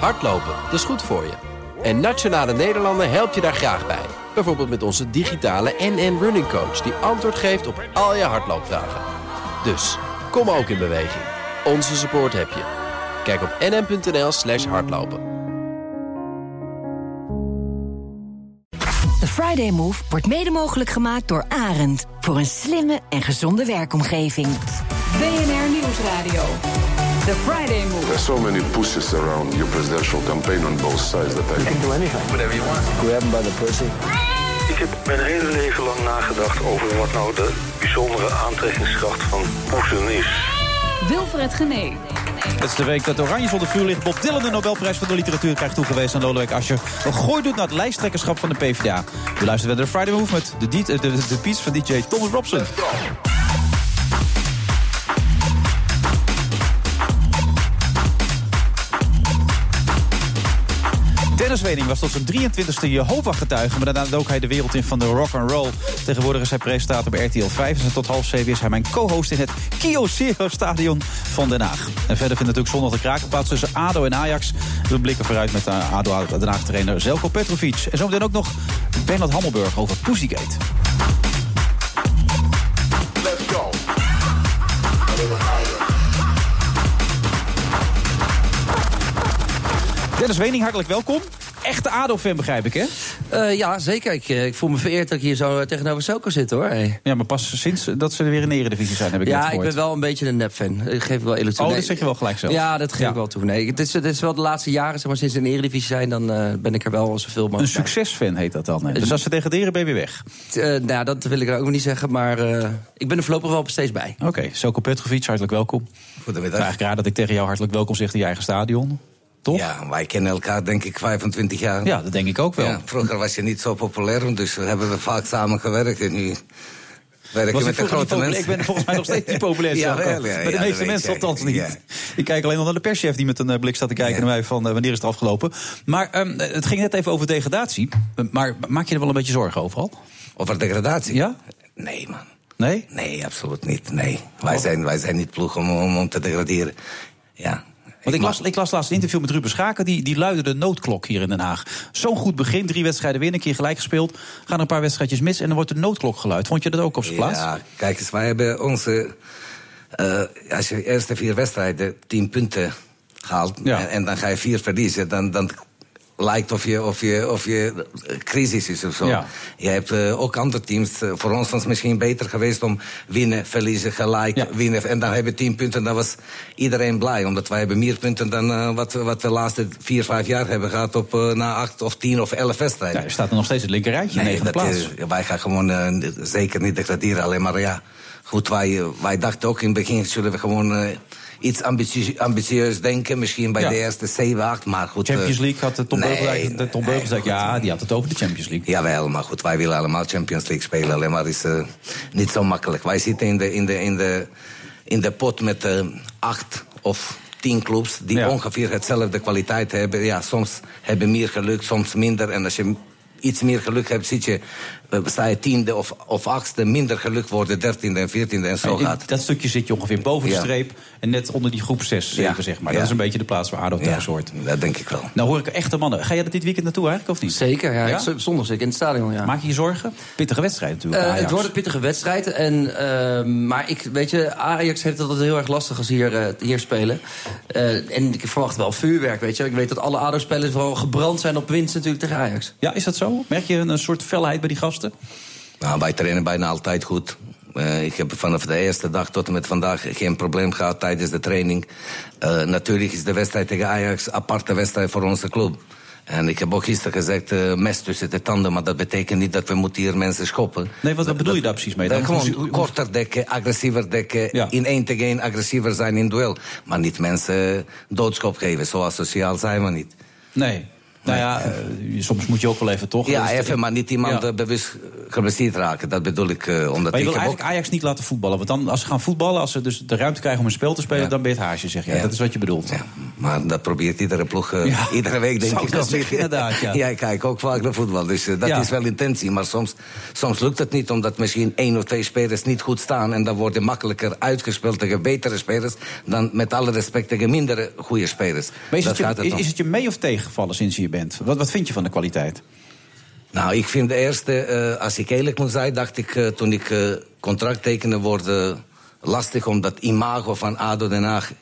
Hardlopen, dat is goed voor je. En Nationale Nederlanden helpt je daar graag bij. Bijvoorbeeld met onze digitale NN Running Coach... die antwoord geeft op al je hardloopvragen. Dus, kom ook in beweging. Onze support heb je. Kijk op nn.nl slash hardlopen. De Friday Move wordt mede mogelijk gemaakt door Arend. Voor een slimme en gezonde werkomgeving. BNR Nieuwsradio. The Friday Move. There's so many pushes around your presidential campaign on both sides that I You can do anything. Whatever you want. Grab him by the pussy. Ik heb mijn hele leven lang nagedacht over wat nou de bijzondere aantrekkingskracht van poezen is. Wilfred Genee. Het is de week dat Oranje zonder vuur ligt. Bob Dylan de Nobelprijs voor de literatuur krijgt toegewezen aan Lodewijk Asscher. Een gooi doet naar het lijsttrekkerschap van de PvdA. We luisteren naar de Friday Move met de, de, de, de piece van DJ Thomas Robson. Dennis Wening was tot zijn 23e Jehovah-getuige... maar daarna dook hij de wereld in van de rock and roll. Tegenwoordig is hij presentator bij RTL 5... en tot half 7 is hij mijn co-host in het Kyocera Stadion van Den Haag. En verder vindt natuurlijk zondag de kraken plaats tussen ADO en Ajax. We blikken vooruit met de ADO Den Haag-trainer Zelko Petrovic. En zometeen ook nog Bernard Hammelburg over Pussygate. Let's go. Dennis Wening, hartelijk welkom. Echte ADO-fan begrijp ik, hè? Uh, ja, zeker. Ik, uh, ik, voel me vereerd dat ik hier zo tegenover Selko zit, hoor. Hey. Ja, maar pas sinds dat ze weer in de eredivisie zijn, heb ik Ja, ik ben wel een beetje een nep-fan. Ik geef wel eerlijk toe. Oh, nee. dat zeg je wel gelijk zo. Ja, dat geef ik wel toe. Nee, dit is, dit is wel de laatste jaren, zeg maar, sinds ze in de eredivisie zijn... dan uh, ben ik er wel zoveel mogelijk Een succesfan heet dat dan. Hè? Dus als ze degraderen, ben je weer weg? nou, dat wil ik er ook niet zeggen, maar ik ben er voorlopig wel steeds bij. Oké, okay, Selko Petrovic, hartelijk welkom. Goedemiddag. Eigenlijk raar dat ik tegen jou hartelijk welkom zeg in je eigen stadion. Toch? Ja, wij kennen elkaar denk ik 25 jaar. Ja, dat denk ik ook wel. Ja, vroeger was je niet zo populair, dus we hebben we vaak samen gewerkt. En nu werken we met de grote mensen. Ik ben volgens mij nog steeds niet populair. ja, wel, ja, Bij de meeste mensen althans niet. Ik kijk alleen nog naar de perschef die met een blik staat te kijken naar mij van uh, wanneer is het afgelopen. Maar um, het ging net even over degradatie. Maar maak je er wel een beetje zorgen over al? Over degradatie? Ja? Nee, man. Nee? Nee, absoluut niet. Nee. Wij, zijn, wij zijn niet ploeg om, om, om te degraderen. Ja, want ik las, ik las laatst een interview met Ruben Schaken, die, die luidde de noodklok hier in Den Haag. Zo'n goed begin, drie wedstrijden winnen, een keer gelijk gespeeld. Gaan een paar wedstrijdjes mis en dan wordt de noodklok geluid. Vond je dat ook op zijn plaats? Ja, kijk eens, wij hebben onze... Uh, als je de eerste vier wedstrijden tien punten haalt... Ja. En, en, dan ga je vier verliezen, dan... dan lijkt of je, of je, of je crisis is of zo. Ja. Je hebt uh, ook andere teams. Uh, voor ons was het misschien beter geweest om winnen, verliezen, gelijk, Ja. winnen. En dan hebben we tien punten, dan was iedereen blij. Omdat wij hebben meer punten dan uh, wat, wat we de laatste vier, vijf jaar hebben gehad... op na acht of tien of elf wedstrijden. Ja, er staat er nog steeds het linker rijtje, nee, negende dat plaats. is- wij gaan gewoon zeker niet degraderen. Alleen maar ja, goed, wij, wij dachten ook in het begin... zullen we gewoon iets ambitie- ambitieus denken. Misschien bij Ja. de eerste 7, 8, maar goed... Champions League had de Tom nee, Beugelsdijk, de Tom nee, goed. ja, die had het over de Champions League. Jawel, maar goed, wij willen allemaal Champions League spelen. Alleen maar is uh, niet zo makkelijk. Wij zitten in de, in de, in de, in de pot met uh, acht of tien clubs... die Ja. ongeveer hetzelfde kwaliteit hebben. Ja, soms hebben meer geluk, soms minder. En als je iets meer geluk hebt, zit je, sta je tiende of, of achtste. Minder geluk worden dertiende en veertiende en zo gaat. dat stukje zit je ongeveer boven de Ja. streep en net onder die groep 6, 7, Ja. zeg maar. Ja. Dat is een beetje de plaats waar ADO Ja, thuis hoort. dat denk ik wel. Nou hoor ik echte mannen. Ga jij er dit weekend naartoe eigenlijk, of niet? Zeker, ja. Zondag zit ik in het stadion, ja. Maak je je zorgen? Pittige wedstrijd natuurlijk. Eh, Ajax. het wordt een pittige wedstrijd. En, eh, maar ik, weet je, Ajax heeft het altijd heel erg lastig als ze hier, eh, hier spelen. Eh, en ik verwacht wel vuurwerk, weet je. Ik weet dat alle ADO-spelers vooral gebrand zijn op winst natuurlijk tegen Ajax. Ja, is dat zo? Merk je een, een soort felheid bij die gasten? Nou, wij trainen bijna altijd goed. Eh, ik heb vanaf de eerste dag tot en met vandaag geen probleem gehad tijdens de training. Eh, natuurlijk is de wedstrijd tegen Ajax een aparte wedstrijd voor onze club. En ik heb ook gisteren gezegd, eh, mes tussen de tanden, maar dat betekent niet dat we moeten hier mensen schoppen. Nee, wat, wat bedoel je daar precies mee? Dat Dan? gewoon Hoe- korter dekken, agressiever dekken, Ja. in één tegen één agressiever zijn in duel. Maar niet mensen doodskop geven, zo asociaal zijn we niet. Nee. Nou ja, eh, soms moet je ook wel even toch. Ja, Dus- even, maar niet iemand Ja. eh, bewust geblesseerd raken. Dat bedoel ik. eh, omdat Maar je ik wil eigenlijk Ajax niet laten voetballen. Want dan, als ze gaan voetballen, als ze dus de ruimte krijgen om een spel te spelen... Ja. dan ben je het haasje, zeg je. Ja. Dat is wat je bedoelt. Ja, maar dat probeert iedere ploeg Ja. iedere week, denk Zou ik. wel. zeggen, inderdaad, ja. ik kijk ook vaak naar voetbal, dus dat Ja. is wel intentie. Maar soms, soms lukt het niet, omdat misschien één of twee spelers niet goed staan... en dan worden makkelijker uitgespeeld tegen betere spelers... dan met alle respect tegen mindere goede spelers. Maar is Dat het, gaat je, het is, om. is het je mee of tegengevallen sinds je bent? Wat, wat vind je van de kwaliteit? Nou, ik vind de eerste, eh, als ik eerlijk moet zijn, dacht ik eh, toen ik eh, contract tekende, wordt eh, lastig omdat imago van ADO Den Haag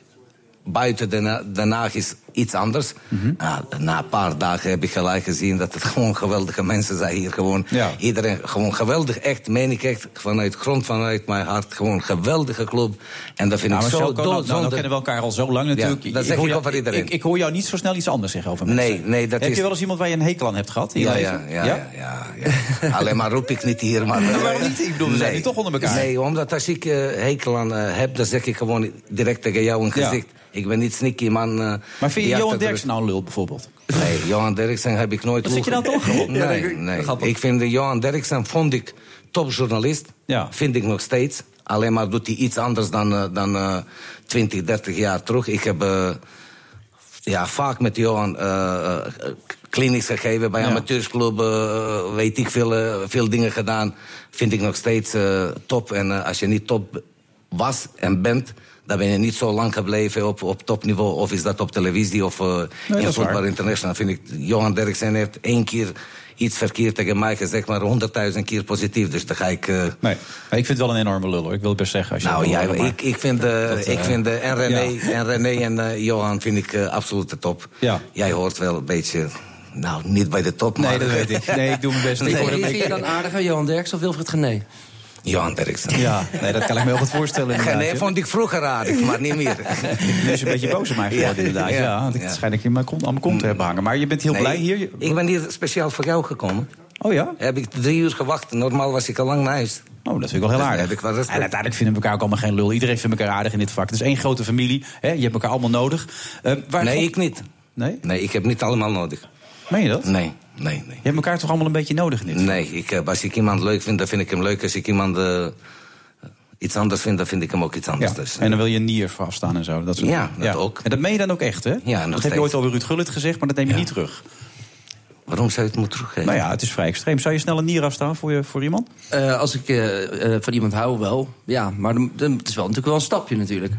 buiten Den Den Haag is iets anders. Mhm. Nou, na een paar dagen heb ik gelijk gezien dat het gewoon geweldige mensen zijn hier. Gewoon Ja. iedereen, gewoon geweldig, echt, meen ik echt, vanuit grond vanuit mijn hart, gewoon een geweldige club. En dat vind Nou, ik maar zo Selko, nou, nou, nou kennen we elkaar al zo lang natuurlijk. Ja, dat zeg hoor ik jou- over iedereen. Ik, ik hoor jou niet zo snel iets anders zeggen over mensen. Nee, nee, dat Heb is... je wel eens iemand waar je een hekel aan hebt gehad Ja, leven? ja, ja, ja, ja. Alleen maar roep ik niet hier. Maar, Ja, waarom niet? Ik bedoel, we zijn hier toch onder elkaar. Nee, omdat als ik eh, hekel aan eh, heb, dan zeg ik gewoon direct tegen jou een gezicht. Ik ben niet sneaky man. eh, Maar vind je die Johan Derksen nou een lul bijvoorbeeld? Nee, Johan Derksen heb ik nooit Wat vind je nou toch? Nee, Ja, ik. nee. Grappig. Ik vind de Johan Derksen, vond ik topjournalist. Ja. Vind ik nog steeds. Alleen maar doet hij iets anders dan, eh, dan eh 20, 30 jaar terug. Ik heb... eh, ja, vaak met Johan eh eh, clinics gegeven bij Ja. amateursclubben, eh, weet ik veel, eh, veel dingen gedaan. Vind ik nog steeds eh, top. En eh, als je niet top was en bent, dan ben je niet zo lang gebleven op, op topniveau. Of is dat op televisie of dat in Voetbal. International. Vind ik, Johan Derksen heeft één keer iets verkeerd tegen mij gezegd, maar honderdduizend keer positief. Dus dan ga ik... eh, Nee, maar ik vind het wel een enorme lul hoor. Ik wil het best zeggen. Als je nou ja, maar- ik, ik vind, eh, Dat, ik vind eh, en René ja. en, René en eh, Johan vind ik absoluut de top. Ja. Jij hoort wel een beetje, nou niet bij de top, maar... Nee, dat weet ik. Nee, ik doe mijn best. Ik Nee. hoor Wie een vind je beetje... dan aardiger, Johan Derks of Wilfried Gené? Johan Derksen. Ja, nee, dat kan ik me heel goed voorstellen. inderdaad, Nee, ja. vond ik vroeger aardig, maar niet meer. Nu is je een beetje boos op mij geworden, Ja, inderdaad. Ja, ja, want ik ja. schijn ik in mijn kont, aan mijn kont te hebben hangen. Maar je bent heel Nee, blij hier. Je- Ik ben hier speciaal voor jou gekomen. Oh ja? Heb ik drie uur gewacht. Normaal was ik al lang naar huis. Oh, dat vind ik wel heel Dus aardig. heb ik wel en uiteindelijk vinden we elkaar ook allemaal geen lul. Iedereen vindt elkaar aardig in dit vak. Het is één grote familie. Hè? Je hebt elkaar allemaal nodig. Eh, waar Nee, ik niet. Nee? Nee, ik heb niet allemaal nodig. Meen je dat? Nee, nee, nee. Je hebt elkaar toch allemaal een beetje nodig in dit? Nee, ik, heb- als ik iemand leuk vind, dan vind ik hem leuk. Als ik iemand eh, iets anders vind, dan vind ik hem ook iets anders. Ja. Dus, En dan wil je een nier voor afstaan en zo. Dat soort Ja, dingen. dat ook. En dat meen je dan ook echt, hè? nog dat heb je ooit al bij Ruud Gullit gezegd, maar dat neem je Ja. niet terug. Waarom zou je het moeten teruggeven? Nou ja, het is vrij extreem. Zou je snel een nier afstaan voor, je, voor iemand? Eh, als ik eh, eh, van iemand hou, wel. Ja, maar dan, dan- het is wel natuurlijk wel een stapje natuurlijk.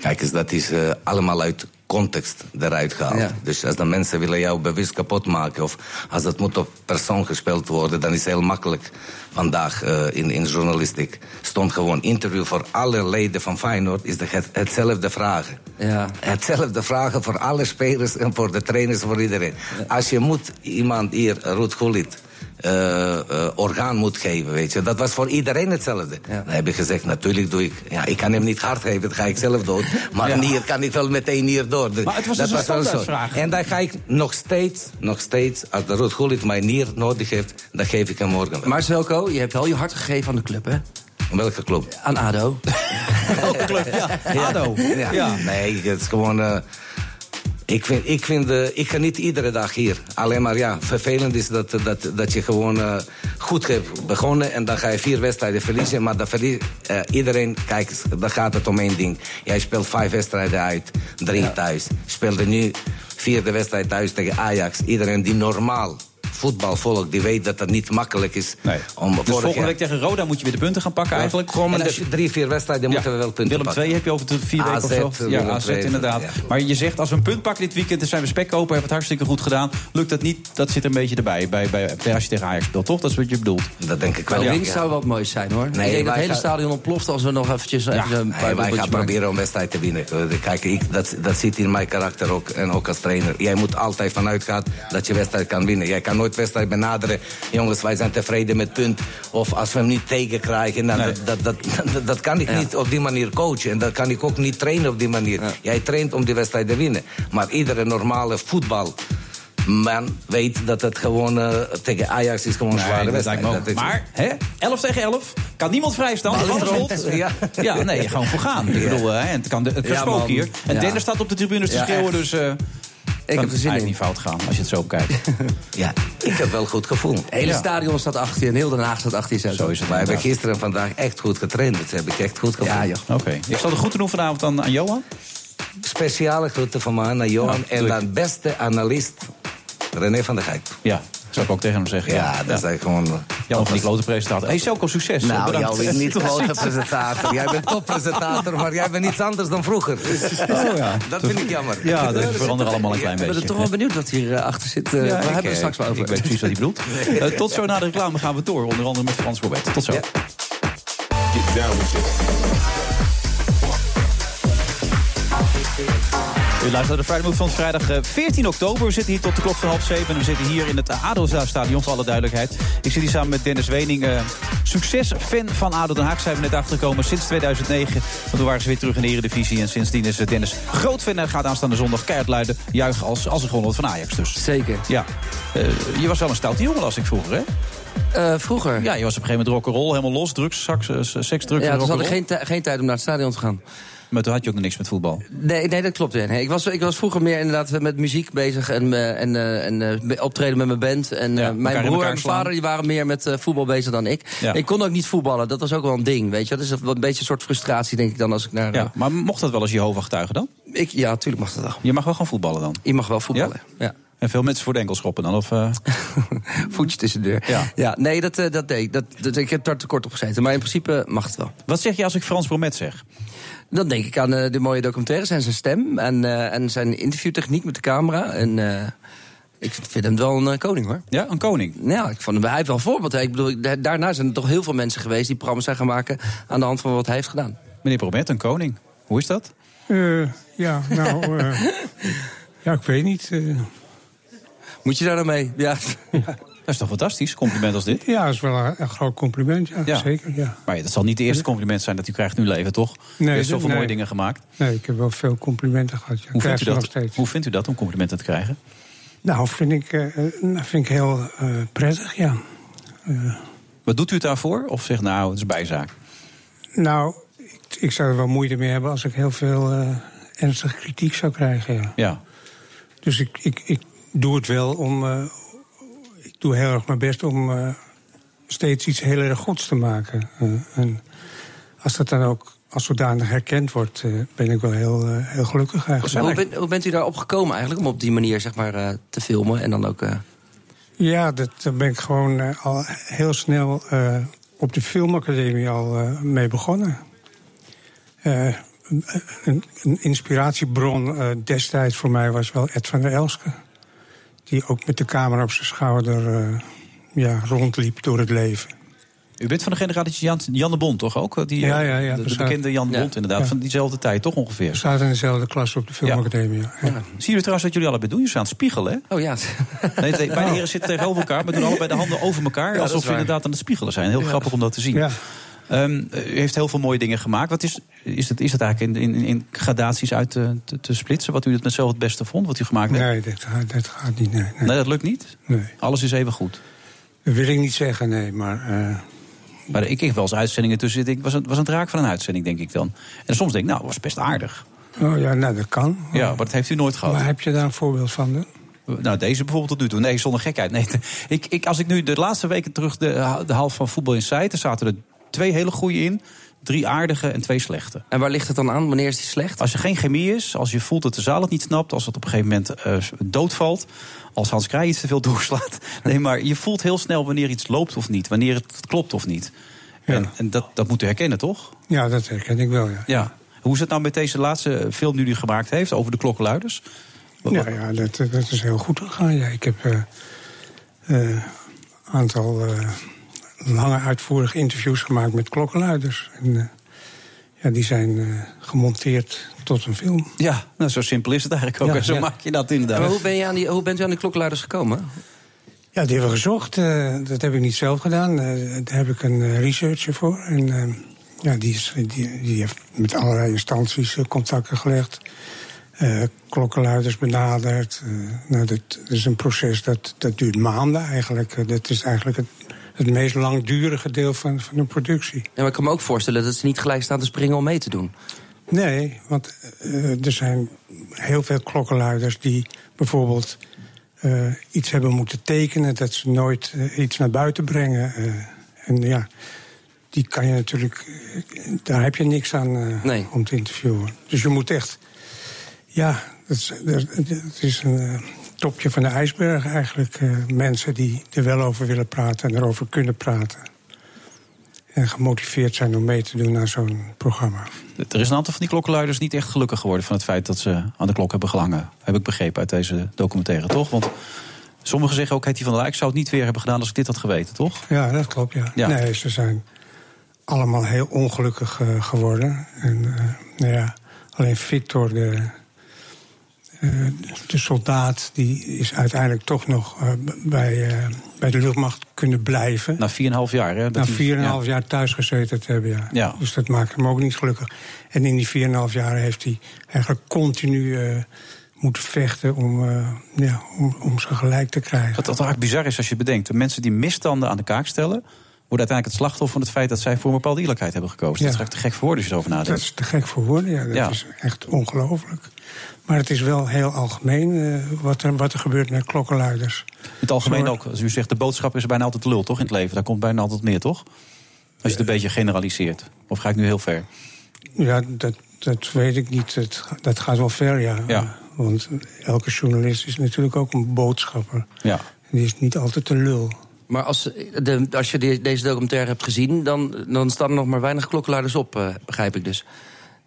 Kijk eens, dat is eh, allemaal uit context eruit gehaald. Ja. Dus als de mensen willen jou bewust kapot maken... of als dat moet op persoon gespeeld worden... dan is het heel makkelijk. Vandaag eh, in, in journalistiek stond gewoon interview voor alle leden van Feyenoord... is de, het, hetzelfde vragen. Ja. Hetzelfde vragen voor alle spelers en voor de trainers, voor iedereen. Als je moet iemand hier, Ruud Gullit... eh, eh, orgaan moet geven, weet je. Dat was voor iedereen hetzelfde. Ja. Dan heb ik gezegd, natuurlijk doe ik... Ja, ik kan hem niet hard geven, dat ga ik zelf dood. Maar Ja. nier kan ik wel meteen hier door. Dus Maar het was dat dus een wel zo. standaardvraag. En dan ga ik nog steeds, nog steeds... als de Ruud Gullit mijn nier nodig heeft... dan geef ik hem morgen wel. Maar Zelko, je hebt wel je hart gegeven aan de club, hè? Welke club? Aan ADO. Welke club? Ja, ADO. Ja. Ja. Nee, het is gewoon... eh, ik, vind, ik, vind, eh, ik geniet iedere dag hier. Alleen maar ja, vervelend is dat, dat, dat je gewoon eh, goed hebt begonnen... en dan ga je vier wedstrijden verliezen. Maar dan verlies, eh, iedereen, kijk, dan gaat het om één ding. Jij speelt vijf wedstrijden uit, drie thuis. Speelde nu vierde wedstrijd thuis tegen Ajax. Iedereen die normaal voetbal volgt, die weet dat het niet makkelijk is. Nee. Om dus volgende jaar- week tegen Roda moet je weer de punten gaan pakken eigenlijk. Komende En als je- drie, vier wedstrijden moeten we wel punten Willem pakken. 2 heb je over de vier weken AZ, of zo. Ja, Willem AZ inderdaad. ja. Maar je zegt, als we een punt pakken dit weekend... dan zijn we spekkoper, hebben we het hartstikke goed gedaan. Lukt dat niet, dat zit een beetje erbij. Bij, bij, als je tegen Ajax speelt, toch? Dat is wat je bedoelt. Dat denk ik wel. De ja. winst zou wel het mooiste zijn, hoor. Nee, ik denk dat het hele gaan- stadion ontploft als we nog eventjes even een paar Nee, wij gaan proberen om wedstrijd te winnen. Eh, Kijk, ik, dat, dat zit in mijn karakter ook. En ook als trainer. Jij moet altijd vanuit gaan dat je wedstrijd kan winnen. Jij kan nooit wedstrijd benaderen. Jongens, wij zijn tevreden met punt. Of als we hem niet tegenkrijgen. Nee. dat, dat, dat, dat kan ik Ja. niet op die manier coachen. En dat kan ik ook niet trainen op die manier. Jij traint om die wedstrijd te winnen. Maar iedere normale voetbal... Man weet dat het gewoon eh, tegen Ajax is gewoon een zware Nee, dat wedstrijd. Maar, hè? 11 tegen 11. Kan niemand vrijstaan. Ja. Ja, nee, gewoon voor gaan. Ik bedoel, hè, het kan, het kan Ja, spook man. hier. En. Dennis staat op de tribunes te schreeuwen, dus... eh, Ik heb er zin in. niet fout gaan als je het zo bekijkt. Ja, ik heb wel goed gevoel. Het hele Ja. stadion staat achter je en heel Den Haag staat achter je. Zo is het. We hebben inderdaad. gisteren en vandaag echt goed getraind. Dat heb ik echt goed gevoel. Ja, joh. Oké. Ik zal de groeten doen vanavond aan, aan Johan. Speciale groeten van mij naar Johan. Ja, en dan beste analist René van der Gijp. Ja, zou ik ook tegen hem zeggen. Ja, dat is eigenlijk gewoon... Jan van die klote presentator. Hey, Selko, succes. Nou, Bedankt. jou niet grote presentator. Jij bent toppresentator, maar jij bent iets anders dan vroeger. Oh, ja. Dat vind ik jammer. Ja, dat verandert allemaal een klein Ik ben beetje. toch wel benieuwd wat hier eh, achter zit. Eh, Ja, we ik, hebben eh, het straks wel over. Ik weet precies wat hij bedoelt. Eh, tot zo na de reclame gaan we door. Onder andere met Frans Bobet. Tot zo. Ja. U luistert naar de Friday Move van vrijdag eh, 14 oktober. We zitten hier tot de klok van half zeven. En we zitten hier in het ADO-stadion, voor alle duidelijkheid. Ik zit hier samen met Dennis Wening. eh, succesfan van ADO Den Haag zijn we net achtergekomen sinds 2009. Want toen waren ze weer terug in de Eredivisie. En sindsdien is eh, Dennis groot fan en gaat aanstaande zondag keihard luiden. Juichen als, als er gewonnen van Ajax dus. Zeker. Ja. Eh, je was wel een stoute jongen, las ik vroeger, hè? Eh, vroeger. Ja, je was op een gegeven moment rock'n'roll. Helemaal los, drugs, seks, eh, drugs Ja, en had ik rock'n'roll. geen, geen tijd om naar het stadion te gaan. Maar toen had je ook nog niks met voetbal. Nee, nee dat klopt. ja. Nee, ik, was, ik was vroeger meer inderdaad met muziek bezig en, eh, en, eh, en eh, optreden met mijn band. En mijn broer en mijn vader die waren meer met voetbal bezig dan ik. Ja. Ik kon ook niet voetballen, dat was ook wel een ding. Weet je? Dat is een, een beetje een soort frustratie, denk ik dan, als ik naar. Ja, maar mocht dat wel als Jehovah-getuige dan? ik, ja, natuurlijk mag dat wel. Je mag wel gaan voetballen dan? Je mag wel voetballen. Ja. En veel mensen voor de enkel schoppen dan? Of, eh? Voetje tussen de deur. Ja. nee, dat, dat deed ik. Dat, dat, ik heb daar te kort op gezeten. Maar in principe mag het wel. Wat zeg je als ik Frans Bromet zeg? Dan denk ik aan eh, de mooie documentaires en zijn stem. En, eh, en zijn interviewtechniek met de camera. En eh, ik vind hem wel een koning hoor. Ja, een koning. Ja, ik vond hem, hij heeft wel een voorbeeld. hè. Ik bedoel, da- daarna zijn er toch heel veel mensen geweest die programma's zijn gaan maken aan de hand van wat hij heeft gedaan. Meneer Bromet, een koning. Hoe is dat? Eh, ja, nou, eh, ja, ik weet niet. Moet je daar nou mee? Ja. Dat is toch fantastisch, compliment als dit? ja, dat is wel een, een groot compliment, ja, Ja. zeker. Ja. Maar dat zal niet de eerste compliment zijn dat u krijgt in uw leven, toch? Nee, u heeft zoveel nee. mooie dingen gemaakt. Nee, ik heb wel veel complimenten gehad. Ja. Hoe vindt, u dat? Hoe vindt u dat om complimenten te krijgen? Nou, vind ik, eh, eh, vind ik heel eh, prettig, ja. Wat doet u het daarvoor? Of zegt nou, het is bijzaak? Nou, ik, ik zou er wel moeite mee hebben als ik heel veel ernstige kritiek zou krijgen, ja. Ja. Dus ik, ik, ik doe het wel om. Doe heel erg mijn best om eh, steeds iets heel erg goeds te maken. Eh, en als dat dan ook als zodanig herkend wordt, eh, ben ik wel heel, heel gelukkig eigenlijk. Hoe, bent, hoe bent u daarop gekomen eigenlijk om op die manier zeg maar, te filmen en dan ook. Ja, dat, daar ben ik gewoon al heel snel op de filmacademie al mee begonnen. Een, een, inspiratiebron destijds voor mij was wel Ed van der Elske. Die ook met de camera op zijn schouder eh, ja, rondliep door het leven. U bent van de generatie Jan, Jan de Bond, toch ook? Die, Ja, eh, ja, ja, De, de we bekende Jan de Ja. Bond, inderdaad. Ja. Van diezelfde tijd, toch We ongeveer? zaten in dezelfde klas op de filmacademie. Ja. Ja. Zie jullie trouwens wat jullie allebei doen? Je aan het spiegelen, hè? Oh ja. Nee, nee, beide heren zitten tegenover elkaar, maar doen allebei de handen over elkaar. alsof we inderdaad aan het spiegelen zijn. Heel grappig om dat te zien. Ehm, u heeft heel veel mooie dingen gemaakt. Wat is, is, het, is het eigenlijk in, in, in gradaties uit te, te, te splitsen? Wat u het met zelf het beste vond, wat u gemaakt heeft? Nee, dat, gaat- dat gaat niet. Nee, nee. Nee, dat lukt niet. nee. Alles is even goed. Dat wil ik niet zeggen, nee. Maar eh, Maar ik heb wel eens uitzendingen tussen zitten. Ik was het was een draak van een uitzending, denk ik dan. En soms denk ik, nou, dat was best aardig. oh ja, nou, dat kan. Ja, maar dat heeft u nooit gehad. Maar heb je daar een voorbeeld van? dan? Nou, deze bijvoorbeeld tot nu toe. Nee, zonder gekheid. Nee, ik, ik, als ik nu de laatste weken terug de, de half van voetbal in er zaten er twee hele goede in. Drie aardige en twee slechte. En waar ligt het dan aan? Wanneer is die slecht? Als er geen chemie is, als je voelt dat de zaal het niet snapt... als het op een gegeven moment eh, doodvalt... als Hans Krij iets te veel doorslaat. Nee, maar je voelt heel snel wanneer iets loopt of niet. Wanneer het klopt of niet. Ja. En, en dat, dat moet u herkennen, toch? Ja, dat herken ik wel, ja. Ja. Hoe is het nou met deze laatste film die u gemaakt heeft... over de klokkenluiders? Wat- Ja, dat, dat is heel goed gegaan. Ja. Ik heb een aantal eh, lange uitvoerige interviews gemaakt met klokkenluiders. En, eh, ja, die zijn eh, gemonteerd tot een film. Ja, nou, zo simpel is het eigenlijk ook. Ja, en zo ja. maak je dat inderdaad. Maar hoe, ben je aan die, hoe bent u aan die klokkenluiders gekomen? Ja, die hebben we gezocht. eh, dat heb ik niet zelf gedaan. Eh, daar heb ik een eh, researcher voor. En ja, die, is, die, die heeft met allerlei instanties contacten gelegd. eh, klokkenluiders benaderd. Eh, nou, dat, dat is een proces dat, dat duurt maanden eigenlijk. Dat is eigenlijk het, het meest langdurige deel van, van een productie. Ja, maar ik kan me ook voorstellen dat ze niet gelijk staan te springen om mee te doen. Nee, want eh, er zijn heel veel klokkenluiders die bijvoorbeeld eh, iets hebben moeten tekenen, dat ze nooit eh, iets naar buiten brengen. en ja, die kan je natuurlijk, daar heb je niks aan Nee. om te interviewen. Dus je moet echt, ja, het is, het is een topje van de ijsberg eigenlijk. eh, mensen die er wel over willen praten en erover kunnen praten. En gemotiveerd zijn om mee te doen aan zo'n programma. Er is een aantal van die klokkenluiders niet echt gelukkig geworden van het feit dat ze aan de klok hebben gehangen. Heb ik begrepen uit deze documentaire, toch? Want sommigen zeggen ook, Hetty van der Lijk zou het niet weer hebben gedaan als ik dit had geweten, toch? Ja, dat klopt, ja. Ja. Nee, ze zijn allemaal heel ongelukkig eh, geworden. En eh, nou ja, alleen Victor, de, de soldaat, die is uiteindelijk toch nog eh, bij, eh, bij de luchtmacht kunnen blijven. Na 4,5 jaar, hè? Na dat hij- 4,5 ja. jaar thuis gezeten te hebben, ja. Ja. Dus dat maakt hem ook niet gelukkig. En in die 4,5 jaar heeft hij eigenlijk continu eh, moeten vechten om, eh, ja, om, om zijn gelijk te krijgen. Wat wat eigenlijk bizar is als je bedenkt, de mensen die misstanden aan de kaak stellen, worden uiteindelijk het slachtoffer van het feit dat zij voor een bepaalde eerlijkheid hebben gekozen. Ja. Dat is echt te gek voor woorden als je erover Dat nadenkt. is te gek voor woorden, ja. Dat Ja. is echt ongelooflijk. Maar het is wel heel algemeen eh, wat, er, wat er gebeurt met klokkenluiders. In het algemeen ook, als u zegt de boodschap is bijna altijd lul, toch? In het leven, daar komt bijna altijd meer, toch? Als je het een beetje generaliseert. Of ga ik nu heel ver? Ja, dat, dat weet ik niet. Dat, dat gaat wel ver, ja. Ja. Want elke journalist is natuurlijk ook een boodschapper. Ja. Die is niet altijd de lul. Maar als, de, als je de- deze documentaire hebt gezien, dan, dan staan er nog maar weinig klokkenluiders op, eh, begrijp ik dus.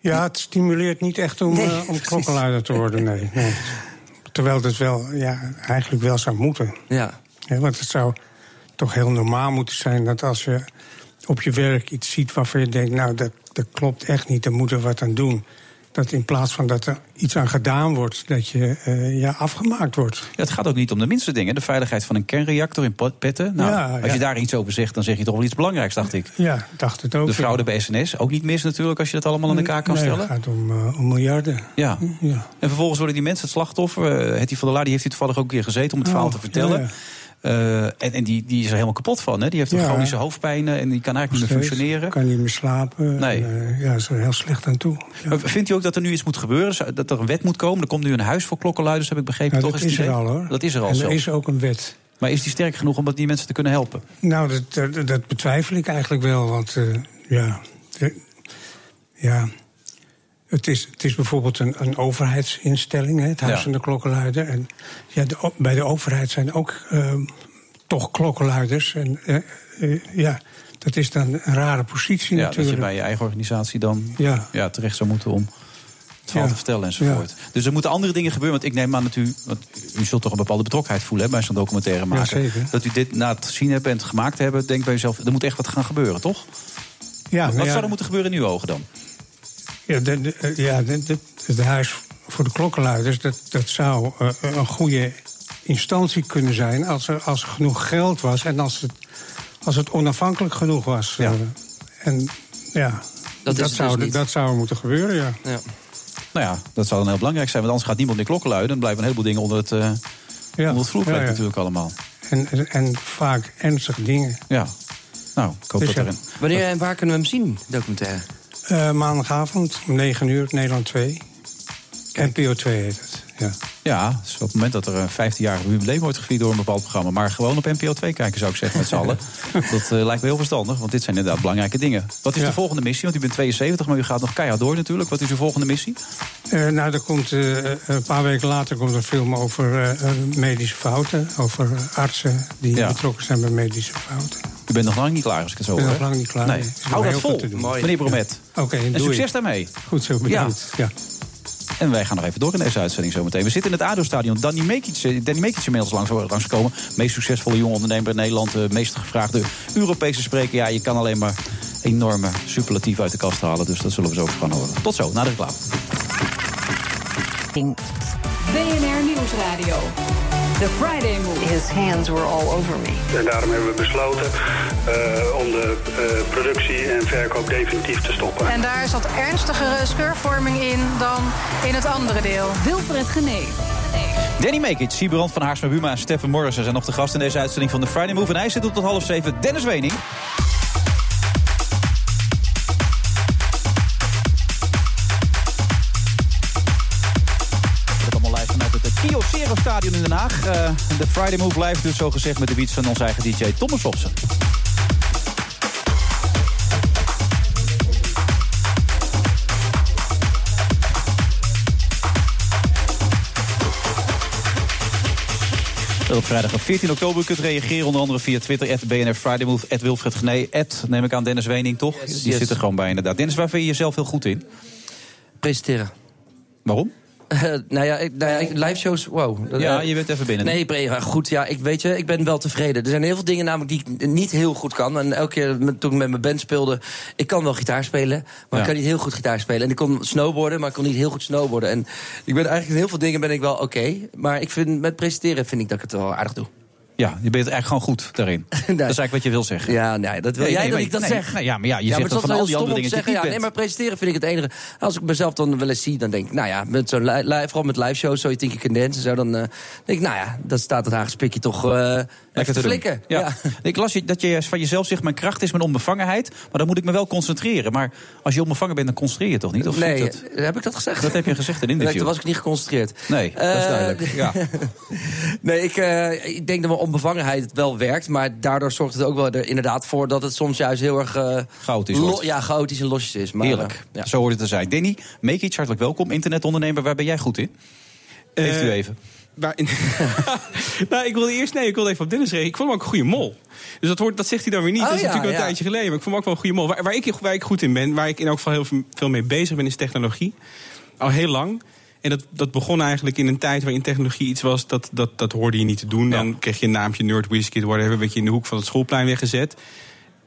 Ja, het stimuleert niet echt om, Nee, eh, om klokkenluider te worden, nee. nee. Terwijl dat wel, ja, eigenlijk wel zou moeten. Ja. Ja, want het zou toch heel normaal moeten zijn dat als je op je werk iets ziet waarvan je denkt, nou dat, dat klopt echt niet, daar moeten we wat aan doen. Dat in plaats van dat er iets aan gedaan wordt, dat je eh, ja, afgemaakt wordt. Ja, het gaat ook niet om de minste dingen. De veiligheid van een kernreactor in Petten. Nou, Ja, als ja. je daar iets over zegt, dan zeg je toch wel iets belangrijks, dacht ik. Ja, dacht het ook. De fraude bij SNS, ook niet mis natuurlijk, als je dat allemaal aan elkaar kan nee, stellen. Het gaat om, eh, om miljarden. Ja. Ja. En vervolgens worden die mensen het slachtoffer. Uh, Hetty van der Laar die heeft hij toevallig ook een keer gezeten om het Oh, verhaal te vertellen. Uh, en en die, die is er helemaal kapot van. Hè? Die heeft een Ja. chronische hoofdpijnen en die kan eigenlijk niet meer functioneren. Kan niet meer slapen. Nee. En, eh, ja, is er heel slecht aan toe. Ja. Maar Vindt u ook dat er nu iets moet gebeuren? Dat er een wet moet komen? Er komt nu een huis voor klokkenluiders, heb ik begrepen. Toch dat is er al hoor. Dat is er al en er is ook een wet. Maar is die sterk genoeg om dat die mensen te kunnen helpen? Nou, dat, dat, dat betwijfel ik eigenlijk wel. Want eh, ja, de- ja het, is, het is bijvoorbeeld een, een overheidsinstelling, hè, het Huis Ja. van de Klokkenluider. En ja, de bij de overheid zijn ook eh, toch klokkenluiders. En eh, eh, ja, dat is dan een rare positie Ja, dat je natuurlijk. bij je eigen organisatie dan Ja. ja, terecht zou moeten om het verhaal te vertellen enzovoort. Dus er moeten andere dingen gebeuren. Want ik neem aan dat u, want u zult toch een bepaalde betrokkenheid voelen hè, bij zo'n documentaire maken. zeker. Dat u dit na het zien hebben en het gemaakt hebben, denkt bij uzelf, er moet echt wat gaan gebeuren, toch? Ja, wat zou er moeten gebeuren in uw ogen dan? Ja, de, de- ja de, de- het huis voor de klokkenluiders, dat, dat zou eh, een goede instantie kunnen zijn als er, als er genoeg geld was en als het, als het onafhankelijk genoeg was. Ja. Eh, en ja, Dat zou, dus niet. dat zou moeten gebeuren, ja. Ja. Nou ja, dat zou dan heel belangrijk zijn, want anders gaat niemand meer klokken luiden. Dan blijven een heleboel dingen onder het, eh ja. onder het vloerkleed Ja, ja. natuurlijk allemaal. En, en, en vaak ernstige dingen. Ja, nou, ik hoop Dus dat ja. er een... Wanneer en waar kunnen we hem zien, documentaire? Eh, maandagavond om 9 uur, Nederland 2. NPO 2 heet het. Ja. Ja, dus op het moment dat er een 15-jarig jubileum wordt gevierd door een bepaald programma. Maar gewoon op NPO 2 kijken, zou ik zeggen, met z'n allen. Dat eh, lijkt me heel verstandig, want dit zijn inderdaad belangrijke dingen. Wat is Ja. de volgende missie? Want u bent 72, maar u gaat nog keihard door natuurlijk. Wat is uw volgende missie? Eh, nou, er komt, een paar weken later komt een film over medische fouten. Over artsen die Ja. betrokken zijn bij medische fouten. U bent nog lang niet klaar, als ik het zo Ik ben hoor. nog lang niet klaar. Nee. Hou dat vol, meneer Bromet. Oké, En doei. succes daarmee. Goed zo, bedankt. Ja. En wij gaan nog even door in deze uitzending zometeen. We zitten in het ADO-stadion. Danny Mekic, eh, Danny Mekic is inmiddels langs, langsgekomen. Meest succesvolle jonge ondernemer in Nederland. De meest gevraagde Europese spreker. Ja, je kan alleen maar enorme superlatief uit de kast halen. Dus dat zullen we zo gaan horen. Tot zo, na de reclame. BNR Nieuwsradio. The Friday Move. His hands were all over me. En daarom hebben we besloten eh, om de eh, productie en verkoop definitief te stoppen. En daar zat ernstigere scheurvorming in dan in het andere deel. Wilfred Genee. Danny Mekic, Siebrand van Haarsma Buma en Stefan Morrison zijn nog de gast in deze uitzending van de Friday Move. En hij zit op tot half zeven. Dennis Wening. Stadion in Den Haag. Eh, de Friday Move live dus zo gezegd met de beats van onze eigen DJ Thomas Robson. Op vrijdag 14 oktober kunt reageren, onder andere via Twitter, at BNR Friday Move, at Wilfred Gené, at, neem ik aan, Dennis Wening, toch? Yes, Die yes. zit er gewoon bij inderdaad. Dennis, waar vind je jezelf heel goed in? Presenteren. Waarom? Eh, nou ja, ik, nou ja ik- live shows, wow. Dat- Ja, eh, je bent even binnen. Nee, pre- ja, goed, ja, ik weet je, ik ben wel tevreden. Er zijn heel veel dingen namelijk die ik niet heel goed kan. En elke keer met- toen ik met mijn band speelde, ik kan wel gitaar spelen, maar Ja. ik kan niet heel goed gitaar spelen. En ik kon snowboarden, maar ik kon niet heel goed snowboarden. En ik ben eigenlijk in heel veel dingen ben ik wel oké, maar ik vind met presenteren vind ik dat ik het wel aardig doe. Ja, je bent eigenlijk gewoon goed daarin. Dat is eigenlijk wat je wil zeggen. Ja, nee, dat wil Nee, jij nee, dat ik dat zeg. nee, ja, maar ja, je zegt is van al die andere dingen zeggen. Ja, dat nee, maar presenteren vind ik het enige. Als ik mezelf dan wel eens zie, dan denk ik, nou ja, met li- vooral met live shows, zo je Dance en zo, dan eh, denk ik, nou ja, dat staat het Haagse pikje toch eh Lekker te flikken. Ja. Ik las je- dat je van jezelf zegt, mijn kracht is mijn onbevangenheid. Maar dan moet ik me wel concentreren. Maar als je onbevangen bent, dan concentreer je toch niet? Of Nee, dat, heb ik dat gezegd? dat heb je gezegd in interview. toen was ik niet geconcentreerd. Nee, dat is Eh, duidelijk. Ja. Nee, ik, eh, ik denk dat mijn onbevangenheid wel werkt. Maar daardoor zorgt het ook wel er inderdaad voor dat het soms juist heel erg... eh, Chaotisch wordt. Ja, chaotisch en losjes is. Maar, Heerlijk. ja. Zo hoort het te zijn. Danny, make iets hartelijk welkom. Internetondernemer, waar ben jij goed in? Heeft u even. Waar- nou, ik wilde eerst, nee, ik wilde even op Dennis reageren. Ik vond hem ook een goede mol. Dus dat, hoort, dat zegt hij dan weer niet. Oh, dat is ja, natuurlijk wel ja. een tijdje geleden. Maar ik vond hem ook wel een goede mol. Waar, waar, ik, waar ik goed in ben, waar ik in elk geval heel veel- veel mee bezig ben, is technologie. Al heel lang. En dat, dat begon eigenlijk in een tijd waarin technologie iets was, dat, dat, dat hoorde je niet te doen. Dan kreeg je een naampje Nerd Whisky, whatever, werd je in de hoek van het schoolplein weggezet.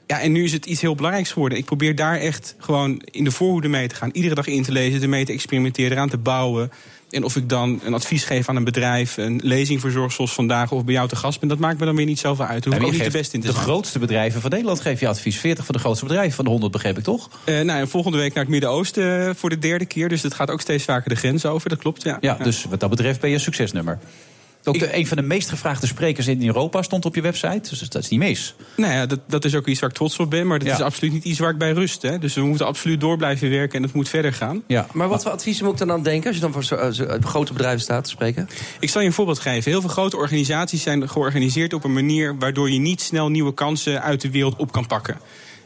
Ja, en nu is het iets heel belangrijks geworden. Ik probeer daar echt gewoon in de voorhoede mee te gaan. Iedere dag in te lezen, ermee te experimenteren, eraan te bouwen. En of ik dan een advies geef aan een bedrijf, een lezing verzorg zoals vandaag, of bij jou te gast ben, dat maakt me dan weer niet zoveel uit. Ik ook je niet de beste in te de zijn. grootste bedrijven van Nederland geef je advies. 40 van de grootste bedrijven van de 100, begreep ik toch? Eh, nou, en volgende week naar het Midden-Oosten eh, voor de derde keer. Dus dat gaat ook steeds vaker de grens over, dat klopt. Ja, Ja, dus wat dat betreft ben je een succesnummer. Ook de, een van de meest gevraagde sprekers in Europa stond op je website. Dus dat is niet mis. Nou ja, dat, dat is ook iets waar ik trots op ben. Maar dat Ja. is absoluut niet iets waar ik bij rust. Hè. Dus we moeten absoluut door blijven werken en het moet verder gaan. Ja. Maar wat voor adviezen moet ik dan aan denken als je dan voor zo, eh, zo- eh, grote bedrijven staat te spreken? Ik zal je een voorbeeld geven. Heel veel grote organisaties zijn georganiseerd op een manier waardoor je niet snel nieuwe kansen uit de wereld op kan pakken.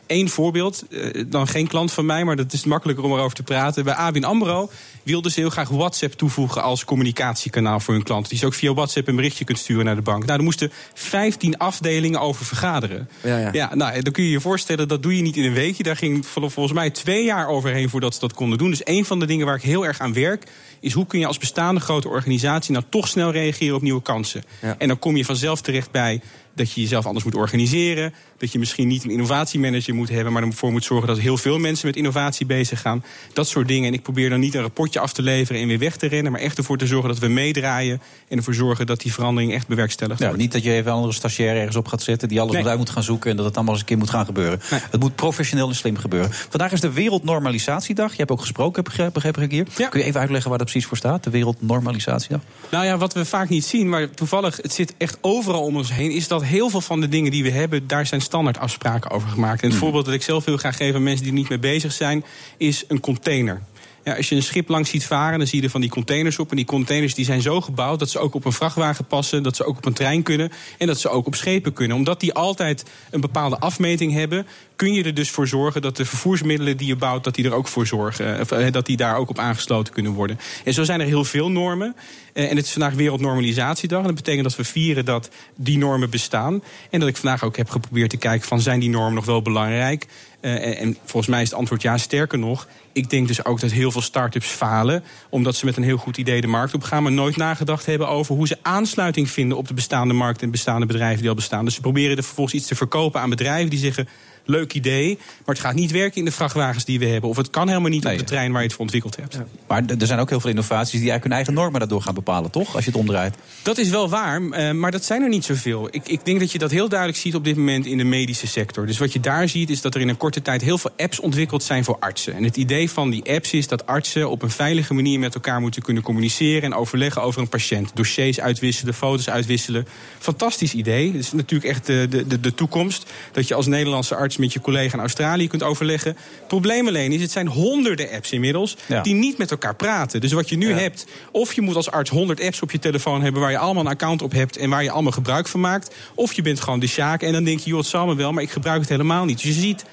Eén voorbeeld, eh, dan geen klant van mij, maar dat is makkelijker om erover te praten. Bij ABN AMRO wilden ze heel graag WhatsApp toevoegen als communicatiekanaal voor hun klanten. Die je ook via WhatsApp een berichtje kunt sturen naar de bank. Nou, er moesten 15 afdelingen over vergaderen. Ja, ja. nou, dan kun je je voorstellen, dat doe je niet in een weekje. Daar ging vol- volgens mij twee jaar overheen voordat ze dat konden doen. Dus een van de dingen waar ik heel erg aan werk, is hoe kun je als bestaande grote organisatie nou toch snel reageren op nieuwe kansen. Ja. En dan kom je vanzelf terecht bij dat je jezelf anders moet organiseren. Dat je misschien niet een innovatiemanager moet hebben, maar ervoor moet zorgen dat heel veel mensen met innovatie bezig gaan. Dat soort dingen. En ik probeer dan niet een rapportje af te leveren en weer weg te rennen, maar echt ervoor te zorgen dat we meedraaien en ervoor zorgen dat die verandering echt bewerkstelligd Ja, wordt. niet dat je even een andere stagiair ergens op gaat zetten... die alles Nee. moet uit moet gaan zoeken en dat het allemaal eens een keer moet gaan gebeuren. Het moet professioneel en slim gebeuren. Vandaag is de Wereldnormalisatiedag. Je hebt ook gesproken, begreep, begreep ik hier. Kun je even uitleggen waar dat precies voor staat? De Wereldnormalisatiedag? Nou ja, wat we vaak niet zien, maar toevallig, het zit echt overal om ons heen, is dat heel veel van de dingen die we hebben, daar zijn standaard afspraken over gemaakt. En het voorbeeld dat ik zelf wil graag geven aan mensen die er niet mee bezig zijn, is een container. Ja, als je een schip langs ziet varen, dan zie je er van die containers op. En die containers die zijn zo gebouwd dat ze ook op een vrachtwagen passen, dat ze ook op een trein kunnen en dat ze ook op schepen kunnen. Omdat die altijd een bepaalde afmeting hebben, kun je er dus voor zorgen dat de vervoersmiddelen die je bouwt, dat die er ook voor zorgen. Of, eh, dat die daar ook op aangesloten kunnen worden. En zo zijn er heel veel normen. Eh, En het is vandaag Wereldnormalisatiedag. En dat betekent dat we vieren dat die normen bestaan. En dat ik vandaag ook heb geprobeerd te kijken van zijn die normen nog wel belangrijk. Eh, en, en volgens mij is het antwoord ja, sterker nog. Ik denk dus ook dat heel veel start-ups falen. Omdat ze met een heel goed idee de markt op gaan. Maar nooit nagedacht hebben over hoe ze aansluiting vinden op de bestaande markt en bestaande bedrijven die al bestaan. Dus ze proberen er vervolgens iets te verkopen aan bedrijven die zeggen. Leuk idee, maar het gaat niet werken in de vrachtwagens die we hebben. Of het kan helemaal niet op de trein waar je het voor ontwikkeld hebt. Maar er zijn ook heel veel innovaties die eigenlijk hun eigen normen daardoor gaan bepalen, toch? Als je het omdraait. Dat is wel waar, eh, maar dat zijn er niet zoveel. Ik, ik denk dat je dat heel duidelijk ziet op dit moment in de medische sector. Dus wat je daar ziet is dat er in een korte tijd heel veel apps ontwikkeld zijn voor artsen. En het idee van die apps is dat artsen op een veilige manier met elkaar moeten kunnen communiceren en overleggen over een patiënt. Dossiers uitwisselen, foto's uitwisselen. Fantastisch idee. Het is natuurlijk echt de, de, de, de toekomst. Dat je als Nederlandse arts met je collega in Australië kunt overleggen. Het probleem alleen is, het zijn honderden apps inmiddels Ja. die niet met elkaar praten. Dus wat je nu hebt, of je moet als arts 100 apps op je telefoon hebben waar je allemaal een account op hebt en waar je allemaal gebruik van maakt. Of je bent gewoon de sjaak en dan denk je, joh, het zal me wel, maar ik gebruik het helemaal niet. Dus je ziet.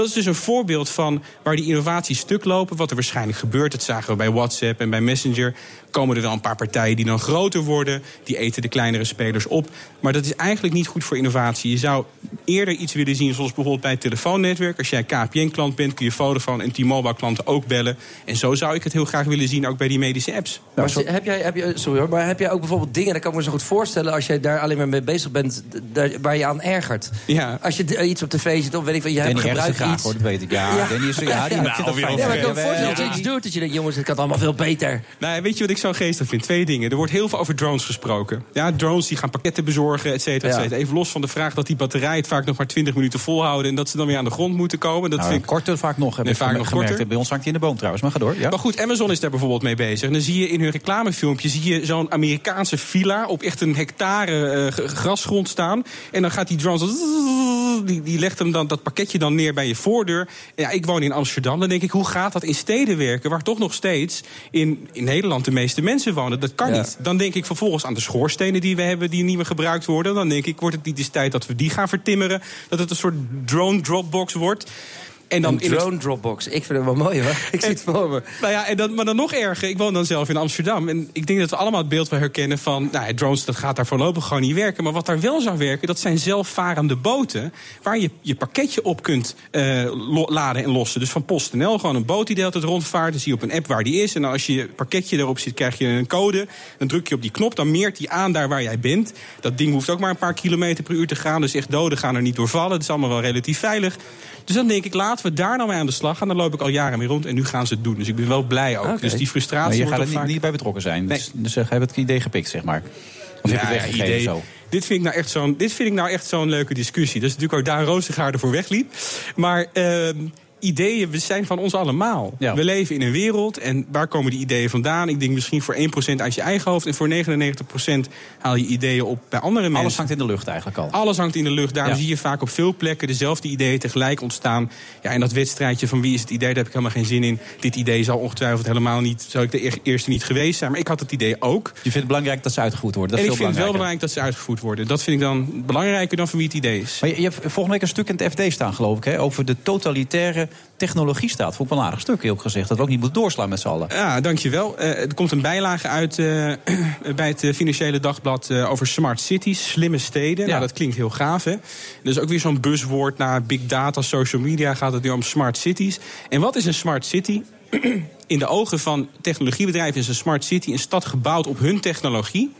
Dat is dus een voorbeeld van waar die innovaties stuk lopen. Wat er waarschijnlijk gebeurt, dat zagen we bij WhatsApp en bij Messenger. Komen er wel een paar partijen die dan groter worden. Die eten de kleinere spelers op. Maar dat is eigenlijk niet goed voor innovatie. Je zou eerder iets willen zien, zoals bijvoorbeeld bij het telefoonnetwerk. Als jij KPN-klant bent, kun je Vodafone en T-Mobile-klanten ook bellen. En zo zou ik het heel graag willen zien, ook bij die medische apps. Maar heb jij, heb je, sorry hoor, maar heb jij ook bijvoorbeeld dingen, dat kan ik me zo goed voorstellen, als jij daar alleen maar mee bezig bent, daar, waar je aan ergert? Ja. Als je iets op tv zit, of weet ik van, je hebt Danny iets. hoor, dat weet ik. Ja, Danny is, ja, die vindt dat fijn. Ja, maar ik kan me Ja, voorstellen dat je ja. iets doet, dat je denkt, jongens, het kan allemaal veel beter. Nou, weet je wat ik zo geestig vind? Twee dingen. Er wordt heel veel over drones gesproken. Ja, drones die gaan pakketten bezorgen, et cetera, et Ja. cetera. Even los van de vraag dat die batterij het vaak nog maar 20 minuten volhouden... en dat ze dan weer aan de grond moeten komen. Dat Nou, vind ik... korter vaak nog, heb Nee, ik vaak gemerkt. nog korter. Bij ons hangt hij in de boom trouwens, maar ga door. Ja. Maar goed, Amazon is daar bijvoorbeeld mee bezig. En dan zie je in hun reclamefilmpje zie je zo'n Amerikaanse villa op echt een hectare eh, grasgrond staan. En dan gaat die drone zo- die, die legt hem dan dat pakketje dan neer bij je voordeur. En ja, ik woon in Amsterdam. Dan denk ik, hoe gaat dat in steden werken waar toch nog steeds in, in Nederland de meeste mensen wonen? Dat kan Ja. niet. Dan denk ik vervolgens aan de schoorstenen die we hebben die niet meer gebruikt worden. Dan denk ik, wordt het niet eens tijd dat we die gaan vertimmeren? Dat het een soort drone dropbox wordt. En dan een in het drone dropbox. Ik vind het wel mooi hoor. Ik zie het voor me. nou ja, en dan, maar dan nog erger. Ik woon dan zelf in Amsterdam. En ik denk dat we allemaal het beeld wel herkennen van... Nou, ja, drones, dat gaat daar voorlopig gewoon niet werken. Maar wat daar wel zou werken, dat zijn zelfvarende boten... waar je je pakketje op kunt eh, laden en lossen. Dus van PostNL, gewoon een boot die de hele tijd rondvaart. Dan zie je op een app waar die is. En als je pakketje erop zit, krijg je een code. Dan druk je op die knop, dan meert die aan daar waar jij bent. Dat ding hoeft ook maar een paar kilometer per uur te gaan. Dus echt doden gaan er niet door vallen. Het is allemaal wel relatief veilig. Dus dan denk ik, laten we daar nou mee aan de slag gaan. Dan loop ik al jaren mee rond en nu gaan ze het doen. Dus ik ben wel blij ook. Dus die Maar frustratie je wordt gaat er niet, vaak... niet bij betrokken zijn. Nee. Dus, dus uh, heb het idee gepikt, zeg maar. Of heb je het weggegeven idee. zo? Dit vind, ik nou echt zo'n, dit vind ik nou echt zo'n leuke discussie. Dat is natuurlijk ook daar Rozengaard voor wegliep. Maar ehm, ideeën we zijn van ons allemaal. Ja. We leven in een wereld en waar komen die ideeën vandaan? Ik denk misschien voor 1% uit je eigen hoofd... en voor 99% haal je ideeën op bij andere mensen. Alles hangt in de lucht eigenlijk al. Alles hangt in de lucht. Daarom Ja. zie je vaak op veel plekken dezelfde ideeën tegelijk ontstaan. Ja, en dat wedstrijdje van wie is het idee, daar heb ik helemaal geen zin in. Dit idee zal ongetwijfeld helemaal niet, zou ik de eer- eerste niet geweest zijn. Maar ik had het idee ook. Je vindt het belangrijk dat ze uitgevoerd worden. Dat en is ik vind het wel belangrijk dat ze uitgevoerd worden. Dat vind ik dan belangrijker dan van wie het idee is. Maar je, je hebt volgende week een stuk in het FD staan, geloof ik, hè, over de totalitaire technologie staat. Vond ik wel een aardig stuk, heel gezegd. Dat we ook niet moeten doorslaan met z'n allen. Ja, dankjewel. Eh er komt een bijlage uit eh, bij het eh, Financiële Dagblad over smart cities, slimme steden. Ja. Nou, dat klinkt heel gaaf, hè? Dus ook weer zo'n buzzwoord naar big data, social media gaat het weer om smart cities. En wat is een smart city? In de ogen van technologiebedrijven is een smart city een stad gebouwd op hun technologie.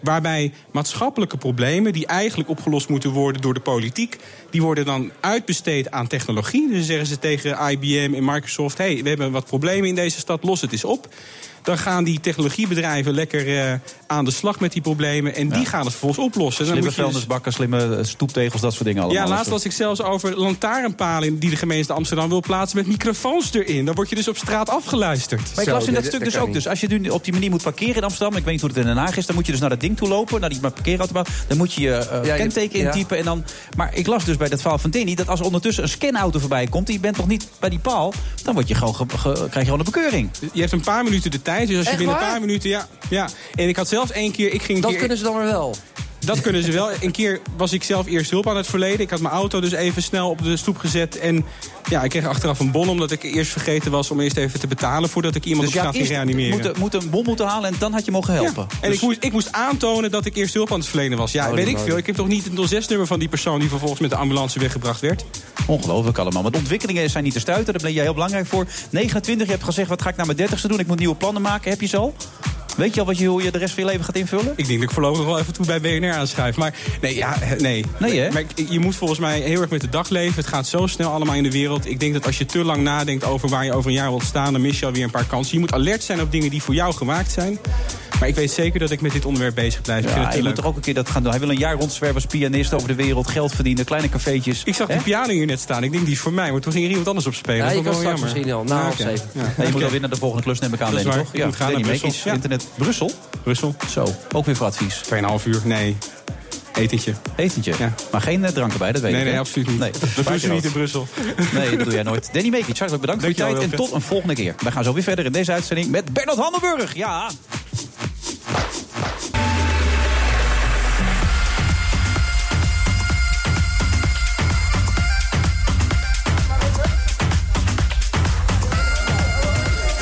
Waarbij maatschappelijke problemen, die eigenlijk opgelost moeten worden door de politiek, die worden dan uitbesteed aan technologie. Dus zeggen ze tegen IBM en Microsoft: hé, hey, we hebben wat problemen in deze stad, los het eens op. Dan gaan die technologiebedrijven lekker eh, aan de slag met die problemen. En die gaan het vervolgens oplossen. Dan Slimme moet je dus- vuilnisbakken, slimme eh, stoeptegels, dat soort dingen allemaal. ja, laatst was ik zelfs over lantaarnpalen die de gemeente Amsterdam wil plaatsen met microfoons erin. Dan word je dus op straat afgeluisterd. Maar ik las in dat stuk dus ook. Dus als je nu op die manier moet parkeren in Amsterdam... ik weet niet hoe het in Den Haag is... dan moet je dus naar dat ding toe lopen, naar die parkeerautomaat. Dan moet je je eh, Ja, je- kenteken ja. intypen. En dan, maar ik las dus bij dat verhaal van Danny... dat als er ondertussen een scanauto voorbij komt... je bent nog niet bij die paal... dan word je gewoon ge- ge- krijg je gewoon een bekeuring. Je hebt een paar minuten de tijd. Dus als je Echt binnen een paar minuten. Ja, ja. En ik had zelfs één keer. Ik ging Dat keer, kunnen ze dan weer wel. Dat kunnen ze wel. Een keer was ik zelf eerst hulp aan het verleden. Ik had mijn auto dus even snel op de stoep gezet. En ja, ik kreeg achteraf een bon omdat ik eerst vergeten was om eerst even te betalen voordat ik iemand Dus op straat ging reanimeren. moet, moet een bom moeten halen en dan had je mogen helpen. Ja. En Dus- ik, moest, ik moest aantonen dat ik eerst hulp aan het verlenen was. Ja, Oh, weet ik veel. Ik heb toch niet het 06-nummer van die persoon die vervolgens met de ambulance weggebracht werd. Ongelooflijk allemaal. Maar de ontwikkelingen zijn niet te stuiten. Daar ben jij heel belangrijk voor. 29, je hebt gezegd, wat ga ik naar mijn 30ste doen? Ik moet nieuwe plannen maken. Heb je al? Weet je al wat je, hoe je de rest van je leven gaat invullen? Ik denk dat ik voorlopig wel even toe bij BNR aanschuif. Maar nee, ja, nee. Nee, hè? Maar je moet volgens mij heel erg met de dag leven. Het gaat zo snel allemaal in de wereld. Ik denk dat als je te lang nadenkt over waar je over een jaar wilt staan... dan mis je alweer een paar kansen. Je moet alert zijn op dingen die voor jou gemaakt zijn. Maar ik weet zeker dat ik met dit onderwerp bezig blijf. Ik vind Ja, je leuk. moet toch ook een keer dat gaan doen. Hij wil een jaar rondzwerven als pianist over de wereld. Geld verdienen, kleine cafeetjes. Ik zag die Hè? piano hier net staan. Ik denk die is voor mij. Maar toen ging er iemand anders op spelen. Ja, dat je kan straks jammer. misschien al, na Ja. Ja. Ja, je moet alweer naar de volgende klus, neem ik aan, Dat is Lenny, waar. toch? Ik moet gaan naar Brussel. Ja. internet Brussel. Brussel. Zo, ook weer voor advies. 2,5 uur, nee. Etentje. Etentje. Maar geen uh, drank erbij, dat weet nee, ik. Nee, hè? absoluut niet. Nee, dat doe je niet in Brussel. Nee, dat doe jij nooit. Danny Mekic, hartelijk bedankt voor je tijd. En tot een volgende keer. Wij gaan zo weer verder in deze uitzending met Bernard Handenburg. Ja.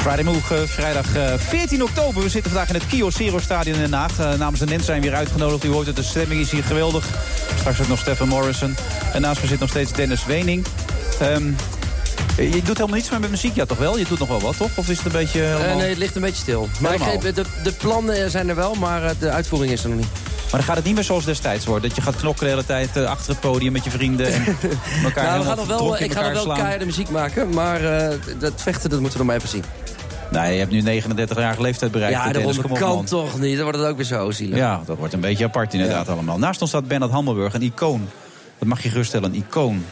Friday Move, uh, vrijdag uh, 14 oktober. We zitten vandaag in het Kyocero Stadion in Den Haag. Uh, namens de Nens zijn we weer uitgenodigd. U hoort het, de stemming is hier geweldig. Straks ook nog Stefan Morrison. En naast me zit nog steeds Dennis Wening. Um, je doet helemaal niets meer met muziek, ja toch wel? Je doet nog wel wat, toch? Of is het een beetje helemaal... nee, het ligt een beetje stil. Maar ik geef, de, de plannen zijn er wel, maar de uitvoering is er nog niet. Maar dan gaat het niet meer zoals destijds worden. Dat je gaat knokken de hele tijd uh, achter het podium met je vrienden. En elkaar nou, we gaan nog wel, ik ga nog wel keiharde muziek maken. Maar uh, dat vechten, dat moeten we nog maar even zien. Nee, je hebt nu 39 jaar leeftijd bereikt. Ja, dat kan man. toch niet. Dan wordt het ook weer zo zielig. Ja, dat wordt een beetje apart inderdaad ja. allemaal. Naast ons staat Bernard Hammelburg, een icoon. Dat mag je geruststellen, een icoon.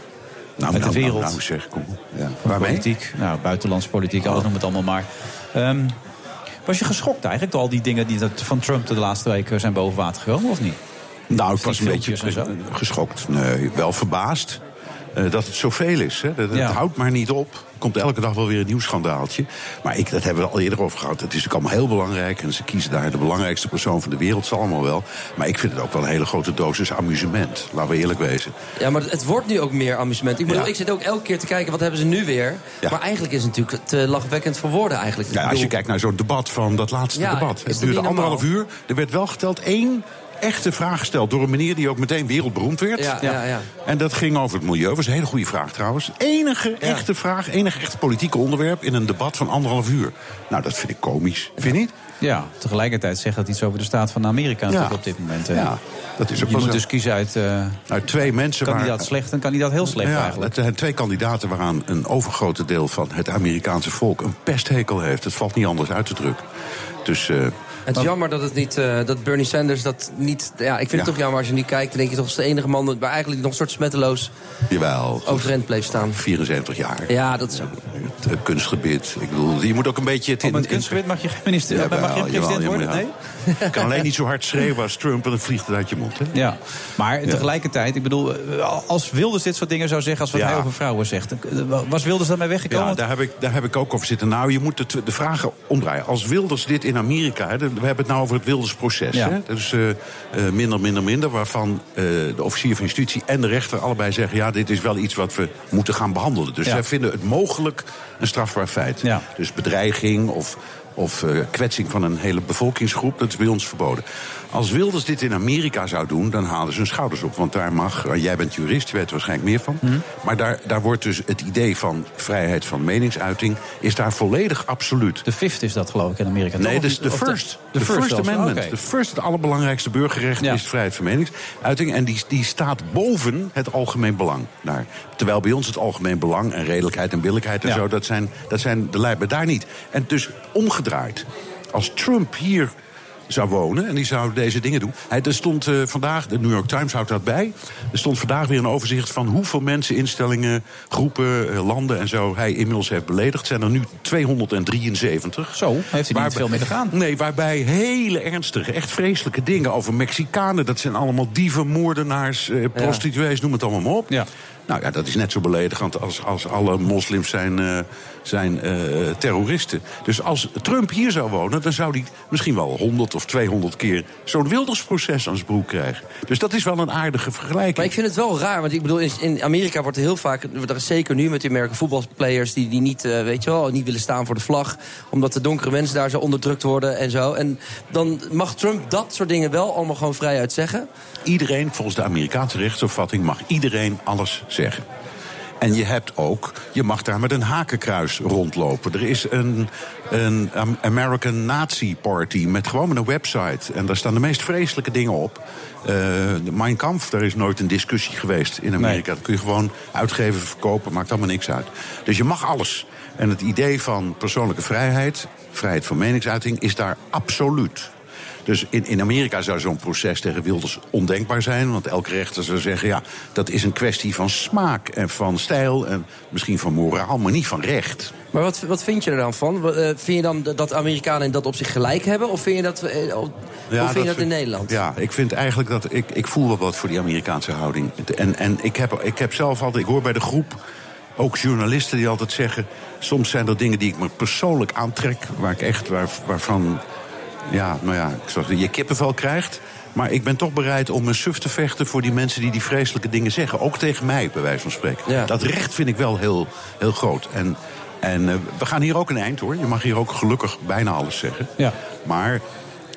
Nou, uit nou, de wereld. Nou, nou zeg, kom. Ja. Waarmee? Politiek, nou, buitenlandse politiek, oh. alles noem het allemaal maar. Um, was je geschokt eigenlijk door al die dingen die van Trump de laatste weken zijn boven water gekomen, of niet? Nou, ik was een beetje geschokt. Nee, wel verbaasd. Uh, dat het zoveel is. Hè. Dat, ja. Het houdt maar niet op. Er komt elke dag wel weer een nieuw schandaaltje. Maar ik, dat hebben we al eerder over gehad. Het is natuurlijk allemaal heel belangrijk. En ze kiezen daar de belangrijkste persoon van de wereld. zal allemaal wel. Maar ik vind het ook wel een hele grote dosis amusement. Laten we eerlijk wezen. Ja, maar het wordt nu ook meer amusement. Ik, bedoel, ja. ik zit ook elke keer te kijken, wat hebben ze nu weer? Ja. Maar eigenlijk is het natuurlijk te lachwekkend voor woorden eigenlijk. Ja, als je kijkt naar zo'n debat van dat laatste debat. Het duurde anderhalf uur. Er werd wel geteld één echte vraag gesteld door een meneer die ook meteen wereldberoemd werd. Ja, ja, ja. En dat ging over het milieu. Dat was een hele goede vraag trouwens. Enige echte vraag, enige echte politieke onderwerp in een debat van anderhalf uur. Nou, dat vind ik komisch. Vind je niet? Ja, tegelijkertijd zegt dat iets over de staat van Amerika natuurlijk op dit moment. Ja, dat is ook je moet zo. dus kiezen uit, uh, uit twee mensen. Kandidaat waar, slecht en kandidaat heel slecht ja, eigenlijk. Het zijn twee kandidaten waaraan een overgrote deel van het Amerikaanse volk een pesthekel heeft. Het valt niet anders uit te drukken. Dus... Uh, het is jammer dat, het niet, uh, dat Bernie Sanders dat niet... Ja, ik vind ja. het toch jammer als je niet kijkt. Dan denk je toch, is de enige man waar eigenlijk nog een soort smetteloos Jawel, overeind bleef staan. 74 jaar. Ja, dat is ook... Het uh, kunstgebied. Ik bedoel, je moet ook een beetje... Het in, met kunstgebied mag je geen minister, ja, mag je president jawel, worden? Nee? Je kan alleen niet zo hard schreeuwen als Trump... en dan vliegt het uit je mond. Hè? Ja, maar ja. tegelijkertijd, ik bedoel... als Wilders dit soort dingen zou zeggen... als wat ja. hij over vrouwen zegt... was Wilders daarmee weggekomen? Ja, daar heb ik, daar heb ik ook over zitten. Nou, je moet de, de vragen omdraaien. Als Wilders dit in Amerika... Hè, we hebben het nou over het Wildersproces. Ja. Dus uh, uh, minder, minder, minder. Waarvan uh, de officier van justitie en de rechter allebei zeggen... ja, dit is wel iets wat we moeten gaan behandelen. Dus zij vinden het mogelijk een strafbaar feit. Ja. Dus bedreiging of, of uh, kwetsing van een hele bevolkingsgroep, dat is bij ons verboden. Als Wilders dit in Amerika zou doen, dan halen ze hun schouders op. Want daar mag, uh, jij bent jurist, je weet er waarschijnlijk meer van. Mm. Maar daar, daar wordt dus het idee van vrijheid van meningsuiting... is daar volledig absoluut. De fifth is dat geloof ik in Amerika. Nee, dus de first. De, de first, first amendment. Okay. De first, het allerbelangrijkste burgerrecht ja. is vrijheid van meningsuiting. En die, die staat boven het algemeen belang. Daar. Terwijl bij ons het algemeen belang en redelijkheid en billijkheid en Ja. zo... dat zijn, dat zijn de lijpen daar niet. En dus omgedraaid. Als Trump hier zou wonen en die zou deze dingen doen. Hij, er stond uh, vandaag, de New York Times houdt dat bij... er stond vandaag weer een overzicht van hoeveel mensen, instellingen... groepen, uh, landen en zo hij inmiddels heeft beledigd. zijn er nu 273. Zo, heeft hij niet Waarbij- veel mee te gaan. Nee, waarbij hele ernstige, echt vreselijke dingen over Mexicanen... dat zijn allemaal dieven, moordenaars, eh, prostituees, noem het allemaal maar op. Ja. Nou ja, dat is net zo beledigend als, als alle moslims zijn, eh, zijn eh, terroristen. Dus als Trump hier zou wonen, dan zou hij misschien wel 100 of 200 keer zo'n wildersproces aan zijn broek krijgen. Dus dat is wel een aardige vergelijking. Maar ik vind het wel raar, want ik bedoel, in, Amerika wordt er heel vaak, er is zeker nu met die American voetbalplayers die, die niet, uh, weet je wel, niet willen staan voor de vlag, omdat de donkere mensen daar zo onderdrukt worden en zo. En dan mag Trump dat soort dingen wel allemaal gewoon vrijuit zeggen. Iedereen, volgens de Amerikaanse rechtsopvatting, mag iedereen alles zeggen. En je hebt ook, je mag daar met een hakenkruis rondlopen. Er is een, een American Nazi Party met gewoon een website. En daar staan de meest vreselijke dingen op. Uh, de Mein Kampf, daar is nooit een discussie geweest in Amerika. Dat kun je gewoon uitgeven, verkopen, maakt allemaal niks uit. Dus je mag alles. En het idee van persoonlijke vrijheid, vrijheid van meningsuiting, is daar absoluut. Dus in, in Amerika zou zo'n proces tegen Wilders ondenkbaar zijn. Want elke rechter zou zeggen, ja, dat is een kwestie van smaak en van stijl... en misschien van moraal, maar niet van recht. Maar wat, wat vind je er dan van? Eh, vind je dan dat Amerikanen in dat opzicht gelijk hebben? Of vind je dat, eh, hoe vind je dat, in Nederland? Ja, ik vind eigenlijk dat ik, ik voel wel wat voor die Amerikaanse houding. En, en ik, heb, ik heb zelf altijd, ik hoor bij de groep ook journalisten die altijd zeggen. Soms zijn er dingen die ik me persoonlijk aantrek, waar ik echt, waar, waarvan, ja, nou ja, ik zeg, je kippenvel krijgt. Maar ik ben toch bereid om een suf te vechten voor die mensen die die vreselijke dingen zeggen. Ook tegen mij, bij wijze van spreken. Dat recht vind ik wel heel, heel groot. En, en eh, we gaan hier ook een eind hoor. Je mag hier ook gelukkig bijna alles zeggen. Ja. Maar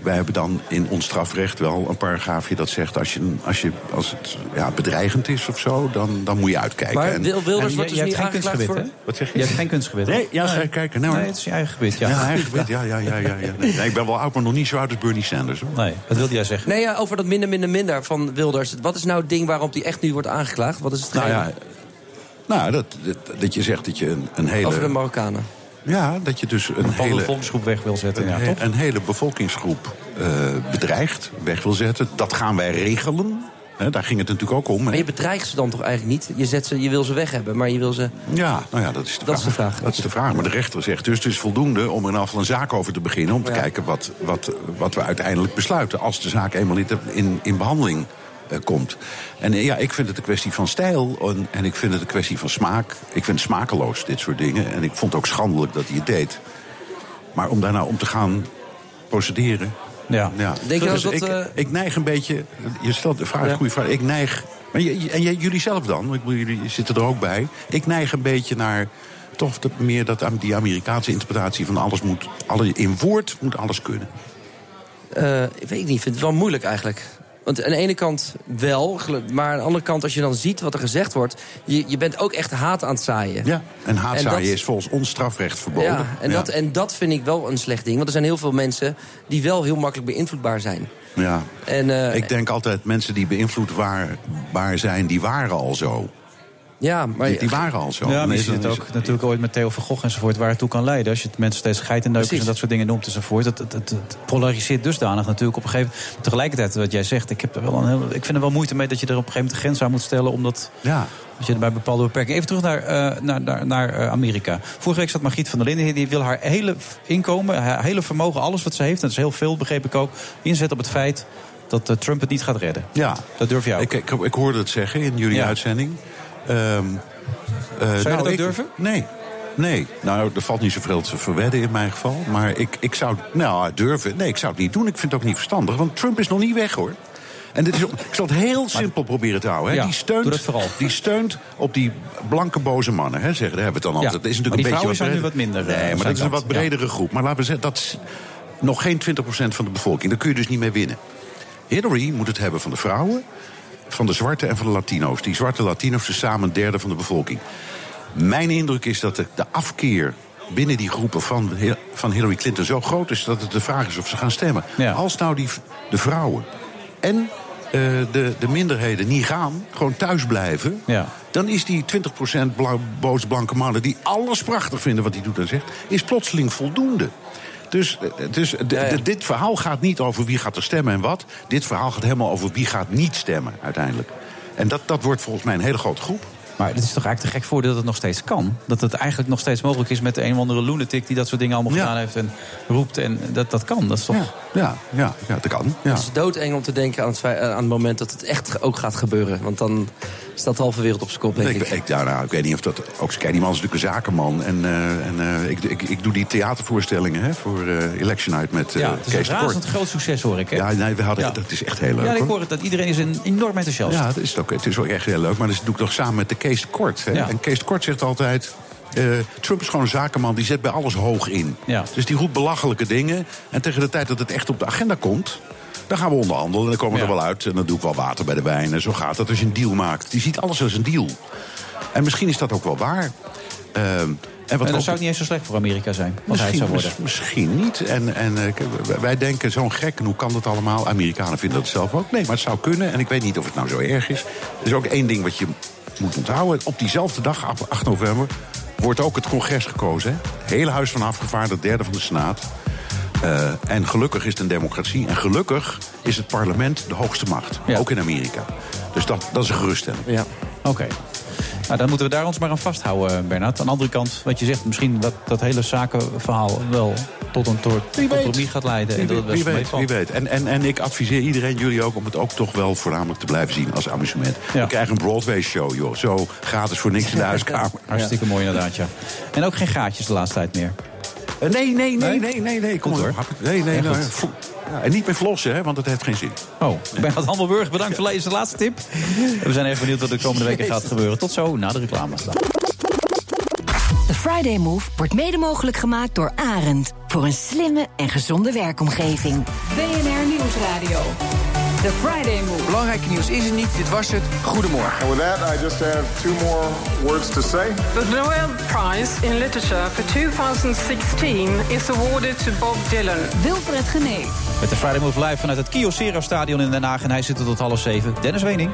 wij hebben dan in ons strafrecht wel een paragraafje dat zegt... als, je, als, je, als het ja, bedreigend is of zo, dan, dan moet je uitkijken. Maar En- Wil- Wilders en- wordt dus jij niet hebt geen kunstgebit, voor... hè? Wat zeg je? Je hebt geen kunstgebit. hè? Nee, ja, kijken. Nou, Nee, het is je eigen gebit, ja. ja, eigen gebit, ja, ja, ja, ja, ja. Nee, ik ben wel oud, maar nog niet zo oud als Bernie Sanders. Hoor. Nee, wat wilde jij zeggen? Nee, ja, over dat minder, minder, minder van Wilders. Wat is nou het ding waarop hij echt nu wordt aangeklaagd? Wat is het Nou ja, nou, dat, dat, dat je zegt dat je een, een hele... Over de Marokkanen. Ja, dat je dus een, Een hele... volksgroep weg wil zetten, Een, ja, toch? een hele bevolkingsgroep eh, bedreigt, weg wil zetten. Dat gaan wij regelen. Hè, daar ging het natuurlijk ook om. Maar je bedreigt ze dan toch eigenlijk niet? Je, zet ze, je wil ze weg hebben, maar je wil ze... Ja, nou ja, dat is de Dat is vraag. de vraag. Dat is de vraag. Maar de rechter zegt dus het is voldoende om er in afval een zaak over te beginnen. Om te Ja. kijken wat, wat, wat we uiteindelijk besluiten. Als de zaak eenmaal in, in, in behandeling eh, komt. En eh, ja, ik vind het een kwestie van stijl. En, en ik vind het een kwestie van smaak. Ik vind het smakeloos, dit soort dingen. En ik vond het ook schandelijk dat hij het deed. Maar om daar nou om te gaan procederen. Ja. Ja. Denk je Dus dat ik, eh, ik neig een beetje. Je stelt de vraag, Ja. goede vraag. Ik neig. Maar je- en jullie zelf dan? Ik bedoel, jullie zitten er ook bij. Ik neig een beetje naar. Toch dat, meer dat die Amerikaanse interpretatie van alles moet. Alle, in woord moet alles kunnen. Eh, ik weet niet, ik vind het wel moeilijk eigenlijk. Want aan de ene kant wel, maar aan de andere kant... als je dan ziet wat er gezegd wordt... je, je bent ook echt haat aan het zaaien. Ja. En haatzaaien dat- is volgens ons strafrecht verboden. Ja, en, Dat, en dat vind ik wel een slecht ding. Want er zijn heel veel mensen die wel heel makkelijk beïnvloedbaar zijn. Ja. En, eh, Ik denk altijd mensen die beïnvloedbaar zijn, die waren al zo. Ja, maar Die, die waren al zo. Ja, maar je is- ziet het ook is- natuurlijk ooit met Theo van Gogh enzovoort... waar het toe kan leiden. Als je het mensen steeds geitenneukers en dat soort dingen noemt enzovoort... Het, het, het, het polariseert dusdanig natuurlijk op een gegeven moment. Tegelijkertijd, wat jij zegt, ik, heb er wel een heel, ik vind er wel moeite mee... dat je er op een gegeven moment een grens aan moet stellen... omdat Ja. dat je er bij bepaalde beperkingen... Even terug naar, eh, naar, naar, naar eh, Amerika. Vorige week zat Margriet van der Linden hier. Die wil haar hele inkomen, haar hele vermogen, alles wat ze heeft... dat is heel veel, begreep ik ook, inzetten op het feit... dat eh, Trump het niet gaat redden. Ja. Dat durf jij ook. Ik, ik, ik hoorde het zeggen in jullie Ja. uitzending. Ehm, eh, Zou je dat ook ik- durven? Nee. Nee, nou, er valt niet zoveel te verwedden in mijn geval. Maar ik, ik zou, nou, durven. Nee, ik zou het niet doen. Ik vind het ook niet verstandig. Want Trump is nog niet weg, hoor. En dit is, ik zal het heel simpel proberen te houden. Hè. Ja, die, steunt, dat die steunt op die blanke boze mannen. Hè, zeggen, daar hebben we het dan Ja, altijd. Dat is natuurlijk een beetje wat zijn nu wat minder, eh, Nee, maar zijn dat is een dat, wat bredere groep. Maar laten we zeggen, dat is nog geen 20% van de bevolking. Daar kun je dus niet mee winnen. Hillary moet het hebben van de vrouwen, van de zwarte en van de Latino's. Die zwarte Latino's zijn samen een derde van de bevolking. Mijn indruk is dat de, de afkeer binnen die groepen van, van Hillary Clinton zo groot is dat het de vraag is of ze gaan stemmen. Ja. Als nou die, de vrouwen en eh, de, de minderheden niet gaan, gewoon thuis blijven. Ja. Dan is die 20% bla, boze blanke mannen die alles prachtig vinden wat hij doet en zegt, is plotseling voldoende. Dus, eh, dus dit verhaal gaat niet over wie gaat er stemmen en wat. Dit verhaal gaat helemaal over wie gaat niet stemmen uiteindelijk. En dat, dat wordt volgens mij een hele grote groep. Maar het is toch eigenlijk te gek voor dat het nog steeds kan. Dat het eigenlijk nog steeds mogelijk is met de een of andere lunatic... die dat soort dingen allemaal Ja. gedaan heeft en roept. En dat, dat kan, dat is toch... Ja, ja, ja, ja dat kan. Ja. Het is doodeng om te denken aan het, aan het moment dat het echt ook gaat gebeuren. Want dan staat de halve wereld op zijn kop, denk Ik, ik. ik, ja, nou, ik weet niet of dat ook. Kijk, die man is natuurlijk een zakenman. En, eh, en eh, ik, ik, ik doe die theatervoorstellingen hè, voor eh, Election Night met ja, het is Kees een razend groot succes, hoor ik. Hè? Ja, nee, we hadden, Ja. dat is echt heel leuk. Ja, ik hoor. hoor het. Dat iedereen is een enorm enthousiast. Ja, dat is het ook. Het is ook echt heel leuk. Maar dat doe ik nog samen met de Kees Kort. Hè. Ja. En Kees Kort zegt altijd... eh, Trump is gewoon een zakenman, die zet bij alles hoog in. Ja. Dus die roept belachelijke dingen. En tegen de tijd dat het echt op de agenda komt... dan gaan we onderhandelen en dan komen we Ja. er wel uit. En dan doe ik wel water bij de wijn. En zo gaat dat als je een deal maakt. Die ziet alles als een deal. En misschien is dat ook wel waar. Ehm, en En wat dat ook- zou niet eens zo slecht voor Amerika zijn. Als hij Misschien, zou worden. mis- misschien niet. En, en eh, wij denken zo'n gek, en hoe kan dat allemaal? Amerikanen vinden dat zelf ook. Nee, maar het zou kunnen. En ik weet niet of het nou zo erg is. Er is ook één ding wat je moet onthouden. Op diezelfde dag, 8 november, wordt ook het congres gekozen. Hè? Het hele Huis van Afgevaardigden, derde van de Senaat. Eh, en gelukkig is het een democratie. En gelukkig is het parlement de hoogste macht. Ja. Ook in Amerika. Dus dat, dat is een geruststelling. Ja. Oké. Nou, dan moeten we daar ons maar aan vasthouden, Bernard. Aan de andere kant, wat je zegt, misschien dat dat hele zakenverhaal wel tot een soort compromis gaat leiden. en dat het Wie best weet, wie weet. En, en, en ik adviseer iedereen, jullie ook, om het ook toch wel voornamelijk te blijven zien als amusement. We krijgen een Broadway-show, joh. Zo gratis voor niks in de huiskamer. Hartstikke mooi inderdaad, ja. En ook geen gaatjes de laatste tijd meer. Eh, Nee, nee, nee, nee, nee, nee. Kom hoor. Nee, nee, nee. Ja, en niet meer flossen, hè, want dat heeft geen zin. Oh, Bernard Handelburg, bedankt voor deze laatste tip. We zijn even benieuwd wat de komende weken gaat gebeuren. Tot zo, na de reclame. De Friday Move wordt mede mogelijk gemaakt door Arend. Voor een slimme en gezonde werkomgeving. BNR Nieuwsradio. The Friday Move. Belangrijke nieuws is er niet. Dit was het. Goedemorgen. And with that, I just have two more words to say. The Nobel Prize in Literature for 2016 is awarded to Bob Dylan. Wilfred Genee. Met de Friday Move live vanuit het Kyocera Stadion in Den Haag. En hij zit er tot half zeven. Dennis Wening.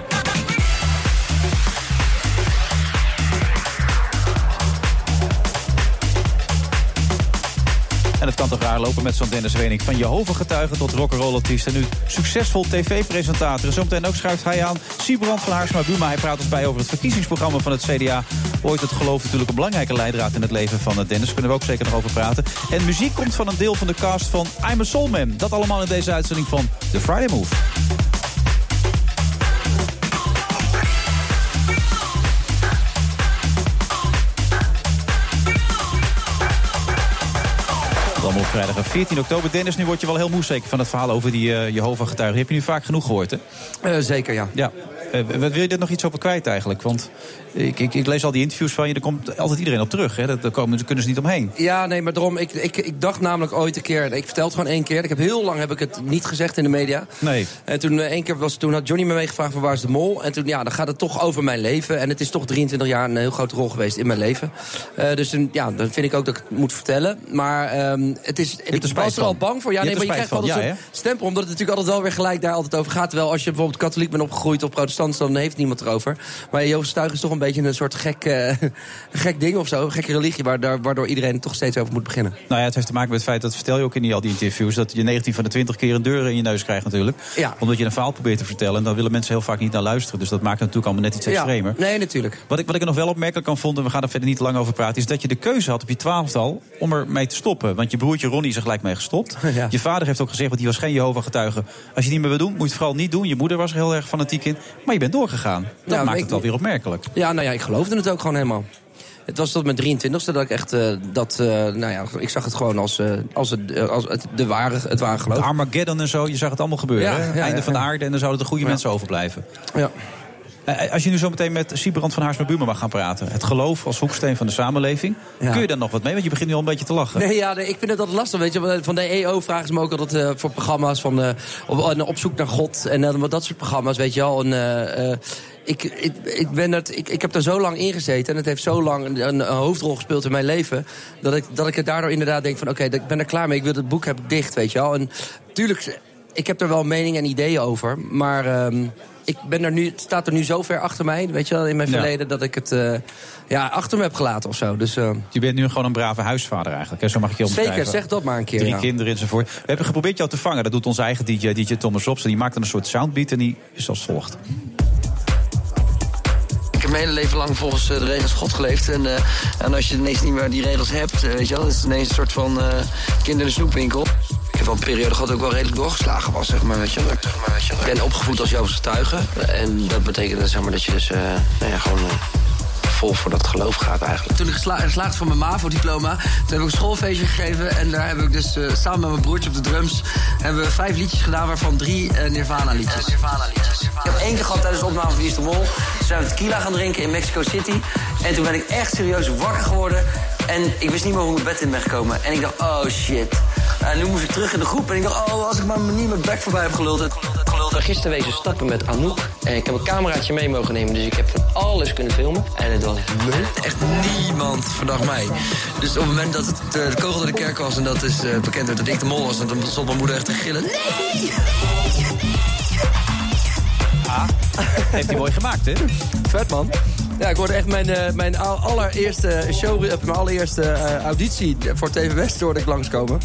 En het kan toch raar lopen met zo'n Dennis Wening. Van Jehovah-getuige tot rock'n'roll artiest. En nu succesvol tv-presentator. En zometeen ook schuift hij aan Siebrand van Haarsma Buma. Hij praat ons bij over het verkiezingsprogramma van het CDA. Ooit het geloof natuurlijk een belangrijke leidraad in het leven van eh, Dennis. Kunnen we ook zeker nog over praten. En muziek komt van een deel van de cast van I'm a Soul Man. Dat allemaal in deze uitzending van The Friday Move. Op vrijdag 14 oktober. Dennis, nu word je wel heel moe zeker van het verhaal over die uh, Jehovah-getuigen. Heb je nu vaak genoeg gehoord, hè? Eh, zeker, ja. Ja. Eh, wil je er nog iets over kwijt eigenlijk? Want ik, ik, ik lees al die interviews van je, er komt altijd iedereen op terug. Hè? Daar, daar komen, daar kunnen ze niet omheen. Ja, nee, maar daarom, ik, ik, ik dacht namelijk ooit een keer... Ik vertel het gewoon één keer. Ik heb heel lang heb ik het niet gezegd in de media. Nee. En toen eh, één keer was, toen had Johnny me meegevraagd van waar is de mol. En toen, ja, dan gaat het toch over mijn leven. En het is toch 23 jaar een heel grote rol geweest in mijn leven. Eh, dus ja, dan vind ik ook dat ik het moet vertellen. Maar ehm, het is, ik was er al bang voor. Ja, Je nee, maar je krijgt altijd zo'n stempel. Omdat het natuurlijk altijd wel weer gelijk daar altijd over gaat. Terwijl als je bijvoorbeeld katholiek bent opgegroeid of protestant... dan heeft niemand erover. Maar Jehovah's Getuigen is toch een beetje een soort gek, eh, gek ding of zo. Een gekke religie waardoor, waardoor iedereen er toch steeds over moet beginnen. Nou ja, het heeft te maken met het feit, dat vertel je ook in die, al die interviews... dat je 19 van de 20 keer een deur in je neus krijgt natuurlijk. Ja. Omdat je een verhaal probeert te vertellen. En dan willen mensen heel vaak niet naar luisteren. Dus dat maakt het natuurlijk allemaal net iets extremer. Ja, nee, natuurlijk. Wat ik, wat ik er nog wel opmerkelijk kan vond, en we gaan er verder niet lang over praten... is dat je de keuze had op je twaalftal om ermee te stoppen. Want je broertje Ronnie is er gelijk mee gestopt. Ja. Je vader heeft ook gezegd, want die was geen Jehovah-getuige... als je het niet meer wil doen, moet je het vooral niet doen. Je moeder was er heel erg fanatiek in. Maar je bent doorgegaan. Dat Ja, maakt ik- het wel weer opmerkelijk. Ja, nou ja, ik geloofde het ook gewoon helemaal. Het was tot mijn 23ste dat ik echt eh, dat, eh, nou ja, ik zag het gewoon als, eh, als, het, als het, de ware, het ware geloof. Armageddon en zo, je zag het allemaal gebeuren. Ja, Einde ja, van de aarde en dan zouden er goede mensen overblijven. Ja. Eh, Als je nu zo meteen met Siebrand van Haarsma Buma mag gaan praten... het geloof als hoeksteen van de samenleving... Ja. kun je daar nog wat mee? Want je begint nu al een beetje te lachen. Nee, ja, nee, ik vind het altijd lastig. Weet je. Want Van de EO vragen ze me ook altijd eh, voor programma's van eh, op, zoek naar God. En eh, dat soort programma's, weet je wel. En, eh, eh, ik, ik, ik, ben het, ik, ik heb er zo lang in gezeten. En het heeft zo lang een, een hoofdrol gespeeld in mijn leven. Dat ik, dat ik het daardoor inderdaad denk van... oké, ik ben er klaar mee. Ik wil het boek heb ik dicht, weet je wel. En tuurlijk, ik heb er wel meningen en ideeën over. Maar... ehm, ik ben er nu, het staat er nu zo ver achter mij, weet je wel, in mijn Ja. verleden, dat ik het eh, ja, achter me heb gelaten of zo. Dus, eh, Je bent nu gewoon een brave huisvader eigenlijk. Hè? Zo mag ik je omschrijven. zeker, zeg dat maar een keer. Drie ja. kinderen enzovoort. We hebben geprobeerd jou te vangen. Dat doet onze eigen DJ, DJ Thomas Robson. Die maakt dan een soort soundbeat en die is als volgt. Ik heb mijn hele leven lang volgens eh, de regels God geleefd. En, eh, en als je ineens niet meer die regels hebt, weet je wel, het is ineens een soort van eh, kind heb wel een periode gehad dat ik wel redelijk doorgeslagen was, zeg maar, weet je. Ik, ben opgevoed als Joodse getuige. En dat betekent zeg maar, dat je dus eh, nou ja, gewoon eh, vol voor dat geloof gaat eigenlijk. Toen ik gesla geslaagd voor mijn MAVO-diploma, toen heb ik een schoolfeestje gegeven. En daar heb ik dus eh, samen met mijn broertje op de drums... hebben we vijf liedjes gedaan, waarvan drie eh, Nirvana-liedjes. Ik heb één keer gehad tijdens de opname van Wie is de Mol. Toen zijn we tequila gaan drinken in Mexico City. En toen ben ik echt serieus wakker geworden. En ik wist niet meer hoe ik mijn bed in ben gekomen. En ik dacht, oh shit. En nu moest ik terug in de groep. En ik dacht, oh, als ik maar niet mijn bek voorbij heb geluld. Gisteren wezen stappen met Anouk. En ik heb een cameraatje mee mogen nemen, dus ik heb van alles kunnen filmen. En het was leuk. Echt niemand verdacht mij. Dus op het moment dat het, eh, de kogel door de kerk was... en dat is eh, bekend werd dat ik de mol was... dan stond mijn moeder echt te gillen. Nee! Ah, heeft hij mooi gemaakt, hè? Vet man. Ja, ik hoorde echt mijn, eh, mijn al- allereerste show, mijn allereerste eh, auditie voor TV West hoorde ik langskomen.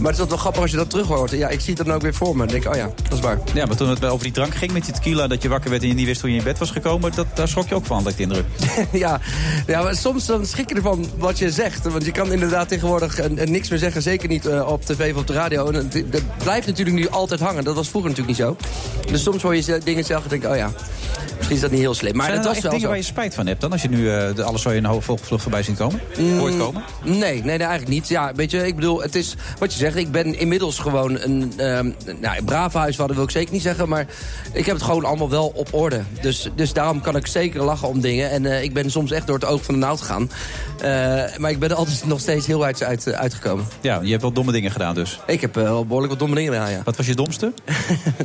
Maar het is wel grappig als je dat terug hoort. Ja, ik zie het dan ook weer voor me. Dan denk ik, oh ja, dat is waar. Ja, maar toen het over die drank ging met die tequila... dat je wakker werd en je niet wist hoe je in bed was gekomen... Dat, daar schrok je ook van, had ik de indruk. ja, ja maar soms dan schrik je ervan wat je zegt. Want je kan inderdaad tegenwoordig eh, eh, niks meer zeggen. Zeker niet eh, op tv of op de radio. En dat, dat blijft natuurlijk nu altijd hangen. Dat was vroeger natuurlijk niet zo. Dus soms hoor je dingen zeggen en denk oh ja, misschien is dat niet heel slim. Maar Zijn dat was wel dingen zo. waar je spijt van hebt dan? Als je nu eh, de alles zo in een hoge vlucht voorbij ziet komen? Hoort komen? Nee, nee, nee, eigenlijk niet. Ja, weet je, ik bedoel, het is wat je zegt. Ik ben inmiddels gewoon een, ehm nou, een brave huisvader, wil ik zeker niet zeggen. Maar ik heb het gewoon allemaal wel op orde. Dus, dus daarom kan ik zeker lachen om dingen. En eh, ik ben soms echt door het oog van de naald gegaan. Eh, maar ik ben er altijd nog steeds heel uit, uit, uitgekomen. Ja, je hebt wel domme dingen gedaan dus. Ik heb eh, wel behoorlijk wat domme dingen gedaan, ja. Wat was je domste?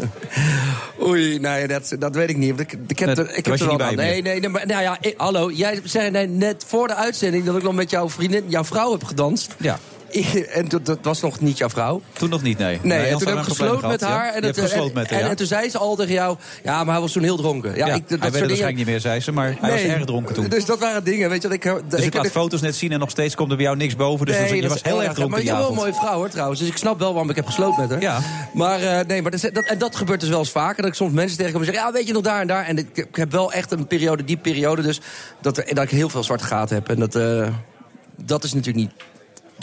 Oei, nee, dat, dat weet ik niet. Ik, ik heb er, ik heb er wel aan. Nee, nee, nee, maar, nou ja, ik- hallo. Jij zei net- net voor de uitzending dat ik nog met jouw vriendin, jouw vrouw heb gedanst. Ja. En dat, dat was nog niet jouw vrouw. Toen nog niet, nee. Nee, en toen heb ik gesloten met haar. En, het, toen zei ze al tegen jou... Ja, maar hij was toen heel dronken. Ja, ik, dat hij dingen- waarschijnlijk niet meer, zei ze. Maar hij was erg dronken toen. Dus dat waren dingen, weet je. Ik, Dus ik, ik, laat foto's net zien en nog steeds komt er bij jou niks boven. Dus je was heel erg dronken Maar je wel een mooie vrouw hoor trouwens. Dus ik snap wel waarom ik heb gesloten met haar. Ja. Maar eh, nee, maar dat, en dat gebeurt dus wel eens vaker. Dat ik soms mensen tegenkom en zeggen... Ja, weet je nog daar en daar. En ik, heb wel echt een periode, die periode dus... Dat, dat ik heel veel zwarte gaten heb. En dat, eh, dat is natuurlijk niet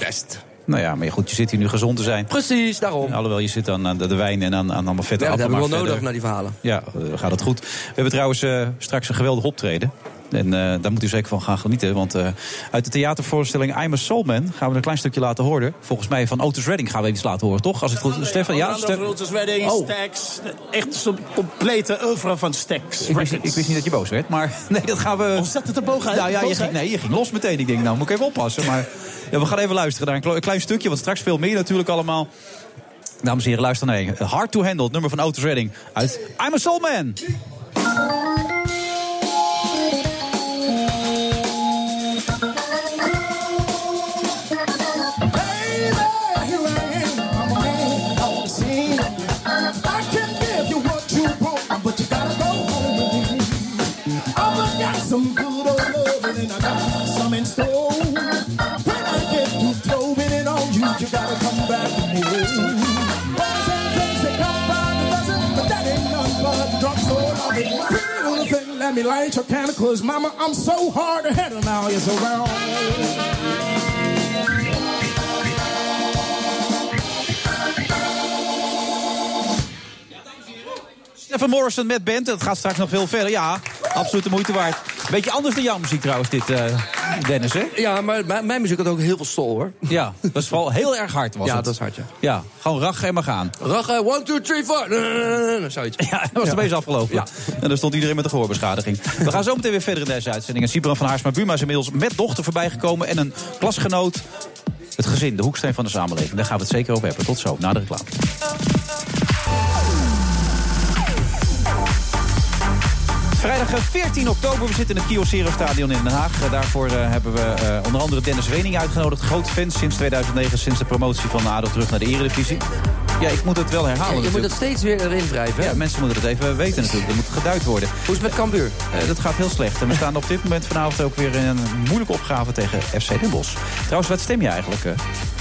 best. Nou ja, maar goed, je zit hier nu gezond te zijn. Precies, daarom. Alhoewel, je zit aan aan de, wijn en aan, aan allemaal vette Ja, dat heb ik appelen, wel nodig naar die verhalen. Ja, eh, gaat het goed. We hebben trouwens eh, straks een geweldig optreden. En eh, daar moet u zeker van gaan genieten. Want eh, uit de theatervoorstelling I'm a Soul Man gaan we een klein stukje laten horen. Volgens mij van Otis Redding gaan we iets laten horen, toch? Als het goed... Stefan, ja? Stef- Fruitus Wedding, Oh. Stax. Echt zo'n complete oeuvre van Stax. Ik wist, niet, ik wist niet dat je boos werd, maar nee, dat gaan we... Of zat het er bovenuit? Nou ja, je ging, nee, je ging los meteen. Ik denk, nou moet ik even oppassen. Maar ja, we gaan even luisteren naar een kle- een klein stukje, want straks veel meer natuurlijk allemaal. Dames en heren, luister naar Hard to Handle, het nummer van Otis Redding uit I'm a Soul Man. Let me light your candle, cause mama, I'm so hard to handle now, you're so wrong. Morrison met band, dat gaat straks nog veel verder. Ja, absoluut de moeite waard. Beetje anders dan jouw muziek trouwens, dit, eh, Dennis, hè? Ja, maar mijn, muziek had ook heel veel soul, hoor. Ja, dat is vooral heel erg hard was Ja, het. dat is hard, ja. Ja, gewoon rach en maar gaan. Eh, one, two, three, four. Zoiets. Ja, dat was de meest afgelopen. Ja. En dan stond iedereen met een gehoorbeschadiging. We gaan zo meteen weer verder in deze uitzending. En Sibran van Haarsma Buma is inmiddels met dochter voorbijgekomen. En een klasgenoot. Het gezin, de hoeksteen van de samenleving. Daar gaan we het zeker over hebben. Tot zo, na de reclame. Vrijdag eh, 14 oktober, we zitten in het Kyocera Stadion in Den Haag. Eh, Daarvoor eh, hebben we eh, onder andere Dennis Wening uitgenodigd. Groot fan sinds 2009, sinds de promotie van ADO terug naar de Eredivisie. Ja, ik moet het wel herhalen je moet het steeds weer erin wrijven. hè? Ja, mensen moeten het even weten natuurlijk. Er moet geduid worden. Hoe is het met Cambuur? Eh, dat gaat heel slecht. En we staan op dit moment vanavond ook weer in een moeilijke opgave tegen FC Den Bosch. Trouwens, wat stem je eigenlijk, eh,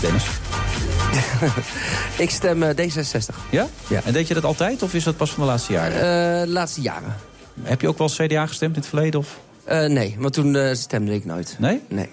Dennis? Ik stem eh, D66. Ja? Ja. En deed je dat altijd of is dat pas van de laatste jaren? Eh, de laatste jaren. Heb je ook wel CDA gestemd in het verleden? Of? Eh, nee, want toen eh, stemde ik nooit. Nee? Nee.